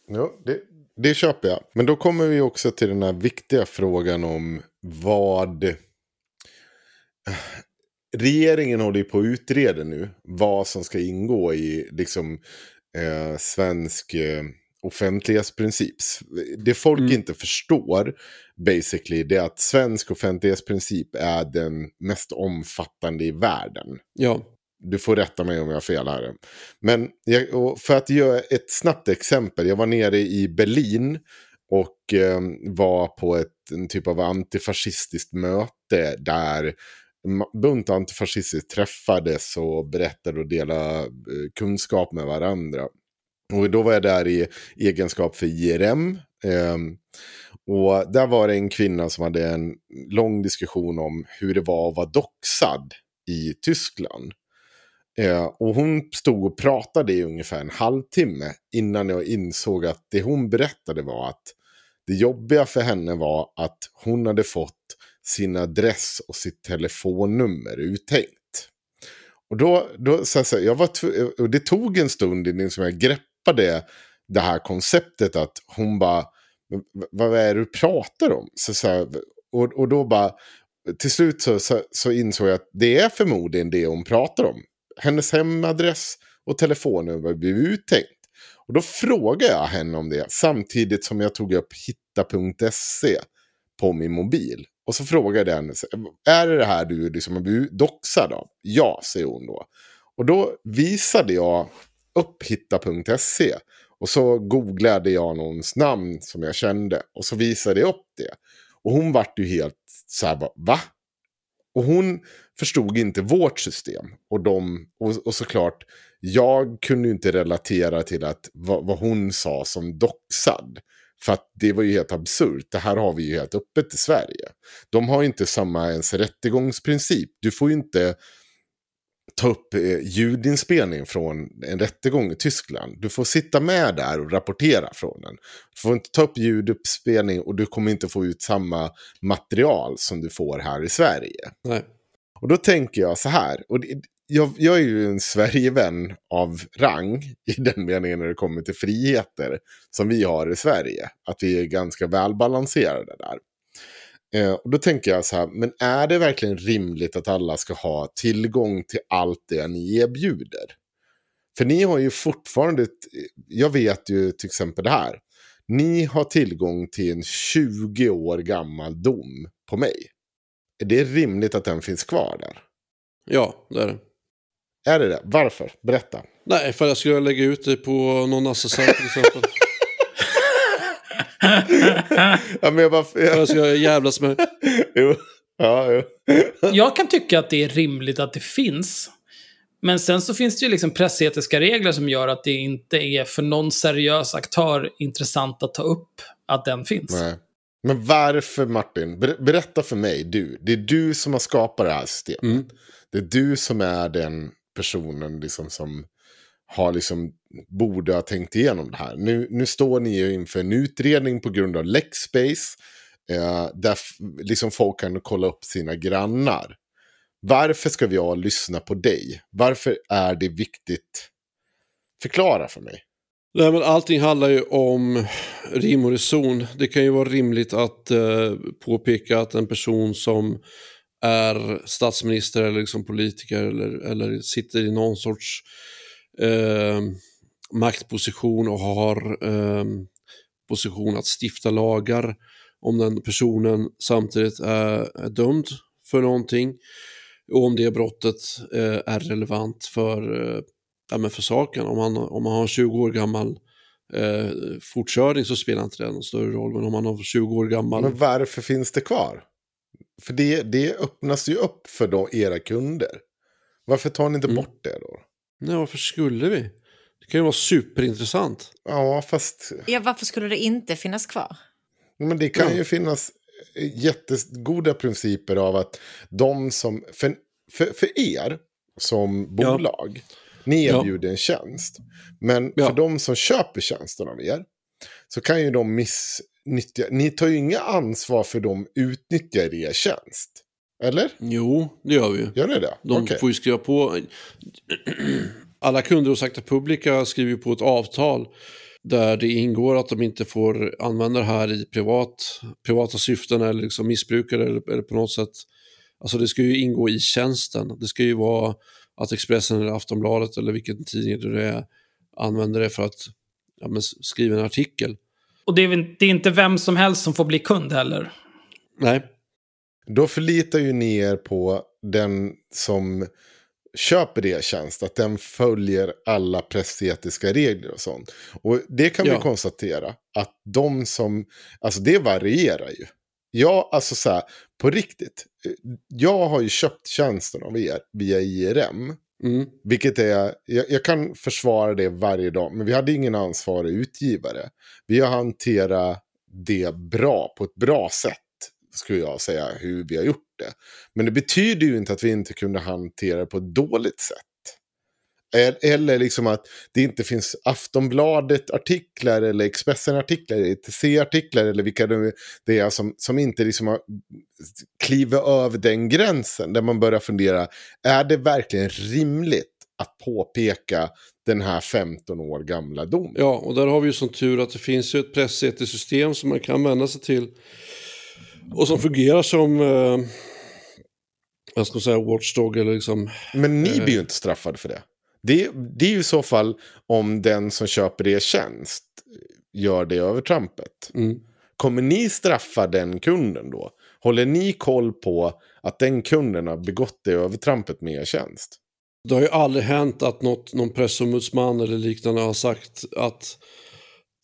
Ja, det, det köper jag. Men då kommer vi också till den här viktiga frågan om vad... Regeringen håller ju på att utreda nu vad som ska ingå i liksom, eh, svensk eh, offentlighetsprincip. Det folk Mm. inte förstår basically det är att svensk offentlighetsprincip är den mest omfattande i världen. Ja, Du får rätta mig om jag har fel här. Men jag, för att göra ett snabbt exempel. Jag var nere i Berlin och eh, var på ett en typ av antifascistiskt möte där bunt antifascister träffades och berättade och delade eh, kunskap med varandra. Och då var jag där i egenskap för IRM. Eh, och där var det en kvinna som hade en lång diskussion om hur det var att vara doxad i Tyskland. Eh, och hon stod och pratade i ungefär en halvtimme innan jag insåg att det hon berättade var att Det jobbiga för henne var att hon hade fått sin adress och sitt telefonnummer uttänkt. Och då, då så här, jag var och det tog en stund innan som jag greppade det här konceptet att hon bara, vad är det du pratar om? Så, så här, och, och då bara, till slut så, så, så, insåg jag att det är förmodligen det hon pratar om. Hennes hemadress och telefonnummer blev uttänkt. Och då frågade jag henne om det samtidigt som jag tog upp hitta.se på min mobil. Och så frågade jag henne, är det det här du liksom har blivit doxad av? Ja, säger hon då. Och då visade jag upp hitta.se. Och så googlade jag någons namn som jag kände. Och så visade jag upp det. Och hon vart ju helt så här, va? Och hon förstod inte vårt system. Och, de, och, och såklart, jag kunde inte relatera till att vad, vad hon sa som doxad. För att det var ju helt absurt. Det här har vi ju helt öppet i Sverige. De har inte samma ens rättegångsprincip. Du får ju inte ta upp eh, ljudinspelning från en rättegång i Tyskland. Du får sitta med där och rapportera från den. Du får inte ta upp ljuduppspelning och du kommer inte få ut samma material som du får här i Sverige. Nej. Och då tänker jag så här, och det, jag, jag, är ju en Sverigevän av rang [LAUGHS] i den meningen när det kommer till friheter som vi har i Sverige. Att vi är ganska välbalanserade där. Eh, och då tänker jag så här, men är det verkligen rimligt att alla ska ha tillgång till allt det ni erbjuder? För ni har ju fortfarande, jag vet ju till exempel det här. Ni har tillgång till en 20 år gammal dom på mig. Är det rimligt att den finns kvar där? Ja, det är det. Är det det? Varför? Berätta. Nej, för jag skulle lägga ut det på någon assistent till exempel. [LAUGHS] ja, men jag bara... Jag ska jävlas [LAUGHS] med. jo. Ja, jo. jag kan tycka att det är rimligt att det finns. Men sen så finns det ju liksom pressetiska regler som gör att det inte är för någon seriös aktör intressant att ta upp att den finns. Nej. Men varför Martin? Berätta för mig, du. Det är du som har skapat det här systemet. Mm. Det är du som är den personen liksom som har liksom, borde ha tänkt igenom det här. Nu, nu står ni ju inför en utredning på grund av lexbase. Eh, där liksom folk kan kolla upp sina grannar. Varför ska vi lyssna på dig? Varför är det viktigt? Förklara för mig. Nej, men allting handlar ju om rim och reson. Det kan ju vara rimligt att eh, påpeka att en person som är statsminister eller liksom politiker eller, eller sitter i någon sorts eh, maktposition och har eh, position att stifta lagar om den personen samtidigt är, är dömd för någonting och om det brottet eh, är relevant för, eh, ja, för saken. Om man, om man har en 20 år gammal eh, fortkörning så spelar inte det någon större roll. Men om man har 20 år gammal... Men varför finns det kvar? För det, det öppnas ju upp för då era kunder. Varför tar ni inte mm. bort det då? Nej, varför skulle vi? Det kan ju vara superintressant. Ja, fast... Ja, varför skulle det inte finnas kvar? Men det kan ja. ju finnas jättegoda principer av att de som... För, för, för er som bolag, ja. ni erbjuder ja. en tjänst. Men för de som köper tjänsten av er så kan ju de missnyttja... Ni tar ju inga ansvar för de utnyttjar er tjänst. Eller? Jo, det gör vi. Gör ni det? De okay. får ju skriva på... Alla kunder hos Acta Publica skriver på ett avtal där det ingår att de inte får använda det här i privat, privata syften eller liksom missbrukare eller, eller på något sätt. Alltså det ska ju ingå i tjänsten. Det ska ju vara att Expressen eller Aftonbladet eller vilken tidning det är använder det för att ja, men, skriva en artikel. Och det är, det är inte vem som helst som får bli kund heller? Nej. Då förlitar ju ni er på den som köper e-tjänst, att den följer alla pressetiska regler och sånt. Och det kan ja. vi konstatera, att de som, alltså det varierar ju. Ja, alltså så här, på riktigt. Jag har ju köpt tjänsten av er via IRM. Mm. Vilket är, jag, jag, kan försvara det varje dag, men vi hade ingen ansvarig utgivare. Vi har hanterat det bra, på ett bra sätt skulle jag säga, hur vi har gjort det. Men det betyder ju inte att vi inte kunde hantera det på ett dåligt sätt. Eller liksom att det inte finns Aftonbladet-artiklar eller Expressen-artiklar, ETC-artiklar eller vilka det det är som, som inte liksom har klivit över den gränsen. Där man börjar fundera, är det verkligen rimligt att påpeka den här 15 år gamla domen? Ja, och där har vi ju som tur att det finns ju ett pressetiskt system som man kan vända sig till. Och som fungerar som, eh, jag ska säga, watchdog eller liksom... Men ni Eh. blir ju inte straffade för det. det. Det är ju i så fall om den som köper er tjänst gör det övertrampet. Mm. Kommer ni straffa den kunden då? Håller ni koll på att den kunden har begått det övertrampet med er tjänst? Det har ju aldrig hänt att något, någon pressombudsman eller liknande har sagt att,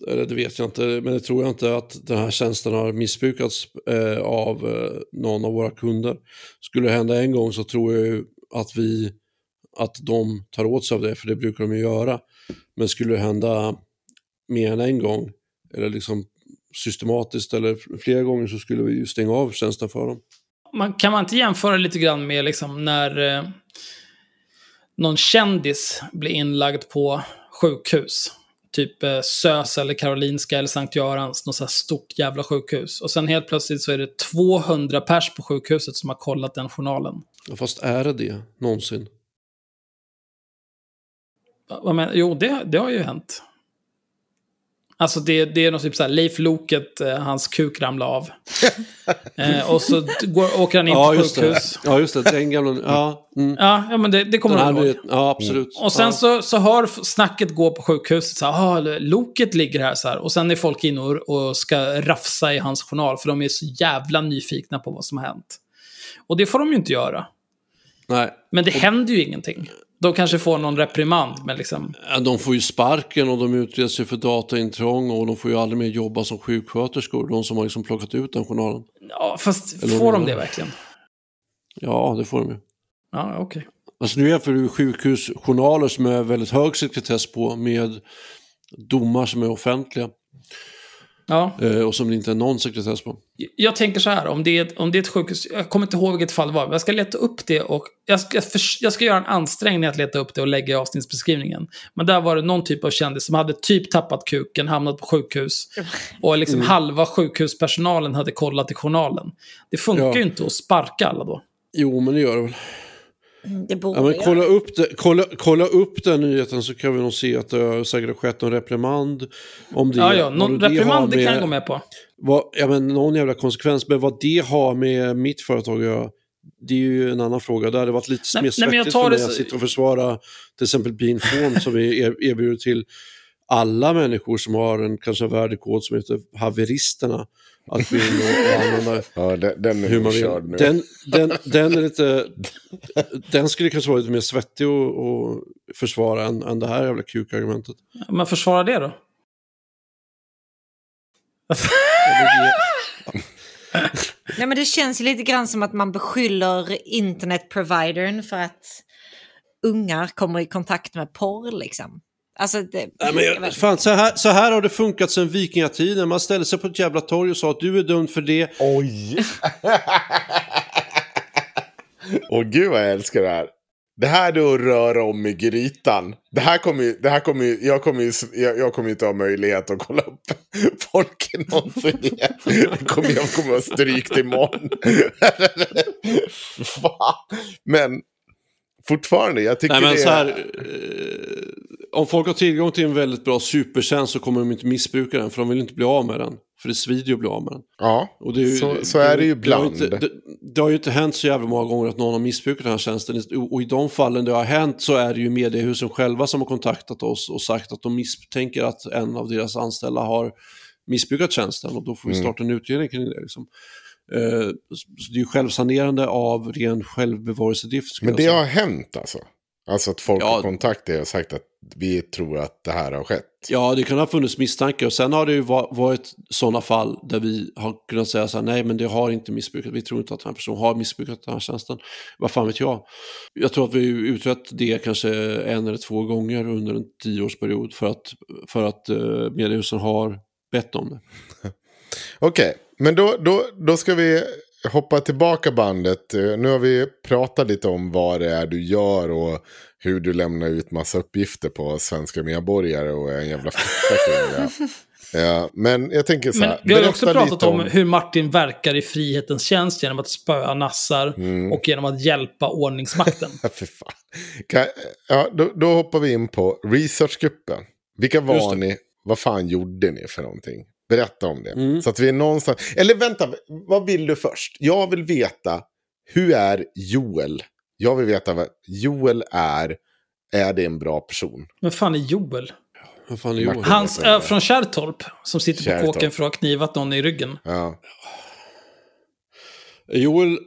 eller det vet jag inte, men det tror jag inte att den här tjänsten har missbrukats eh, av eh, någon av våra kunder. Skulle det hända en gång så tror jag ju att vi, att de tar åt sig av det, för det brukar de ju göra. Men skulle det hända mer än en gång, eller liksom systematiskt eller flera gånger så skulle vi ju stänga av tjänsten för dem. Man, kan man inte jämföra lite grann med liksom när eh, någon kändis blir inlagd på sjukhus? Typ eh, SÖS eller Karolinska eller Sankt Görans, något så här stort jävla sjukhus. Och sen helt plötsligt så är det 200 pers på sjukhuset som har kollat den journalen. Ja, Fast är det det någonsin? Va- Vad jo, det, det har ju hänt. Alltså det, det är något typ såhär, Leif Loket, eh, hans kuk ramlade av. [LAUGHS] eh, och så går, åker han in Ja, på det. sjukhus. Ja, just det. Den gamla... Ja, mm. Ja, ja, men det, det kommer du ihåg. ja absolut. Och sen ja. så, så hör snacket gå på sjukhuset så här, ah, Loket ligger här så här. Och sen är folk inne och, och ska rafsa i hans journal för de är så jävla nyfikna på vad som har hänt. Och det får de ju inte göra. Nej, Men det händer ju ingenting. De kanske får någon reprimand, men liksom... De får ju sparken och de utreds ju för dataintrång och de får ju aldrig mer jobba som sjuksköterskor. De som har liksom plockat ut den journalen. Ja, fast Eller får de det verkligen? Ja, det får de ju. Ja, okej. Alltså nu jämför du sjukhusjournaler som är väldigt hög sekretess på med domar som är offentliga Ja. eh, och som det inte är någon sekretess på. Jag tänker så här, om det, är ett, om det är ett sjukhus, jag kommer inte ihåg vilket fall det var, men jag ska leta upp det och jag ska, jag ska göra en ansträngning att leta upp det och lägga i avsnittsbeskrivningen. Men där var det någon typ av kändis som hade typ tappat kuken, hamnat på sjukhus [LAUGHS] och liksom Mm. halva sjukhuspersonalen hade kollat i journalen. Det funkar Ja. ju inte att sparka alla då. Jo, men det gör det väl. Det borde Ja, men jag. kolla, upp det, kolla, kolla upp den nyheten så kan vi nog se att det har säkert skett någon reprimand. Om det, Ja, ja, någon det har reprimand det kan jag gå med på. Vad, ja, men någon jävla konsekvens, men vad det har med mitt företag att göra, det är ju en annan fråga. Det hade varit lite Nej, mer nej, men jag svettigt tar för det mig att sitta och försvara till exempel Beanform som vi er- erbjuder till alla människor som har en kanske en värdekod som heter haveristerna. Att och, och använda Ja, den, den är hur man vill. nu. Den, den, den är lite... Den skulle kanske vara lite mer svettig att att försvara än, än det här jävla kukargumentet. Men försvara det då? Nej, men det känns ju lite grann som att man beskyller internetprovidern för att ungar kommer i kontakt med porr liksom. Alltså, det, Nej, men jag fan, så, här, så här har det funkat sedan vikingatiden. Man ställde sig på ett jävla torg och sa att du är dömd för det. Oj! [LAUGHS] Åh gud vad jag älskar det här. Det här är då att röra om i grytan. Det här kommer ju, det här kommer ju, jag kommer ju, jag, jag kommer inte ha möjlighet att kolla upp folk någonsin igen. Jag kommer, jag kommer ha strykt imorgon. [LAUGHS] Fan. Men fortfarande, jag tycker Nej, men det så är... här, eh, om folk har tillgång till en väldigt bra supertjänst så kommer de inte missbruka den för de vill inte bli av med den. För det svider ju att bli av med den. Ja, Och det är ju, så, så är det ju Det ibland. inte, det, det har ju inte hänt så jävla många gånger att någon har missbrukat den här tjänsten. Och i de fallen det har hänt så är det ju mediehusen själva som har kontaktat oss och sagt att de misstänker att en av deras anställda har missbrukat tjänsten. Och då får vi Mm. starta en utredning kring det. Liksom. Eh, så det är ju självsanerande av ren självbevarelsedrift. Men det har hänt alltså? Alltså att folk Ja. har kontaktat er och sagt att vi tror att det här har skett? Ja, det kan ha funnits misstankar och sen har det ju va- varit sådana fall där vi har kunnat säga så här, nej men det har inte missbrukat, vi tror inte att den här personen har missbrukat den här tjänsten. Vad fan vet jag? Jag tror att vi har utrett det kanske en eller två gånger under en tioårsperiod för att, för att uh, mediehusen har bett om det. [LAUGHS] Okej, men då, då, då ska vi hoppa tillbaka bandet. Eh, Nu har vi pratat lite om vad det är du gör och hur du lämnar ut massa uppgifter på svenska medborgare och är en jävla fitta kring det. Ja, [LAUGHS] men jag tänker så Men här. vi har också pratat lite om hur Martin verkar i frihetens tjänst genom att spöa nassar Mm. och genom att hjälpa ordningsmakten. [LAUGHS] Ja, för fan. Kan, ja, då, då hoppar vi in på researchgruppen. Vilka var ni? Vad fan gjorde ni för någonting? Berätta om det. Mm. Så att vi är någonstans... Eller vänta, vad vill du först? Jag vill veta, hur är Joel? Jag vill veta vad Joel är. Är det en bra person? Men fan är Joel? Vad fan är? Martin. Hans, äh, från Kärrtorp, som sitter på Kärrtorp. kåken för att ha knivat någon i ryggen. Ja. Joel,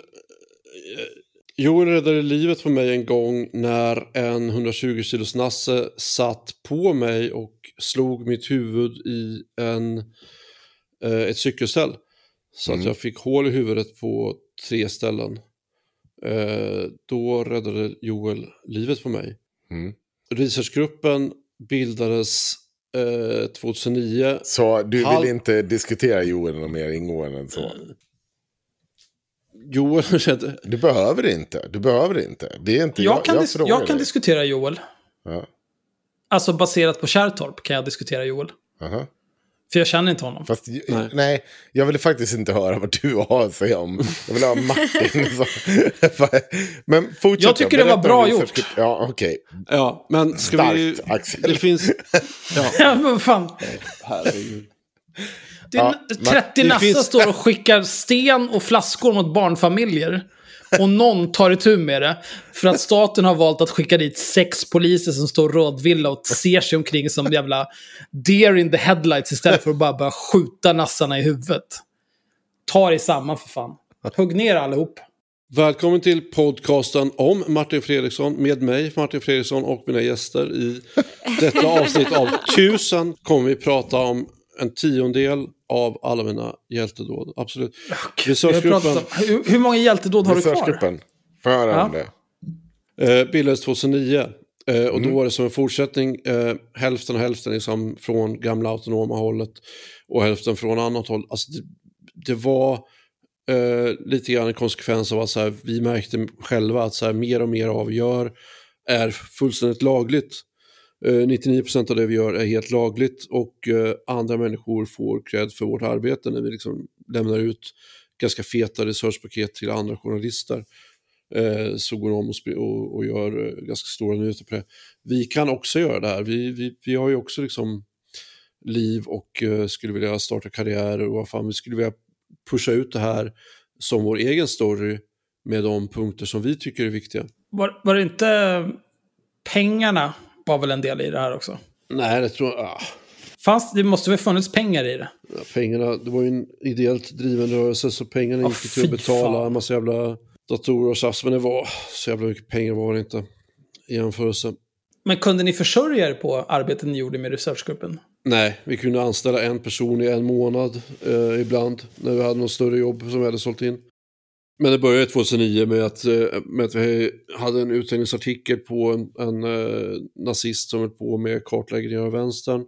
Joel räddade livet på mig en gång när en 120 kilos nasse satt på mig och slog mitt huvud i en, eh, ett cykelställ. Så Mm. att jag fick hål i huvudet på tre ställen. Eh, då räddade Joel livet på mig. Mm. Researchgruppen bildades eh, 2009. Så du vill Halv- inte diskutera Joel något mer ingående än så? Joel [LAUGHS] räddade... Du behöver inte. Du behöver inte. Det är inte Jag kan, dis- frågar jag kan diskutera Joel. Ja. Alltså baserat på Kärrtorp kan jag diskutera Joel. Aha. För jag känner inte honom. Fast nej. Nej. nej, jag vill faktiskt inte höra vad du har att säga om. Jag vill ha Martin. [LAUGHS] så. [LAUGHS] Men fortsätt. Jag tycker då. det var bra gjort. researchgrupp. Ja, okej. Ja, men ska Starkt, vi... Axel. Det finns... [LAUGHS] Ja, Ja, men fan. herregud. Det är Ja, n- men 30 det nassar finns- står och skickar sten och flaskor mot barnfamiljer. Och någon tar itu med det. För att staten har valt att skicka dit sex poliser som står rådvilla och ser sig omkring som jävla deer in the headlights istället för att bara börja skjuta nassarna i huvudet. Ta dig samman för fan. Hugg ner allihop. Välkommen till podcasten om Martin Fredriksson med mig, Martin Fredriksson och mina gäster. I detta avsnitt av tusen kommer vi prata om en tiondel av alla mina hjältedåd. Absolut. Pratat om, hur, hur många hjältedåd har du kvar? Höra om Ja. det? eh, bildades 2009. Eh, och Mm. då var det som en fortsättning, eh, hälften och hälften liksom från gamla autonoma hållet och hälften från annat håll. Alltså det, det var eh, lite grann en konsekvens av att så här, vi märkte själva att så här, mer och mer av vi gör är fullständigt lagligt. Eh, 99% av det vi gör är helt lagligt och eh, andra människor får cred för vårt arbete när vi liksom lämnar ut ganska feta researchpaket till andra journalister eh, så går de och, och, gör ganska stora nyheter på det. Vi kan också göra det här. Vi, vi, vi har ju också liksom liv och skulle vilja starta karriärer och vad fan, vi skulle vilja pusha ut det här som vår egen story med de punkter som vi tycker är viktiga. Var, var det inte pengarna var väl en del i det här också? Nej, det tror jag... Ah, Fanns, det måste väl funnits pengar i det? ja, pengarna, det var ju en ideellt driven rörelse så pengarna Ja, gick till att betala fan. en massa jävla datorer och tjafs. Men det var så jävla mycket pengar var det inte i jämförelse. Men kunde ni försörja er på arbetet ni gjorde med researchgruppen? Nej, vi kunde anställa en person i en månad eh, ibland när vi hade något större jobb som vi hade sålt in. Men det började 2009 med att, eh, med att vi hade en utställningsartikel på en, en eh, nazist som höll på med kartläggning av vänstern.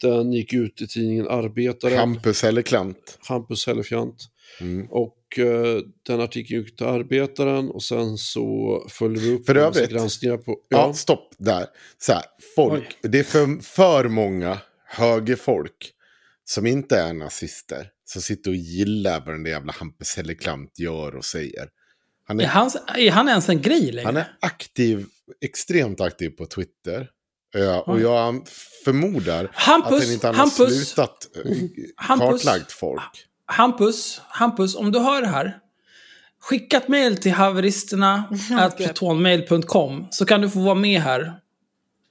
Den gick ut i tidningen Arbetaren, Hampus Helleklant. Hampus Hellefjant. Mm. Och eh, den artikeln gick till Arbetaren och sen så följde vi upp För övrigt- granskningar på... Ja, stopp där. Så här, folk, det är för, för många högerfolk som inte är nazister som sitter och gillar vad den där jävla Hampus Helleklant gör och säger. Han Är är, han, är han ens en grej längre? han är aktiv, extremt aktiv på Twitter. Ja, och jag förmodar Hampus, att han inte har Hampus, slutat eh, Hampus. kartlagt folk. Hampus, Hampus, om du hör det här. Skicka ett mejl till haveristerna [LAUGHS] protonmail.com så kan du få vara med här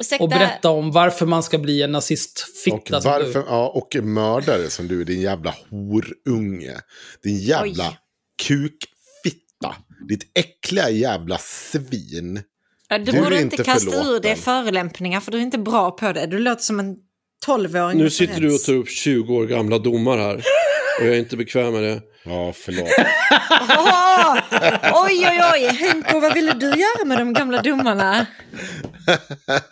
Ursäkta, och berätta om varför man ska bli en Och, nazistfitta som varför, du. ja, och mördare som du, din jävla horunge. Din jävla Oj. kukfitta. Ditt äckliga jävla svin. Ja, du, Du borde inte inte kasta ur förlåten. dig förelämpningar för du är inte bra på det. Du låter som en tolvåring. Nu sitter du och tar upp 20 år gamla domar här. Och jag är inte bekväm med det. Ja, förlåt. Åh! Oj, oj, oj! Henko, vad ville du göra med de gamla domarna?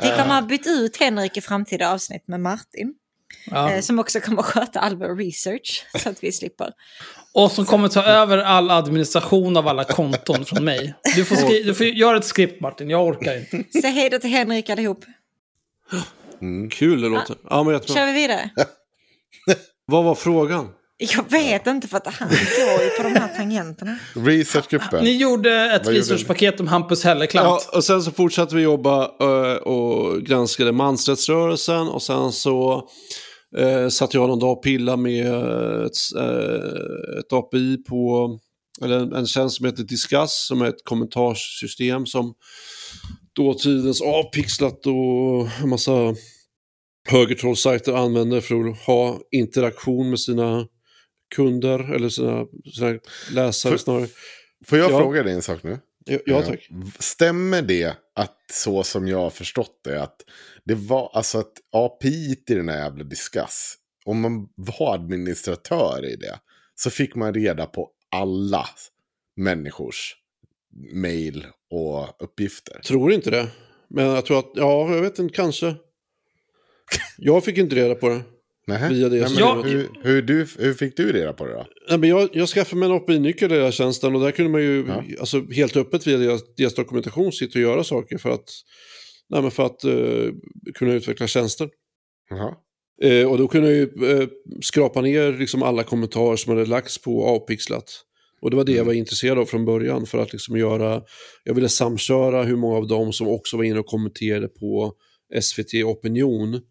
Vi kommer ha bytt ut Henrik i framtida avsnitt med Martin. Ja. eh, som också kommer sköta all vår research så att vi slipper. Och som kommer ta över all administration av alla konton från mig. Du får, skri- du får göra ett skript Martin, jag orkar inte. Säg hej då till Henrik allihop. Kul det låter. Ja, men jättebra. Kör vi vidare? [LAUGHS] Vad var frågan? Jag vet inte för att han går ju på de här tangenterna. Researchgruppen. Ni gjorde ett Vad gjorde researchpaket om Hampus Helleklant. Ja, och sen så fortsatte vi jobba eh, och granskade mansrättsrörelsen och sen så eh, satt jag någon dag och pillade med ett, eh, ett API på, eller en, en tjänst som heter Discuss som är ett kommentarssystem som dåtidens avpixlat och en massa högertrollsajter använder för att ha interaktion med sina kunder eller sina, sina läsare För- snarare. Får jag Ja. fråga dig en sak nu? Ja, ja tack. Stämmer det att så som jag har förstått det, att det var alltså att API i den här jävla Discuss, om man var administratör i det, så fick man reda på alla människors mail och uppgifter. Tror inte det. Men jag tror att, ja, jag vet inte, kanske. Jag fick inte reda på det. Nähä? Via det Nej, men hur, hur, du, hur fick du reda på det då? Nej, men jag, jag skaffade mig en API-nyckel i den här tjänsten och där kunde man ju Ja. alltså, helt öppet via deras, deras dokumentation sitta och göra saker för att, nej, men för att eh, kunna utveckla tjänster. Jaha. Eh, och då kunde jag ju eh, skrapa ner liksom alla kommentarer som hade lagts på avpixlat. Och det var det jag var intresserad av från början för att liksom göra, jag ville samköra hur många av dem som också var inne och kommenterade på SVT Opinion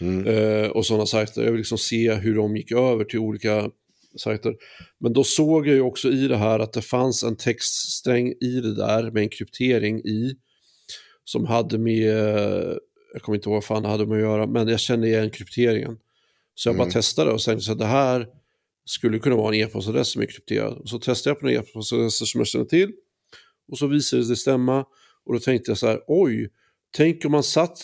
Mm. eh, och sådana sajter. Jag vill liksom se hur de gick över till olika sajter. Men då såg jag ju också i det här att det fanns en textsträng i det där med en kryptering i som hade med, jag kommer inte ihåg vad fan det hade med att göra, men jag kände igen krypteringen. Så jag bara Mm. testade och tänkte att det här skulle kunna vara en e-postadress som är krypterad. Och så testade jag på några e-postadresser som jag känner till och så visade det sig stämma. Och då tänkte jag så här, oj, tänk om man satt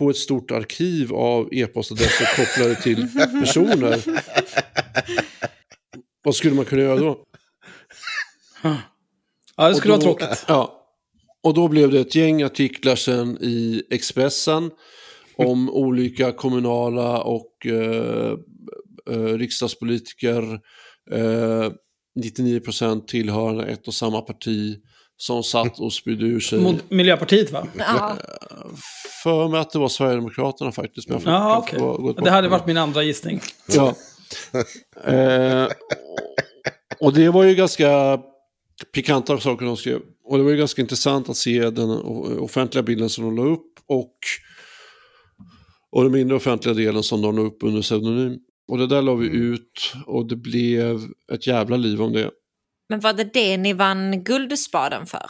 på ett stort arkiv av e-postadresser kopplade till personer. Vad skulle man kunna göra då? Ja, det skulle Och vara då- tråkigt. Ja. Och då blev det ett gäng artiklar sen i Expressen om olika kommunala och eh, eh, riksdagspolitiker, eh, 99% tillhörande ett och samma parti, som satt och spydde ur sig. Mot Miljöpartiet va? Ja, För mig att det var Sverigedemokraterna faktiskt. Men jag får- Ja, få gå tillbaka Det hade varit min andra gissning. Ja. [LAUGHS] eh, och det var ju ganska pikanta saker de skrev. Och det var ju ganska intressant att se den offentliga bilden som de la upp och, och den mindre offentliga delen som de la upp under pseudonym. Och det där la vi ut och det blev ett jävla liv om det. Men var det det ni vann Guldspaden för?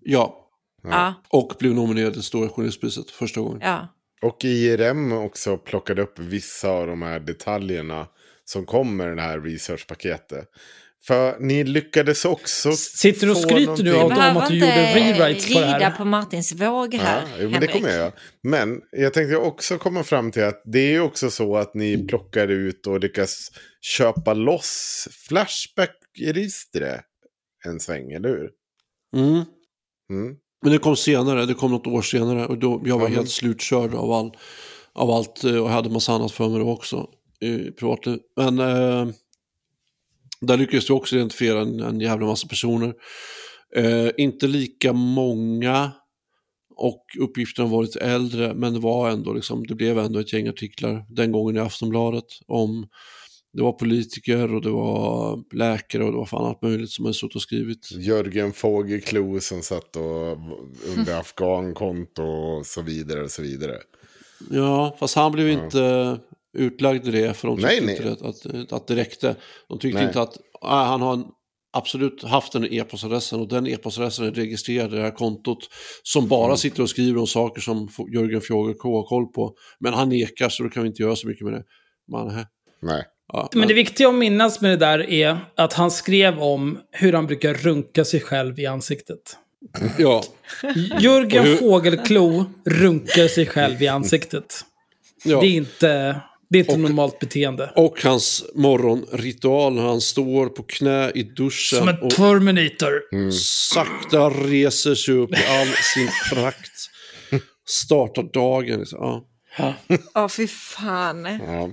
Ja, Ja, och blev nominerad till Stora Journalistpriset första gången. ja. Och IRM också plockade upp vissa av de här detaljerna som kommer i det här researchpaketet. För ni lyckades också... Sitter du och skryter nu av- Behöver att du gjorde rewrites på det här. rida på Martins våg här, Ja, jo, men det kommer jag. Men jag tänkte också komma fram till att det är ju också så att ni plockar ut och lyckas köpa loss Flashback-registret en sväng, eller hur? Mm. Mm. Men det kom senare, det kom något år senare och då, jag var men- helt slutkörd av, all, av allt eh, och hade massa annat för mig då också i privatliv. Men eh, där lyckades vi också identifiera en, en jävla massa personer. Eh, inte lika många och uppgifterna var lite äldre men det var ändå liksom, det blev ändå ett gäng artiklar den gången i Aftonbladet om det var politiker och det var läkare och det var fan allt möjligt som hade suttit och skrivit. Jörgen Fågelklo som satt och under [LAUGHS] afghankonto och så vidare och så vidare. Ja, fast han blev Ja. inte utlagd i det för de tyckte Nej, inte nej. Att, att, det räckte. De tyckte Nej. inte att ah, han har en, absolut haft den e-postadressen och den e-postadressen är registrerad i det här kontot som bara Mm. sitter och skriver om saker som Jörgen Fågelkå har koll på. Men han nekar så då kan vi inte göra så mycket med det. Man, hä. Nej. Ja, Men det viktiga att minnas med det där är att han skrev om hur han brukar runka sig själv i ansiktet. ja, Jörgen hur- Fågelklo runkar sig själv i ansiktet. ja. Det är inte, det är inte Och- normalt beteende. Och hans morgonritual när han står på knä i duschen Som en och Terminator. sakta reser sig upp i all sin prakt. [LAUGHS] Startar dagen. Liksom. Ja. Ja. Åh, fy fan. Ja.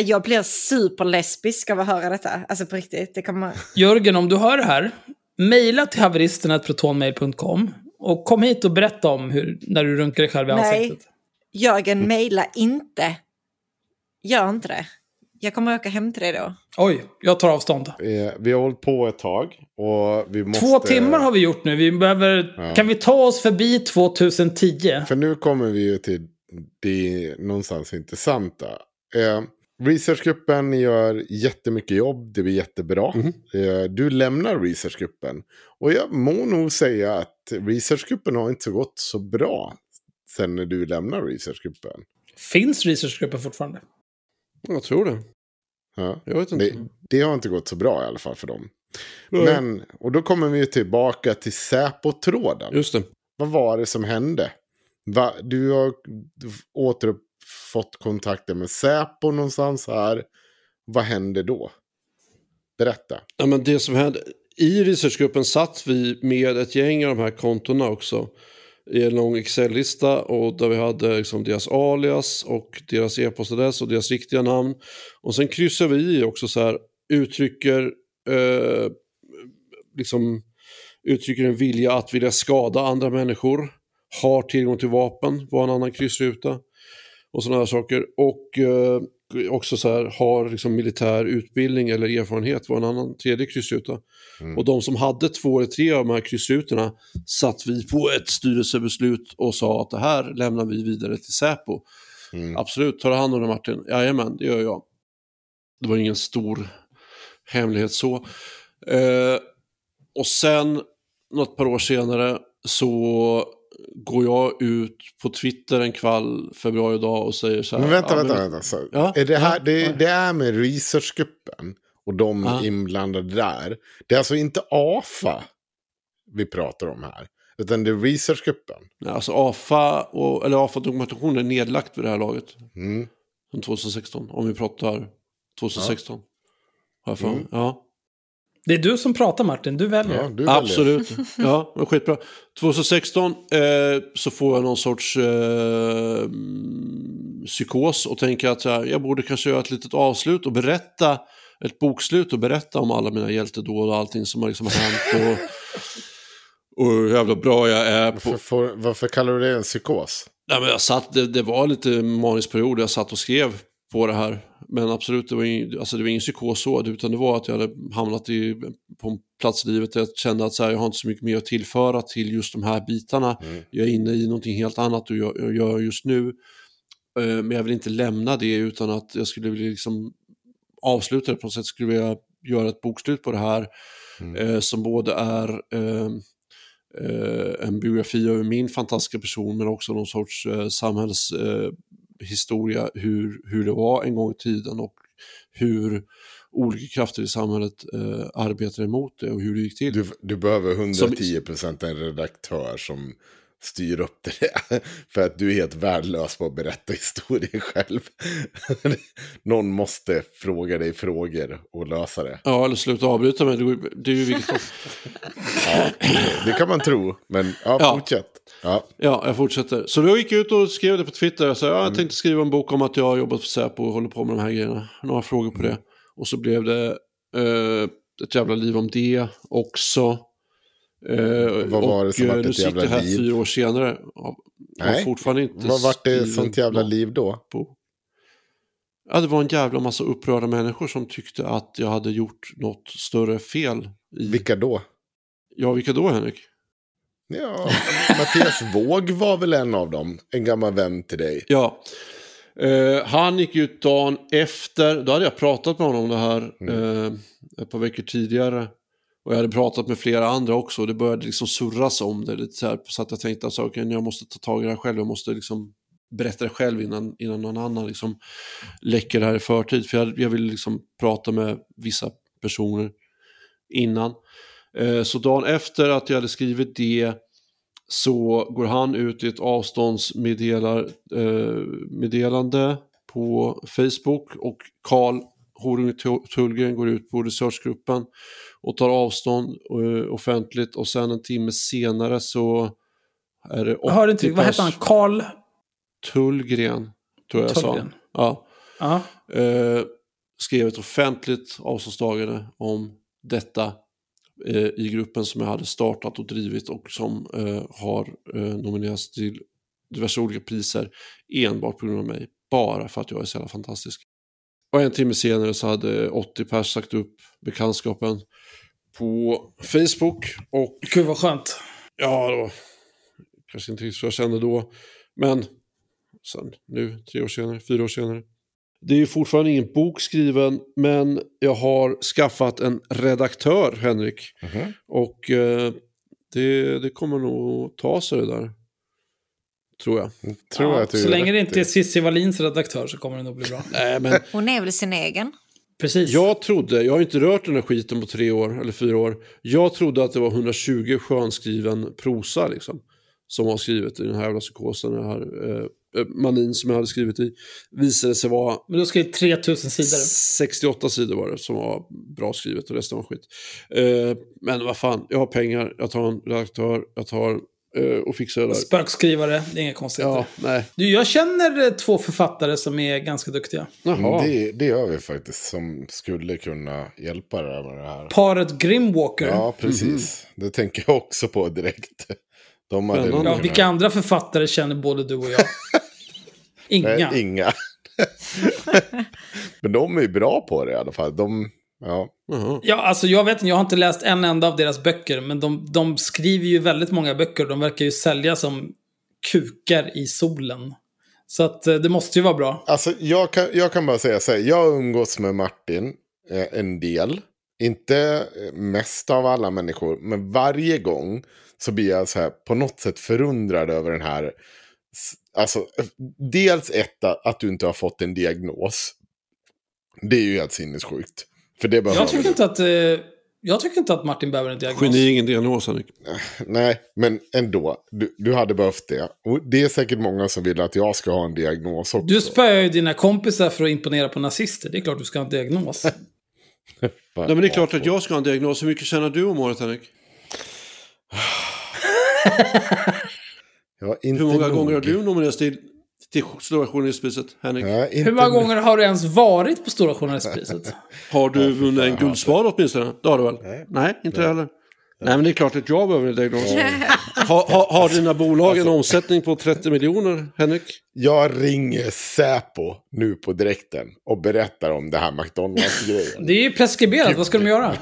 Jag blir superlesbisk av att höra detta. Alltså på riktigt. Det kommer... Jörgen, om du hör det här, mejla till haveristerna.protonmail.com och kom hit och berätta om hur, när du runkar dig själv i Nej. ansiktet. Jörgen, mejla inte. Gör inte det. Jag kommer åka hem till dig då. Oj, jag tar avstånd. Eh, Vi har hållit på ett tag. Och vi måste... Två timmar har vi gjort nu. Vi behöver... Ja. Kan vi ta oss förbi 2010? För nu kommer vi ju till det någonstans intressanta. Eh, researchgruppen gör jättemycket jobb, det blir jättebra. Eh, du lämnar researchgruppen. Och jag må nog säga att researchgruppen har inte gått så bra sen när du lämnar researchgruppen. Finns researchgruppen fortfarande? Jag tror det. Ja. Jag vet inte. Det, det har inte gått så bra i alla fall för dem. Nej. Men, och då kommer vi tillbaka till Säpo-tråden. Just det. Vad var det som hände? Va, du har fått kontakter med Säpo någonstans här. Vad händer då? Berätta. Ja, men det som hände, I researchgruppen satt vi med ett gäng av de här kontona också. I en lång Excel-lista och där vi hade liksom deras alias och deras e-postadress och deras riktiga namn. Och sen kryssar vi i också så här, uttrycker, eh, liksom, uttrycker en vilja att vilja skada andra människor. Har tillgång till vapen var en annan kryssruta. Och sådana här saker. Och eh, också så här, har liksom militär utbildning eller erfarenhet var en annan tredje kryssruta. Och de som hade två eller tre av de här kryssrutorna satt vi på ett styrelsebeslut och sa att det här lämnar vi vidare till Säpo. Absolut, tar du hand om det Martin? Jajamän, det gör jag. Det var ingen stor hemlighet så. Eh, och sen, något par år senare, så går jag ut på Twitter en kväll, februari dag och säger så här. Men vänta, ja, vänta, vänta. Så, Ja, är det, här, ja, det, ja. det är med researchgruppen och de Ja. inblandade där. Det är alltså inte AFA vi pratar om här. Utan det är researchgruppen. Alltså AFA, och, eller AFA dokumentation är nedlagt vid det här laget. Mm. Sen 2016, om vi pratar 2016. Har jag för. Mm. Ja, Det är du som pratar Martin, du väljer. Ja, du väljer. absolut. [LAUGHS] ja, men skitbra. 2016 eh, så får jag någon sorts eh, psykos och tänker att här, jag borde kanske göra ett litet avslut och berätta ett bokslut och berätta om alla mina hjältedåd och allting som har liksom hänt. Och, [LAUGHS] och hur jävla bra jag är på, Varför, får- varför kallar du det en psykos? Ja, men jag satt, det, det var lite manisk period, jag satt och skrev på det här. Men absolut, det var, ing, alltså det var ingen psykos så, utan det var att jag hade hamnat i, på en plats i livet där jag kände att så här, jag har inte så mycket mer att tillföra till just de här bitarna. Jag är inne i någonting helt annat och jag, jag gör just nu. Eh, Men jag vill inte lämna det utan att jag skulle vilja liksom avsluta det på något sätt. Skulle vilja göra ett bokslut på det här eh, som både är eh, eh, en biografi över min fantastiska person men också någon sorts eh, historia, hur, hur det var en gång i tiden och hur olika krafter i samhället eh, arbetar emot det och hur det gick till. Du, du behöver 110% en redaktör som styr upp det. [LAUGHS] För att du är helt värdelös på att berätta historier själv. [LAUGHS] Någon måste fråga dig frågor och lösa det. Ja, eller sluta avbryta mig, vilket som. [LAUGHS] Ja, det kan man tro, men ja, Ja. fortsätt. Ja. Ja, jag fortsätter. Så då gick jag ut och skrev det på Twitter. Jag sa, ja, jag tänkte skriva en bok om att jag har jobbat för Säpo och håller på med de här grejerna. Några frågor på det. Och så blev det eh, ett jävla liv om det också. Eh, Vad var det som vart eh, ett Nu sitter jävla jag här liv? fyra år senare. och Nej. fortfarande inte Vad vart det sånt jävla liv då? På. Ja, det var en jävla massa upprörda människor som tyckte att jag hade gjort något större fel. I... Vilka då? Ja, vilka då Henrik? Ja, Mattias [LAUGHS] Våg var väl en av dem. En gammal vän till dig. Ja. Eh, han gick ut dagen efter, då hade jag pratat med honom om det här eh, ett par veckor tidigare. Och jag hade pratat med flera andra också och det började liksom surras om det. Lite så, här, så att jag tänkte att okay, jag måste ta tag i det här själv, jag måste liksom berätta det själv innan, innan någon annan liksom läcker det här i förtid. För jag, jag ville liksom prata med vissa personer innan. Eh, så dagen efter att jag hade skrivit det så går han ut i ett avståndsmeddelande eh, på Facebook och Karl Horung Tullgren går ut på researchgruppen och tar avstånd eh, offentligt och sen en timme senare så är det Jag hörde inte, vad hette han? Karl? Tullgren. tror jag jag sa. Ja. Eh, skrev ett offentligt avståndstagande om detta eh, i gruppen som jag hade startat och drivit och som eh, har eh, nominerats till diverse olika priser enbart på grund av mig. Bara för att jag är så jävla fantastisk. Och en timme senare så hade 80 pers sagt upp bekantskapen på Facebook. Och Gud vad skönt. ja, då, kanske inte riktigt så jag kände då. Men sen nu, tre år senare, fyra år senare. Det är ju fortfarande ingen bok skriven, men jag har skaffat en redaktör, Henrik. Mhm. Och eh, det, det kommer nog ta sig det där. Tror jag. Tror Ja, jag att du så länge det inte är. Cissi Wallins redaktör så kommer det nog bli bra. [LAUGHS] Nej, men Hon är väl sin egen? Precis. jag trodde, jag har inte rört den här skiten på tre år eller fyra år. Jag trodde att det var 120 skönskriven prosa liksom. Som var skrivet i den här jävla psykosen, den här eh, eh, manin som jag hade skrivit i. Visade sig vara Men då ska det 3000 sidor. 68 sidor var det som var bra skrivet och resten var skit. Eh, men vad fan, jag har pengar, jag tar en redaktör, jag tar och fixar det där. Spökskrivare, det är inga konstigheter. Ja, nej. Du, jag känner eh, två författare som är ganska duktiga. Jaha. Mm, Det, det gör vi faktiskt som skulle kunna hjälpa dig med det här. Paret Grimwalker. Ja, precis. Det tänker jag också på direkt. De hade. Ja, nog vilka kunnat- andra författare känner både du och jag? Inga. [LAUGHS] Nej, inga. [LAUGHS] Men de är ju bra på det i alla fall. De, ja. Jaha. Ja, alltså jag vet inte, jag har inte läst en enda av deras böcker, men de, de skriver ju väldigt många böcker. De verkar ju sälja som kukar i solen. Så att eh, det måste ju vara bra. Alltså, jag kan, jag kan bara säga så här. Jag umgås med Martin eh, en del. Inte eh, mest av alla människor, men varje gång så blir jag så här på något sätt förundrad över den här. Alltså, eh, dels ett, att du inte har fått en diagnos. Det är ju helt sinnessjukt. För det Jag tycker inte att, eh, jag tycker inte att Martin behöver en diagnos. Geni är ingen diagnos, Henrik. Nej, men ändå. Du, du hade behövt det. Och det är säkert många som vill att jag ska ha en diagnos också. Du spöar ju dina kompisar för att imponera på nazister. Det är klart du ska ha en diagnos. [LAUGHS] Nej, men det är klart att jag ska ha en diagnos. Hur mycket tjänar du om året, Henrik? [SIGHS] Ja, inte Hur många nog. gånger har du nominerats till, till Stora Journalistpriset, Henrik? Ja, inte Hur många gånger har du ens varit på Stora Journalistpriset? [LAUGHS] Har du Ja, vunnit en fan. guldspad åtminstone? Det har du väl? Nej. Nej, inte jag heller. Nej, men det är klart att jag behöver en diagnos. har, [LAUGHS] har, har dina bolag en omsättning på 30 miljoner, Henrik? Jag ringer Säpo nu på direkten och berättar om det här McDonalds-grejen. Det är ju preskriberat, vad ska de göra?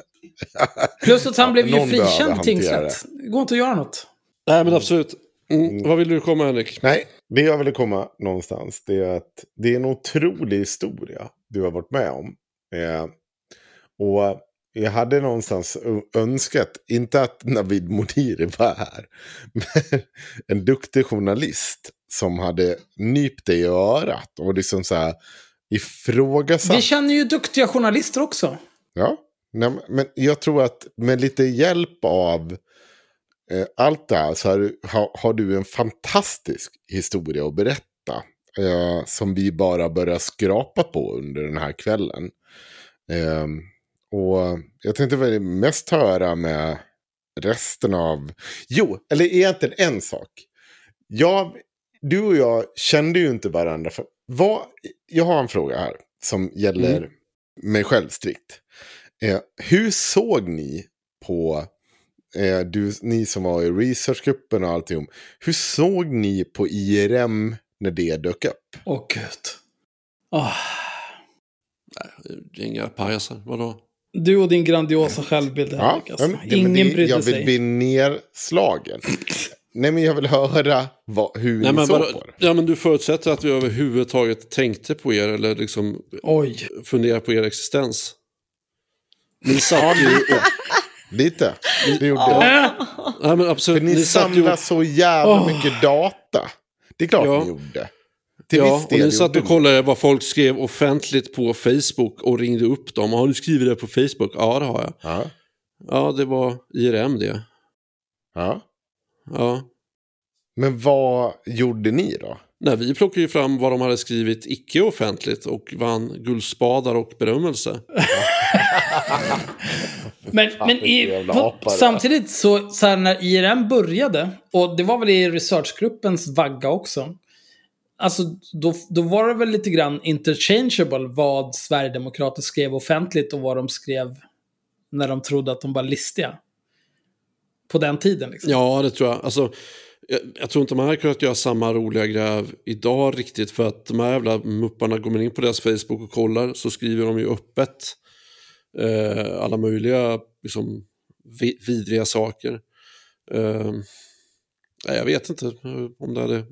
[LAUGHS] Plus att han blev ju frikänd i tingsrätt. Det går inte att göra något. Nej, men absolut. Mm. Vad vill du komma, Henrik? Nej, det jag ville komma någonstans det är att det är en otrolig historia du har varit med om. Eh, och jag hade någonstans önskat, inte att Navid Modiri var här, [LAUGHS] men en duktig journalist som hade nypt dig i örat och liksom så här ifrågasatt. Vi känner ju duktiga journalister också. Ja, nej, men jag tror att med lite hjälp av eh, allt det här så har, du- har, du en fantastisk historia att berätta. Eh, som vi bara börjar skrapa på under den här kvällen. Eh, och jag tänkte väl mest höra med resten av... Jo, eller egentligen en sak. Jag, du och jag kände ju inte varandra. För, vad, jag har en fråga här som gäller mig själv strikt. Eh, hur såg ni på, eh, du, ni som var i researchgruppen och allting, hur såg ni på IRM när det dök upp? Åh gud. Åh. Det är inga pajaser, vadå? Du och din grandiosa självbild, Henrik. Alltså. men- ja, men Ingen det- brydde Jag vill sig. bli nerslagen. Nej, men jag vill höra vad, hur Nej, ni men såg på det. Ja, men du förutsätter att vi överhuvudtaget tänkte på er eller liksom Oj. funderar på er existens. Ni satt ju och, Lite. Det gjorde jag. nej, men absolut, För ni, ni samlar så jävla Åh. mycket data. Det är klart Ja. ni gjorde. Till ja, viss och del ni satt och kollade vad folk skrev offentligt på Facebook och ringde upp dem. Har du skrivit det på Facebook? Ja, det har jag. Ja. Ja, det var IRM det. ja. Ja. Men vad gjorde ni då? Nej, vi plockade ju fram vad de hade skrivit icke offentligt och vann guldspadar och berömmelse. [LAUGHS] [LAUGHS] Men, men i, på, samtidigt så, så här när IRM började, och det var väl i researchgruppens vagga också. alltså då, då var det väl lite grann interchangeable vad Sverigedemokrater skrev offentligt och vad de skrev när de trodde att de var listiga. På den tiden liksom. Ja, det tror jag. Alltså, jag, jag tror inte man hade kunnat göra samma roliga gräv idag riktigt. För att de här jävla mupparna, går man in på deras Facebook och kollar så skriver de ju öppet eh, alla möjliga liksom, vidriga saker. Eh, jag vet inte om det hade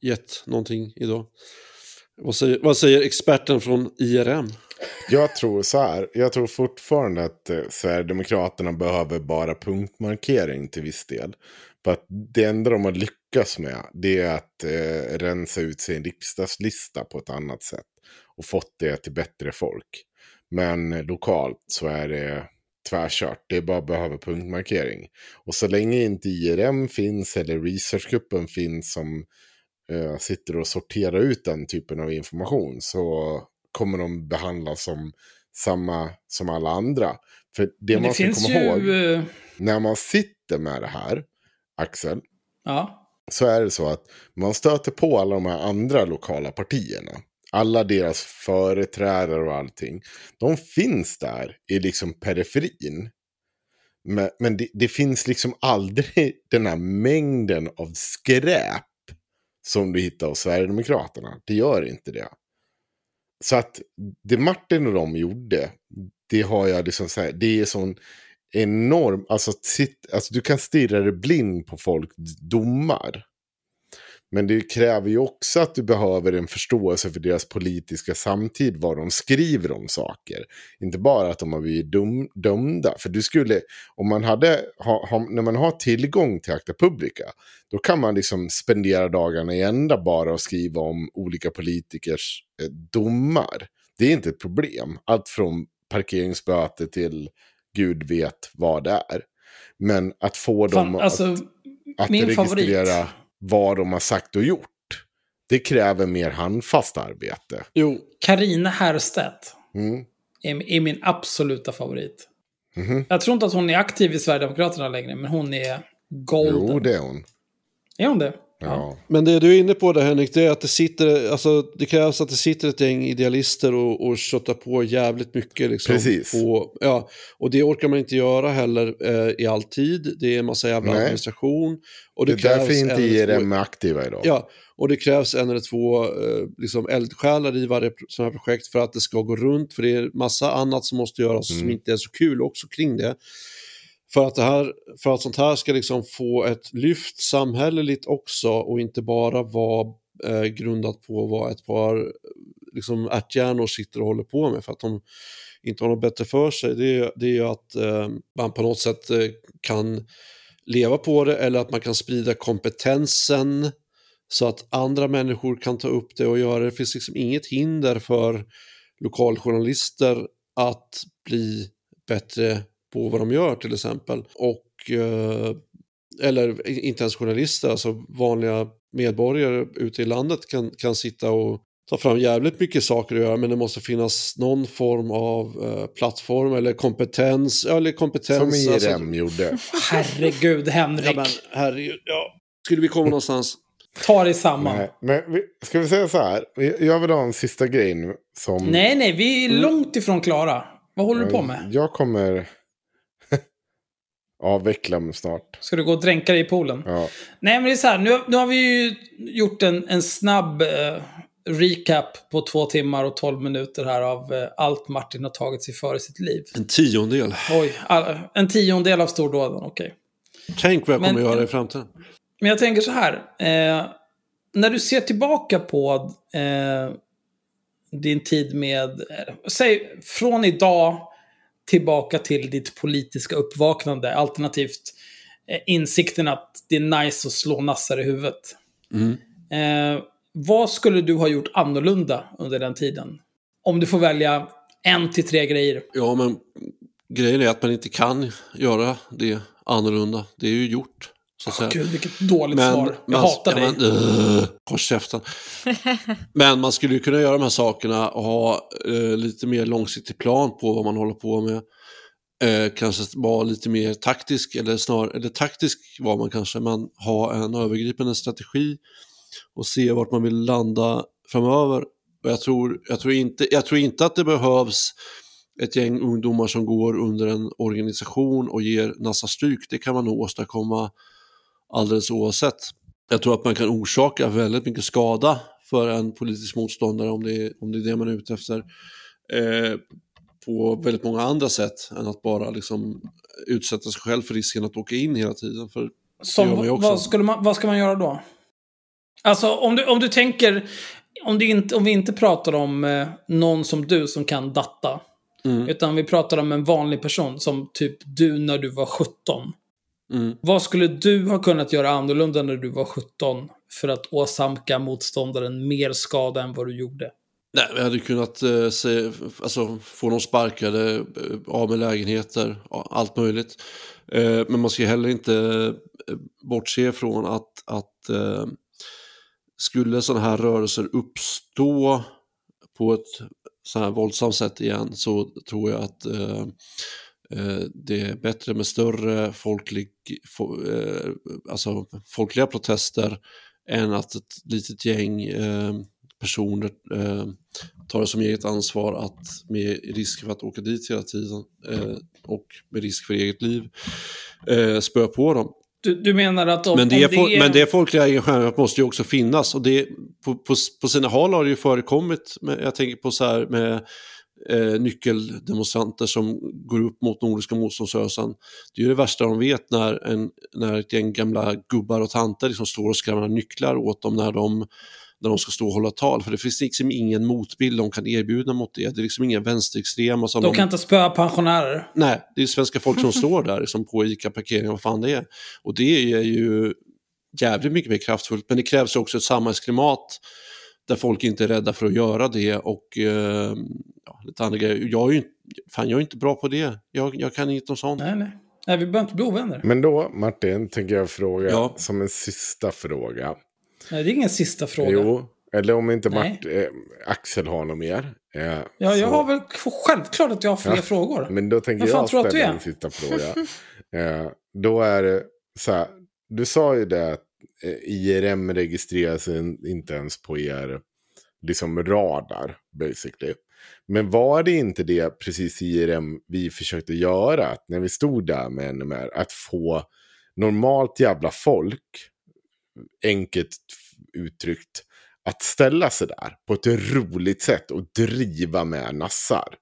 gett någonting idag. Vad säger, vad säger experten från IRM? Jag tror så här. Jag tror fortfarande att eh, Sverigedemokraterna behöver bara punktmarkering till viss del. För att det enda de har lyckats med det är att eh, rensa ut sin riksdagslista på ett annat sätt. Och fått det till bättre folk. Men lokalt så är det tvärkört. Det är bara behöver punktmarkering. Och så länge inte IRM finns eller researchgruppen finns som eh, sitter och sorterar ut den typen av information så kommer de behandlas som samma som alla andra. För det, Men det man ska finns komma ju, ihåg, eh, när man sitter med det här, Axel, Ja. så är det så att man stöter på alla de här andra lokala partierna. Alla deras företrädare och allting. De finns där i liksom periferin. Men, men det, det finns liksom aldrig [LAUGHS] den här mängden av skräp som du hittar hos Sverigedemokraterna. Det gör inte det. Så att det Martin och de gjorde, det har jag liksom så här, det är sån enorm, alltså, sitt, alltså du kan stirra dig blind på folk domar. Men det kräver ju också att du behöver en förståelse för deras politiska samtid, vad de skriver om saker. Inte bara att de har blivit dum, dömda. För du skulle, om man hade, ha, ha, när man har tillgång till Acta Publica, då kan man liksom spendera dagarna i ända bara och skriva om olika politikers eh, domar. Det är inte ett problem. Allt från parkeringsböter till gud vet vad det är. Men att få Fan, dem att, alltså, att min registrera favorit. Vad de har sagt och gjort. Det kräver mer handfast arbete. Jo, Karina Herstedt Mm. är, är min absoluta favorit. Mhm. Jag tror inte att hon är aktiv i Sverigedemokraterna längre, men hon är golden. Jo, det är hon. Är hon det? Ja. Men det du är inne på där Henrik, det är att det sitter, alltså det krävs att det sitter ett gäng idealister och, och köttar på jävligt mycket. Liksom, Precis. På, ja, och det orkar man inte göra heller eh, i all tid. Det är en massa jävla Nej. administration. Och Det, det, är därför krävs inte en eller två- IRM är aktiva idag. Ja, och det krävs en eller två eh, liksom eldsjälar i varje sådant här projekt för att det ska gå runt. För det är massa annat som måste göras som Mm. inte är så kul också kring det. För att, det här, för att sånt här ska liksom få ett lyft samhälleligt också och inte bara vara eh, grundat på vad ett par liksom, ärthjärnor sitter och håller på med för att de inte har något bättre för sig. Det är, det är ju att eh, man på något sätt eh, kan leva på det eller att man kan sprida kompetensen så att andra människor kan ta upp det och göra det. Det finns liksom inget hinder för lokaljournalister att bli bättre på vad de gör till exempel. Och, eh, eller inte ens journalister, alltså vanliga medborgare ute i landet kan, kan sitta och ta fram jävligt mycket saker att göra men det måste finnas någon form av eh, plattform eller kompetens. Eller kompetens Som IRM alltså- gjorde. Herregud, Henrik. Ja, men herregud, ja. Skulle vi komma någonstans? Ta dig samman. Nej, Nej, men vi, ska vi säga så här? Jag vill ha en sista grej nu. Som nej, vi Mm. är långt ifrån klara. Vad håller du på med? Jag kommer avveckla mig snart. Ska du gå och dränka dig i poolen? Ja. Nej, men det är så här. Nu, nu har vi ju gjort en, en snabb eh, recap på två timmar och tolv minuter här av eh, allt Martin har tagit sig för i sitt liv. En tiondel. Oj, all, en tiondel av stordåden, okej. Tänk vad jag kommer Men- göra i framtiden. Men jag tänker så här. Eh, när du ser tillbaka på eh, din tid med, eh, säg från idag tillbaka till ditt politiska uppvaknande, alternativt eh, insikten att det är nice att slå nassar i huvudet. Mm. Eh, vad skulle du ha gjort annorlunda under den tiden? Om du får välja en till tre grejer. Ja, men grejen är att man inte kan göra det annorlunda. Det är ju gjort. Så att säga. Gud, vilket dåligt svar. Jag hatar dig. Men, uh, håll käften. [LAUGHS] men man skulle ju kunna göra de här sakerna och ha eh, lite mer långsiktig plan på vad man håller på med. Eh, kanske vara lite mer taktisk, eller snarare, eller taktisk var man kanske, men ha en övergripande strategi och se vart man vill landa framöver. Och jag, tror, jag, tror inte, jag tror inte att det behövs ett gäng ungdomar som går under en organisation och ger Nassa stryk. Det kan man nog åstadkomma alldeles oavsett. Jag tror att man kan orsaka väldigt mycket skada för en politisk motståndare om det är, om det, är det man är ute efter. Eh, på väldigt många andra sätt än att bara liksom utsätta sig själv för risken att åka in hela tiden. För Som, vad, skulle man, vad ska man göra då? Alltså om du, om du tänker, om, det inte, om vi inte pratar om eh, någon som du som kan data. Mm. Utan vi pratar om en vanlig person som typ du när du var 17. Mm. Vad skulle du ha kunnat göra annorlunda när du var 17 för att åsamka motståndaren mer skada än vad du gjorde? Nej, vi hade kunnat eh, se, alltså, få dem sparkade, eh, av med lägenheter, allt möjligt. Eh, men man ska heller inte eh, bortse från att, att eh, skulle sådana här rörelser uppstå på ett så här våldsamt sätt igen så tror jag att eh, det är bättre med större folklig, fo, eh, alltså folkliga protester än att ett litet gäng eh, personer eh, tar det som eget ansvar att med risk för att åka dit hela tiden eh, och med risk för eget liv eh, spöa på dem. Du, du menar att om, Men det, om det är... men det folkliga engagemanget måste ju också finnas och det, på, på, på sina håll har det ju förekommit, med, jag tänker på så här med eh, nyckeldemonstranter som går upp mot Nordiska motståndsrörelsen. Det är ju det värsta de vet när, en, när ett gäng gamla gubbar och tanter liksom står och skramlar nycklar åt dem när de, när de ska stå och hålla tal. För det finns liksom ingen motbild de kan erbjuda mot det. Det är liksom inga vänsterextrema som De kan inte spöa pensionärer. Nej, det är svenska folk som står där liksom på ICA-parkeringen, vad fan det är. Och det är ju jävligt mycket mer kraftfullt, men det krävs också ett samhällsklimat där folk inte är rädda för att göra det och eh, ja, lite andra grejer. Jag är ju inte, fan, jag är inte bra på det. Jag, jag kan inget om sånt. Nej, nej. Nej, vi behöver inte bli ovänner. Men då, Martin, tänker jag fråga Ja. som en sista fråga. Nej, det är ingen sista fråga. Jo, eller om inte. Mart, eh, Axel har något mer. Eh, Ja, jag så- har väl självklart att jag har fler Ja, frågor. Men då tänker jag att ställa en sista fråga. [LAUGHS] eh, då är det så här, du sa ju det att Eh, IRM registreras inte ens på er liksom radar, basically. Men var det inte det precis IRM vi försökte göra, att när vi stod där med NMR, att få normalt jävla folk, enkelt uttryckt, att ställa sig där på ett roligt sätt och driva med nassar.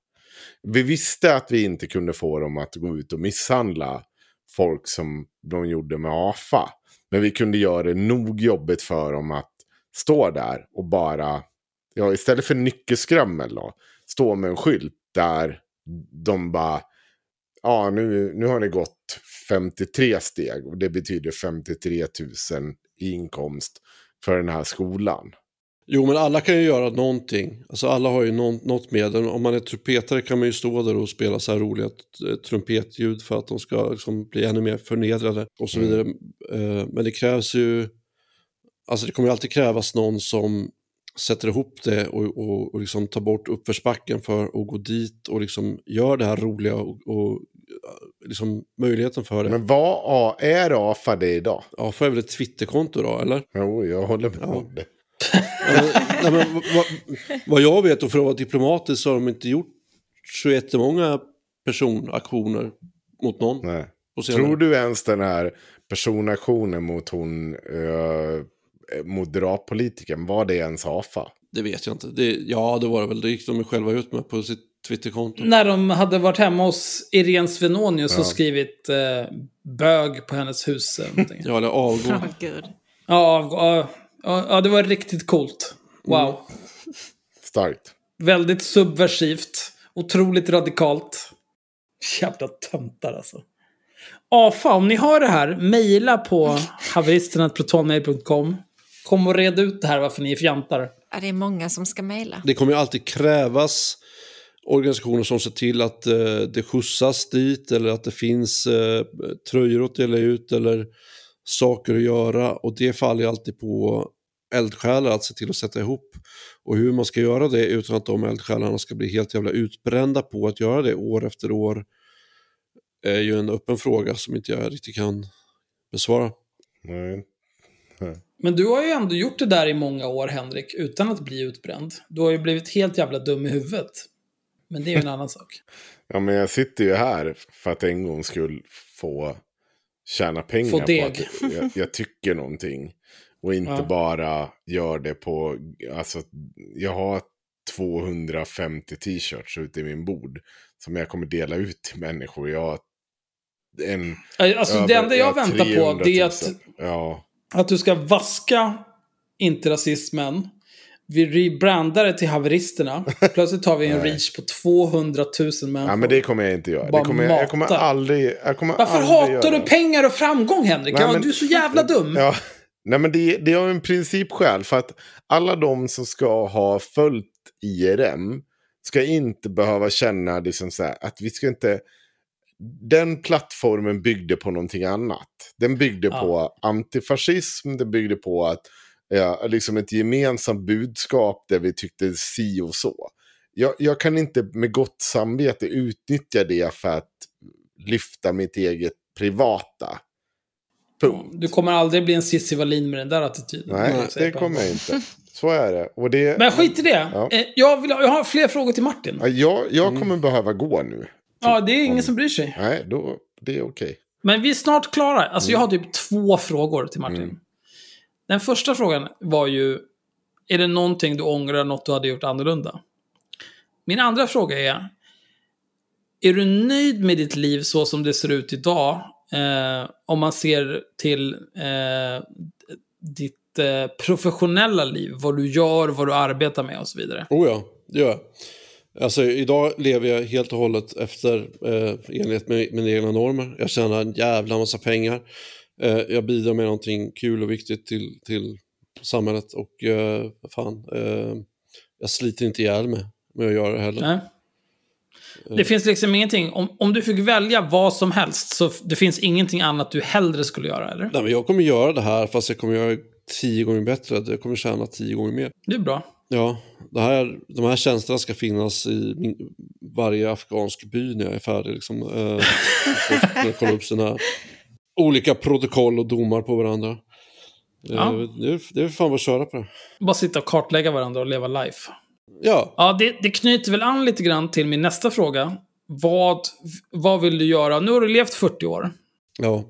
Vi visste att vi inte kunde få dem att gå ut och misshandla folk som de gjorde med AFA. Men vi kunde göra det nog jobbigt för dem att stå där och bara, ja istället för nyckelskrammel då, stå med en skylt där de bara, ja nu, nu har ni gått 53 steg och det betyder 53 000 i inkomst för den här skolan. Jo, men alla kan ju göra någonting. Alltså alla har ju någon, något medel. Om man är trumpetare kan man ju stå där och spela så här roliga trumpetljud för att de ska liksom bli ännu mer förnedrade och så vidare. Eh, Men det krävs ju, alltså det kommer ju alltid krävas någon som sätter ihop det och, och, och liksom tar bort uppförsbacken för att gå dit och liksom gör det här roliga och, och liksom möjligheten för det. Men vad är AFA det idag? Får jag väl ett Twitterkonto då, eller? Jo, jag håller med Ja. om det. Nej, men, vad, vad- jag vet och för att vara diplomatisk så har de inte gjort så jättemånga personaktioner mot någon. Nej. Tror du ens den här personaktionen mot hon uh, moderatpolitiken, var det ens AFA? Det vet jag inte. Det, ja, det var det väl. Det gick de själva ut med på sitt Twitterkonto. När de hade varit hemma hos Irene Svenonius Ja. och skrivit eh, bög på hennes hus. Ja, eller avgå. Oh, gud. ja, ja, ja, det var riktigt coolt. Wow. [LAUGHS] Starkt. Väldigt subversivt. Otroligt radikalt. Jävla töntar alltså. AFA, om ni hör det här, mejla på haveristerna.protonmail.com. Kom och red ut det här varför ni är fjantar. Ja, det är många som ska mejla. Det kommer ju alltid krävas organisationer som ser till att eh, det skjutsas dit eller att det finns eh, tröjor att dela ut eller saker att göra och det faller ju alltid på eldsjälar att se till att sätta ihop. Och hur man ska göra det utan att de eldsjälarna ska bli helt jävla utbrända på att göra det år efter år är ju en öppen fråga som inte jag riktigt kan besvara. Nej. Men du har ju ändå gjort det där i många år, Henrik, utan att bli utbränd. Du har ju blivit helt jävla dum i huvudet. Men det är ju en [LAUGHS] annan sak. Ja, men jag sitter ju här för att en gång skulle få tjäna pengar Få på att jag, jag tycker någonting. Och inte Ja. bara gör det på, alltså jag har 250 t-shirts ute i min bord. Som jag kommer dela ut till människor. Jag har en... Alltså, det över- enda jag har väntar på 300 det är 000. att, Ja, att du ska vaska inte rasismen. Vi rebrandar det till haveristerna. [LAUGHS] Plötsligt tar vi en reach på 200 000 människor. ja men det kommer jag inte göra. Det kommer, jag, jag kommer aldrig... Jag kommer Varför aldrig hatar du det. pengar och framgång, Henrik? Nej, men- du är så jävla dum. [LAUGHS] Ja, nej men det, det är en principskäl. För att alla de som ska ha följt IRM ska inte behöva känna liksom så här, att vi ska inte... Den plattformen byggde på någonting annat. Den byggde Ja. på antifascism, den byggde på att ja, liksom ett gemensamt budskap där vi tyckte si och så. Jag, jag kan inte med gott samvete utnyttja det för att lyfta mitt eget privata. Punkt. Du kommer aldrig bli en Cissi Wallin med den där attityden. Nej, det kommer jag inte. Så är det. Och det Men skit i det. Ja. Eh, Jag, vill, jag har fler frågor till Martin. Ja, jag, jag Mm. kommer behöva gå nu. Ja, det är ingen som bryr sig. Nej, då, det är okej. Men vi är snart klara. Alltså jag har Mm. typ två frågor till Martin. Den första frågan var ju, är det någonting du ångrar, något du hade gjort annorlunda? Min andra fråga är, är du nöjd med ditt liv så som det ser ut idag? Eh, om man ser till eh, ditt eh, professionella liv, vad du gör, vad du arbetar med och så vidare. Oh ja, det gör jag. Alltså idag lever jag helt och hållet efter eh, i enlighet med mina egna normer. Jag tjänar en jävla massa pengar. Eh, jag bidrar med någonting kul och viktigt till, till samhället och eh, fan, eh, jag sliter inte ihjäl mig med att göra det heller. Nej. Det finns liksom ingenting, om, om du fick välja vad som helst, så det finns ingenting annat du hellre skulle göra, eller? Nej, men jag kommer göra det här fast jag kommer göra tio gånger bättre. Jag kommer tjäna tio gånger mer. Det är bra. Ja, det här, de här tjänsterna ska finnas i min, varje afghansk by när jag är färdig. Liksom, eh, och kolla upp sina olika protokoll och domar på varandra. Ja. Eh, det, är, det är fan vad att köra på det. Bara sitta och kartlägga varandra och leva life. Ja, Ja, det, det knyter väl an lite grann till min nästa fråga. Vad, vad vill du göra? Nu har du levt 40 år. ja,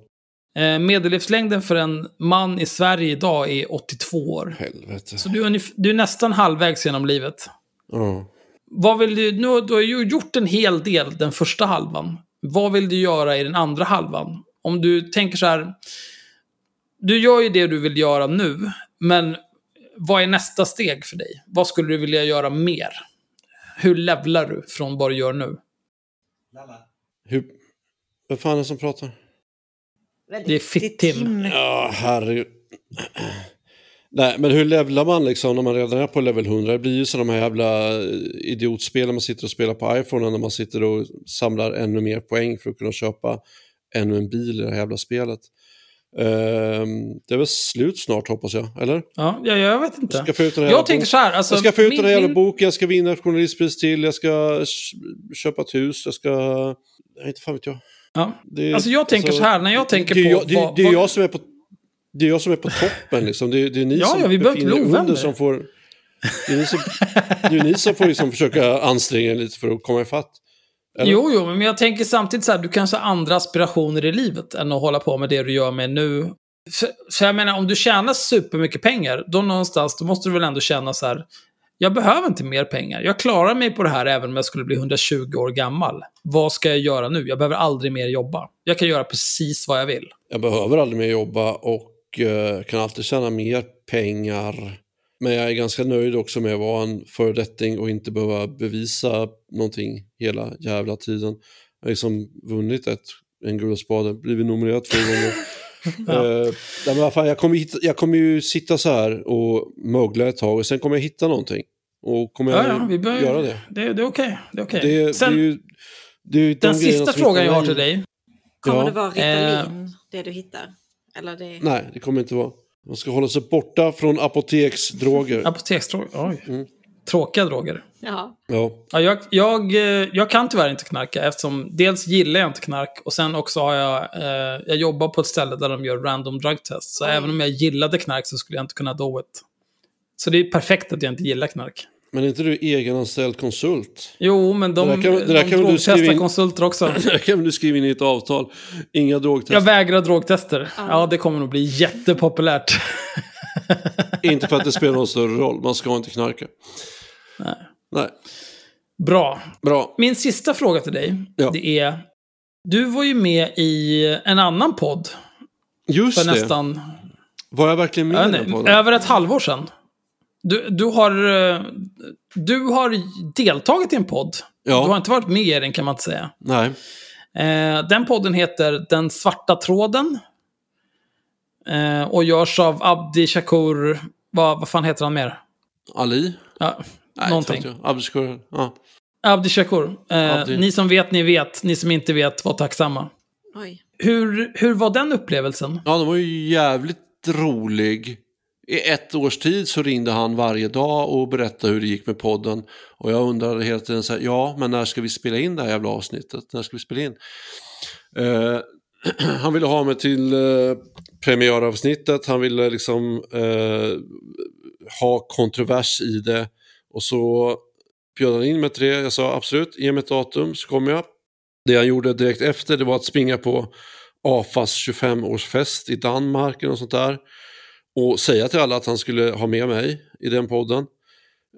Eh, medellivslängden för en man i Sverige idag är 82 år. helvete. Så du är, du är nästan halvvägs genom livet. Ja. Vad vill du, nu, du har ju gjort en hel del den första halvan. Vad vill du göra i den andra halvan? Om du tänker så här. Du gör ju det du vill göra nu, men vad är nästa steg för dig? Vad skulle du vilja göra mer? Hur levlar du från vad du gör nu? Hur, vad fan är det som pratar? Det är Fitt-Tim. Ja, herregud. Nej, men hur levlar man liksom när man redan är på level 100? Det blir ju så de här jävla eh, idiotspelen man sitter och spelar på iPhone när man sitter och samlar ännu mer poäng för att kunna köpa ännu en bil i det här jävla spelet. Ehm, det är väl slut snart hoppas jag, eller? Ja, jag, jag vet inte. Jag ska få ut den här jag bok- så här. Alltså, jag ska få ut min- den här jävla min- boken, jag ska vinna ett journalistpris till, jag ska köpa ett hus, jag ska... Nej, inte fan vet jag. Ja. Det, Alltså, jag tänker så här, när jag tänker det, på Jag, det, vad- det är jag som är på... Det är jag som är på toppen liksom. Det, är- det är ni Ja, som ja, vi befinner er under som får... Det är ni som, det är ni som får liksom försöka anstränga er lite för att komma ifatt. Eller? Jo, jo, men jag tänker samtidigt så här, du kanske har andra aspirationer i livet än att hålla på med det du gör med nu. För, för jag menar, om du tjänar supermycket pengar, då någonstans, då måste du väl ändå känna så här, jag behöver inte mer pengar. Jag klarar mig på det här även om jag skulle bli 120 år gammal. Vad ska jag göra nu? Jag behöver aldrig mer jobba. Jag kan göra precis vad jag vill. Jag behöver aldrig mer jobba och eh, kan alltid tjäna mer pengar. Men jag är ganska nöjd också med att vara en föredetting och inte behöva bevisa någonting hela jävla tiden. Jag har liksom vunnit ett, en Guld och spade, blivit nominerad två gånger. [LAUGHS] Eh, nej, men fan, jag, kommer hitta, jag kommer ju sitta så här och mögla ett tag och sen kommer jag hitta någonting. Och kommer jag Ja, ja, vi behöver, göra det. Det, det är okej. Det är okej. Det, Sen, det är ju, det är ju de den sista frågan jag har till dig. Kommer Ja. det vara Ritalin, det du hittar? Eller det... Nej, det kommer inte vara. Man ska hålla sig borta från apoteksdroger. Apoteksdroger, oj. Mm. tråkiga droger. Ja. Ja. Ja, jag, jag, eh, jag kan tyvärr inte knarka eftersom dels gillar jag inte knark och sen också har jag, eh, jag jobbar på ett ställe där de gör random drug tests. Så även om jag gillade knark så skulle jag inte kunna do it. Så det är perfekt att jag inte gillar knark. Men är inte du egenanställd konsult? Jo, men de, Det där kan- det där de kan drogtestar in- konsulter också. [LAUGHS] Det kan du skriva in i ett avtal. Inga drogtester. Jag vägrar drogtester. Ja, det kommer nog bli jättepopulärt. [LAUGHS] Inte för att det [LAUGHS] spelar någon större roll. Man ska inte knarka. Nej. Nej. Bra. Bra. Min sista fråga till dig, Ja. det är... Du var ju med i en annan podd Just för det. nästan Var jag verkligen med Ja, i den podden? över ett halvår sedan. Du, du, har, eh, du har deltagit i en podd. Ja. Du har inte varit med i den kan man inte säga. Nej. Eh, den podden heter Den svarta tråden. Eh, och görs av Abdi Shakur. Vad, vad fan heter han mer? Ali? Ja, Nej, någonting. jag. Abduskur. Ja. Abdi Shakur. Eh, Abdi. Ni som vet, ni vet. Ni som inte vet, var tacksamma. Oj. Hur, hur var den upplevelsen? ja, den var ju jävligt rolig. I ett års tid så ringde han varje dag och berättade hur det gick med podden. Och jag undrade hela tiden så här, ja, men när ska vi spela in det här jävla avsnittet? När ska vi spela in? Eh, [CLEARS THROAT] han ville ha mig till eh, premiäravsnittet, han ville liksom eh, ha kontrovers i det. Och så bjöd han in mig till det. Jag sa absolut, ge mig ett datum så kommer jag. Det han gjorde direkt efter det var att springa på AFAs 25-årsfest i Danmark eller något sånt där. Och säga till alla att han skulle ha med mig i den podden.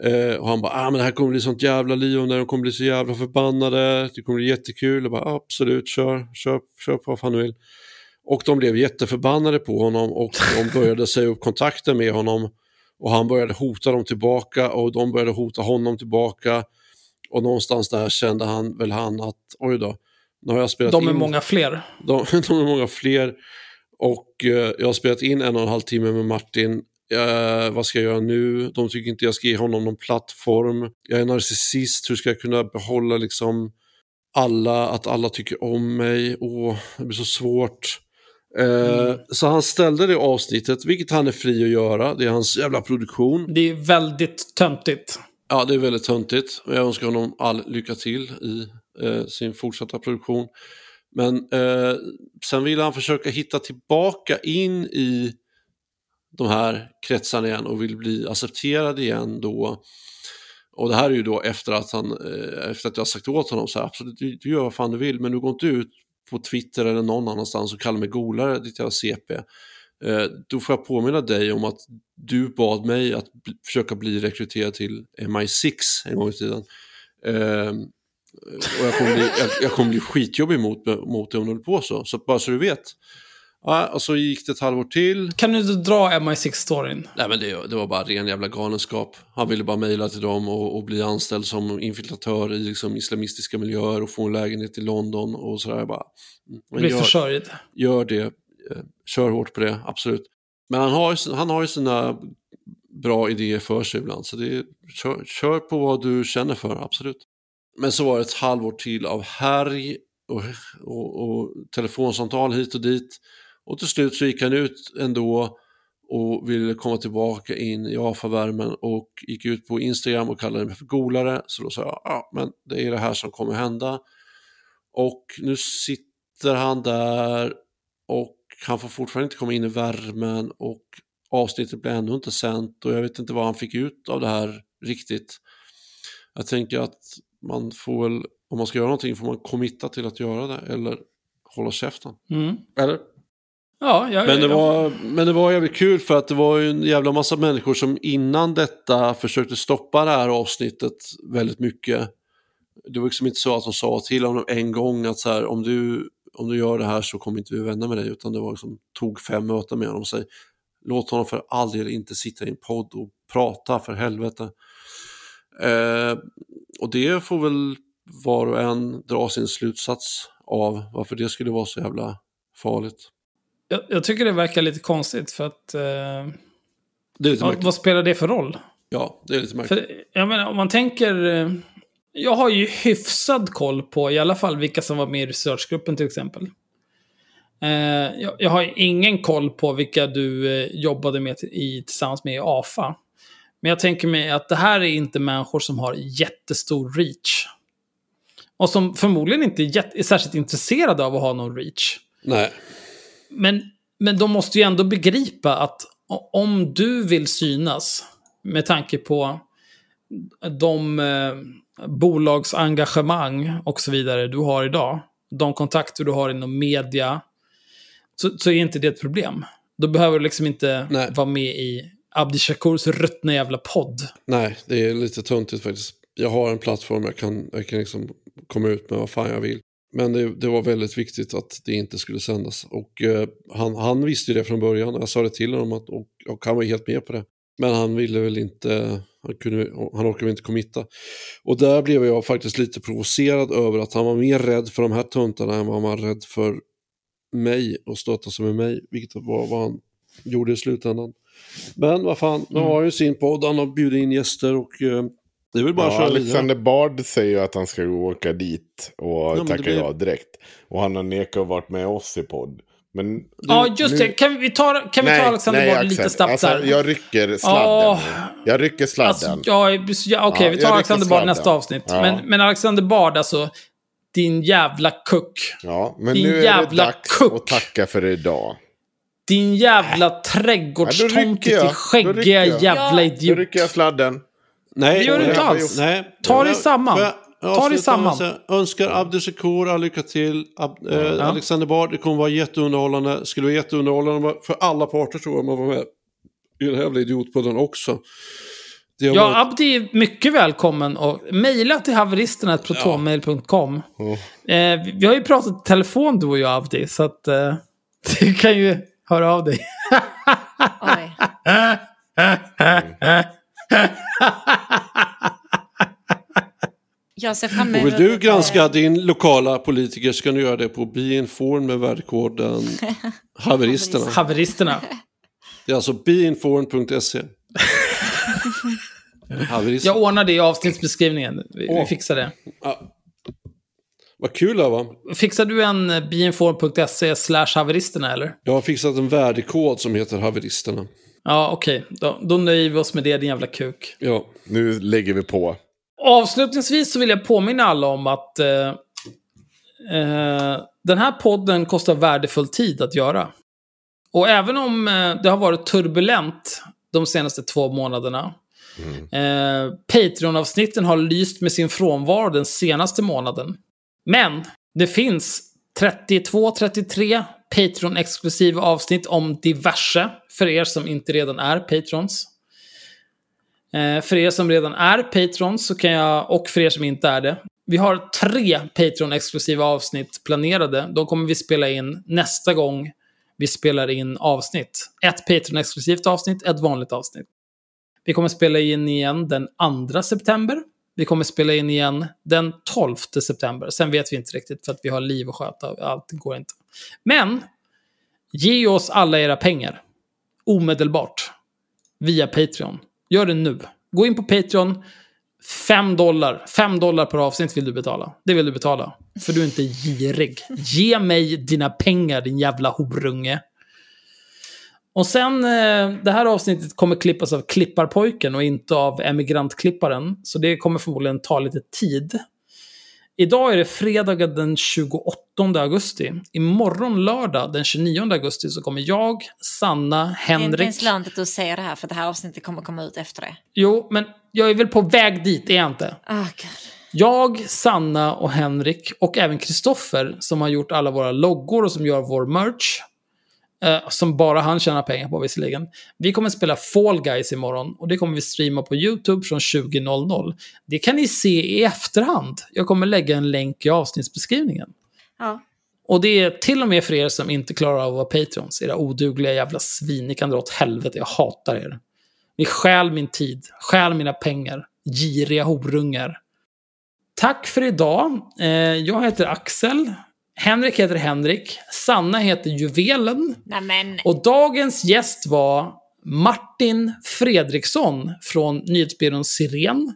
Eh, och han bara, ah, men det här kommer bli sånt jävla liv om det, de kommer bli så jävla förbannade, det kommer bli jättekul. Jag bara, absolut, kör, kör, kör på vad fan du vill. Och de blev jätteförbannade på honom och de började säga upp kontakten med honom. Och han började hota dem tillbaka och de började hota honom tillbaka. Och någonstans där kände han väl han att, oj då, nu har jag spelat De är in... många fler. De, [LAUGHS] de är många fler. Och eh, jag har spelat in en och en halv timme med Martin. Eh, vad ska jag göra nu? De tycker inte jag ska ge honom någon plattform. Jag är narcissist, hur ska jag kunna behålla liksom alla, att alla tycker om mig? Åh, det blir så svårt. Eh, Så han ställde det avsnittet, vilket han är fri att göra. Det är hans jävla produktion. Det är väldigt töntigt. Ja, det är väldigt töntigt. Jag önskar honom all lycka till i eh, sin fortsatta produktion. Men eh, sen vill han försöka hitta tillbaka in i de här kretsarna igen och vill bli accepterad igen då. Och det här är ju då efter att, han, eh, efter att jag har sagt åt honom så här, absolut, du, du gör vad fan du vill, men du går inte ut på Twitter eller någon annanstans och kallar mig golare, ditt jävla CP. Eh, då får jag påminna dig om att du bad mig att försöka bli rekryterad till MI6 en gång i tiden. Ehm, och jag kommer bli, jag, jag kommer bli skitjobbig mot, mot dig om du håller på så. Så bara så du vet. Ja, och så gick det ett halvår till. Kan du dra MI6-storyn? Nej men det, det var bara ren jävla galenskap. Han ville bara mejla till dem och, och bli anställd som infiltratör i liksom, islamistiska miljöer och få en lägenhet i London och sådär. Bara, men Bli gör- försörjd. gör det, eh, kör hårt på det, absolut. Men han har, han har ju sina bra idéer för sig ibland, så det, kör, kör på vad du känner för, absolut. Men så var det ett halvår till av härj och, och, och telefonsamtal hit och dit. Och till slut så gick han ut ändå och ville komma tillbaka in i AFA-värmen och gick ut på Instagram och kallade mig för golare. Så då sa jag, ja men det är det här som kommer hända. Och nu sitter han där och han får fortfarande inte komma in i värmen och avsnittet blir ändå inte sänt och jag vet inte vad han fick ut av det här riktigt. Jag tänker att man får väl, om man ska göra någonting får man committa till att göra det eller hålla käften. Mm. Eller? Ja, jag, Men det, jag- var, men det var jävligt kul för att det var ju en jävla massa människor som innan detta försökte stoppa det här avsnittet väldigt mycket. Det var liksom inte så att de sa till honom en gång att så här, om, du, om du gör det här så kommer inte vi vända med dig utan det var liksom, tog fem möten med honom och säg låt honom för all del inte sitta i en podd och prata för helvete. Eh, och det får väl var och en dra sin slutsats av varför det skulle vara så jävla farligt. jag, jag tycker det verkar lite konstigt för att... Eh, Det är lite vad, vad spelar det för roll? Ja, det är lite märkligt. För, jag menar, om man tänker... eh, Jag har ju hyfsad koll på i alla fall vilka som var med i researchgruppen till exempel. Eh, jag, jag har ingen koll på vilka du eh, jobbade med i, tillsammans med i AFA. Men jag tänker mig att det här är inte människor som har jättestor reach. Och som förmodligen inte är, är särskilt intresserade av att ha någon reach. Nej. Men, men de måste ju ändå begripa att om du vill synas, med tanke på de eh, bolagsengagemang och så vidare du har idag, de kontakter du har inom media, så, så är inte det ett problem. Då behöver du liksom inte Nej. vara med i Abdi Shakurs ruttna jävla podd. Nej, det är lite töntigt faktiskt. Jag har en plattform jag kan, jag kan liksom komma ut med vad fan jag vill. Men det, det var väldigt viktigt att det inte skulle sändas. Och eh, han, han visste ju det från början. Jag sa det till honom att, och, och han var helt med på det. Men han ville väl inte, han, kunde, han orkade väl inte committa. Och där blev jag faktiskt lite provocerad över att han var mer rädd för de här töntarna än vad han var rädd för mig och stöta sig med mig. Vilket var vad han gjorde i slutändan. Men vad fan, nu har han ju sin podd, han har bjudit in gäster och eh, det är väl bara att Ja, köra Alexander vidare. Bard säger ju att han ska åka dit och det tacka blir- ja direkt. Och han har nekat att varit med oss i podd. Men Ja, just nu- det. Kan vi ta, kan vi ta Alexander nej, Bard Axel. lite snabbt alltså, där? Jag rycker sladden. Nu. Jag rycker sladden. Alltså, ja, ja, Okej, Ja, vi tar Alexander Bard nästa avsnitt. Ja. Men, men Alexander Bard, alltså, din jävla kuck. ja, men din nu är det jävla dags kuck. att tacka för idag. Din jävla Ja, då trädgårdstomte till skäggiga jävla Ja. idiot. Då rycker jag sladden. Nej, Det gör du inte alls. Nej. Ta dig samman. jag Ta dig samman. Önskar Abdi Shakur all lycka till. Ab, eh, Ja. Alexander Bard, det kommer vara jätteunderhållande. Skulle vara jätteunderhållande för alla parter tror jag man var med i den här jävla idiotpodden också. Det Ja, varit- Abdi är mycket välkommen och mejla till haveristerna.protonmail.com. Eh, vi- vi har ju pratat i telefon du och jag Abdi, så att eh, [LAUGHS] du kan ju höra av dig. Oj. Jag ser fram Och emot... vill du eh, granska din lokala politiker ska du göra det på Beinform med värdkoden [LAUGHS] haveristerna. Haveristerna. Det är alltså beinform.se. [LAUGHS] Haveristerna. Jag ordnar det i avsnittsbeskrivningen. Vi, vi Åh. fixar det. Ja. Vad kul det var. Fixar du en eh, beinform.se slash haveristerna eller? Jag har fixat en värdekod som heter haveristerna. Ja, okej. Då, då nöjer vi oss med det, din jävla kuk. Ja. Nu lägger vi på. Avslutningsvis så vill jag påminna alla om att eh, eh, den här podden kostar värdefull tid att göra. Och även om eh, det har varit turbulent de senaste två månaderna. Eh, Patreon-avsnitten har lyst med sin frånvaro den senaste månaden. Men det finns 32-33 Patreon-exklusiva avsnitt om diverse för er som inte redan är Patrons. Eh, för er som redan är Patrons så kan jag, och för er som inte är det. Vi har tre Patreon-exklusiva avsnitt planerade. De kommer vi spela in nästa gång vi spelar in avsnitt. Ett Patreon-exklusivt avsnitt, ett vanligt avsnitt. Vi kommer spela in igen den 2 september. Vi kommer spela in igen den 12 september. Sen vet vi inte riktigt för att vi har liv att sköta. Allt går inte. Men, ge oss alla era pengar. Omedelbart. Via Patreon. Gör det nu. Gå in på Patreon. 5 dollar. 5 dollar per avsnitt vill du betala. Det vill du betala. För du är inte girig. Ge mig dina pengar, din jävla horunge. Och sen, eh, det här avsnittet kommer klippas av Klipparpojken och inte av Emigrantklipparen. Så det kommer förmodligen ta lite tid. Idag är det fredag den 28 augusti. Imorgon lördag den 29 augusti så kommer jag, Sanna, Det är inte Henrik... lönt att säger det här för det här avsnittet kommer komma ut efter det. Jo, men jag är väl på väg dit, är jag inte? God. Jag, Sanna och Henrik och även Kristoffer som har gjort alla våra loggor och som gör vår merch. Eh, som bara han tjänar pengar på visserligen. Vi kommer spela Fall Guys imorgon och det kommer vi streama på YouTube från 20.00. Det kan ni se i efterhand. Jag kommer lägga en länk i avsnittsbeskrivningen. Ja. Och det är till och med för er som inte klarar av att vara patrons. Era odugliga jävla svin. Ni kan dra åt helvete. Jag hatar er. Ni stjäl min tid. Stjäl mina pengar. Giriga horungar. Tack för idag. Eh, jag heter Axel. Henrik heter Henrik. Sanna heter Juvelen. Nej men, Och dagens gäst var Martin Fredriksson från nyhetsbyrån Siren.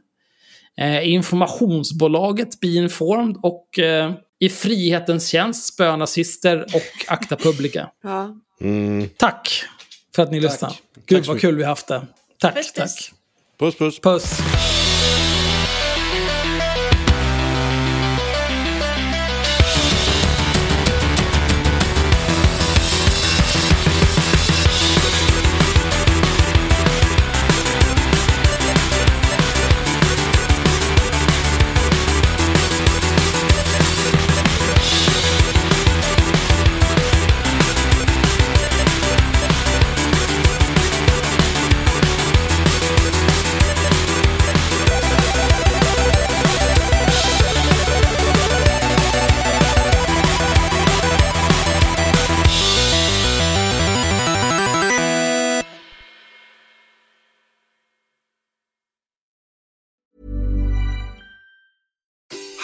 Eh, informationsbolaget Be Informed och eh, I frihetens tjänst spönazister och Akta Publica. [LAUGHS] Mm. Tack för att ni lyssnade. Gud Tack vad kul vi haft det. Tack, puss. tack. Puss puss. Puss!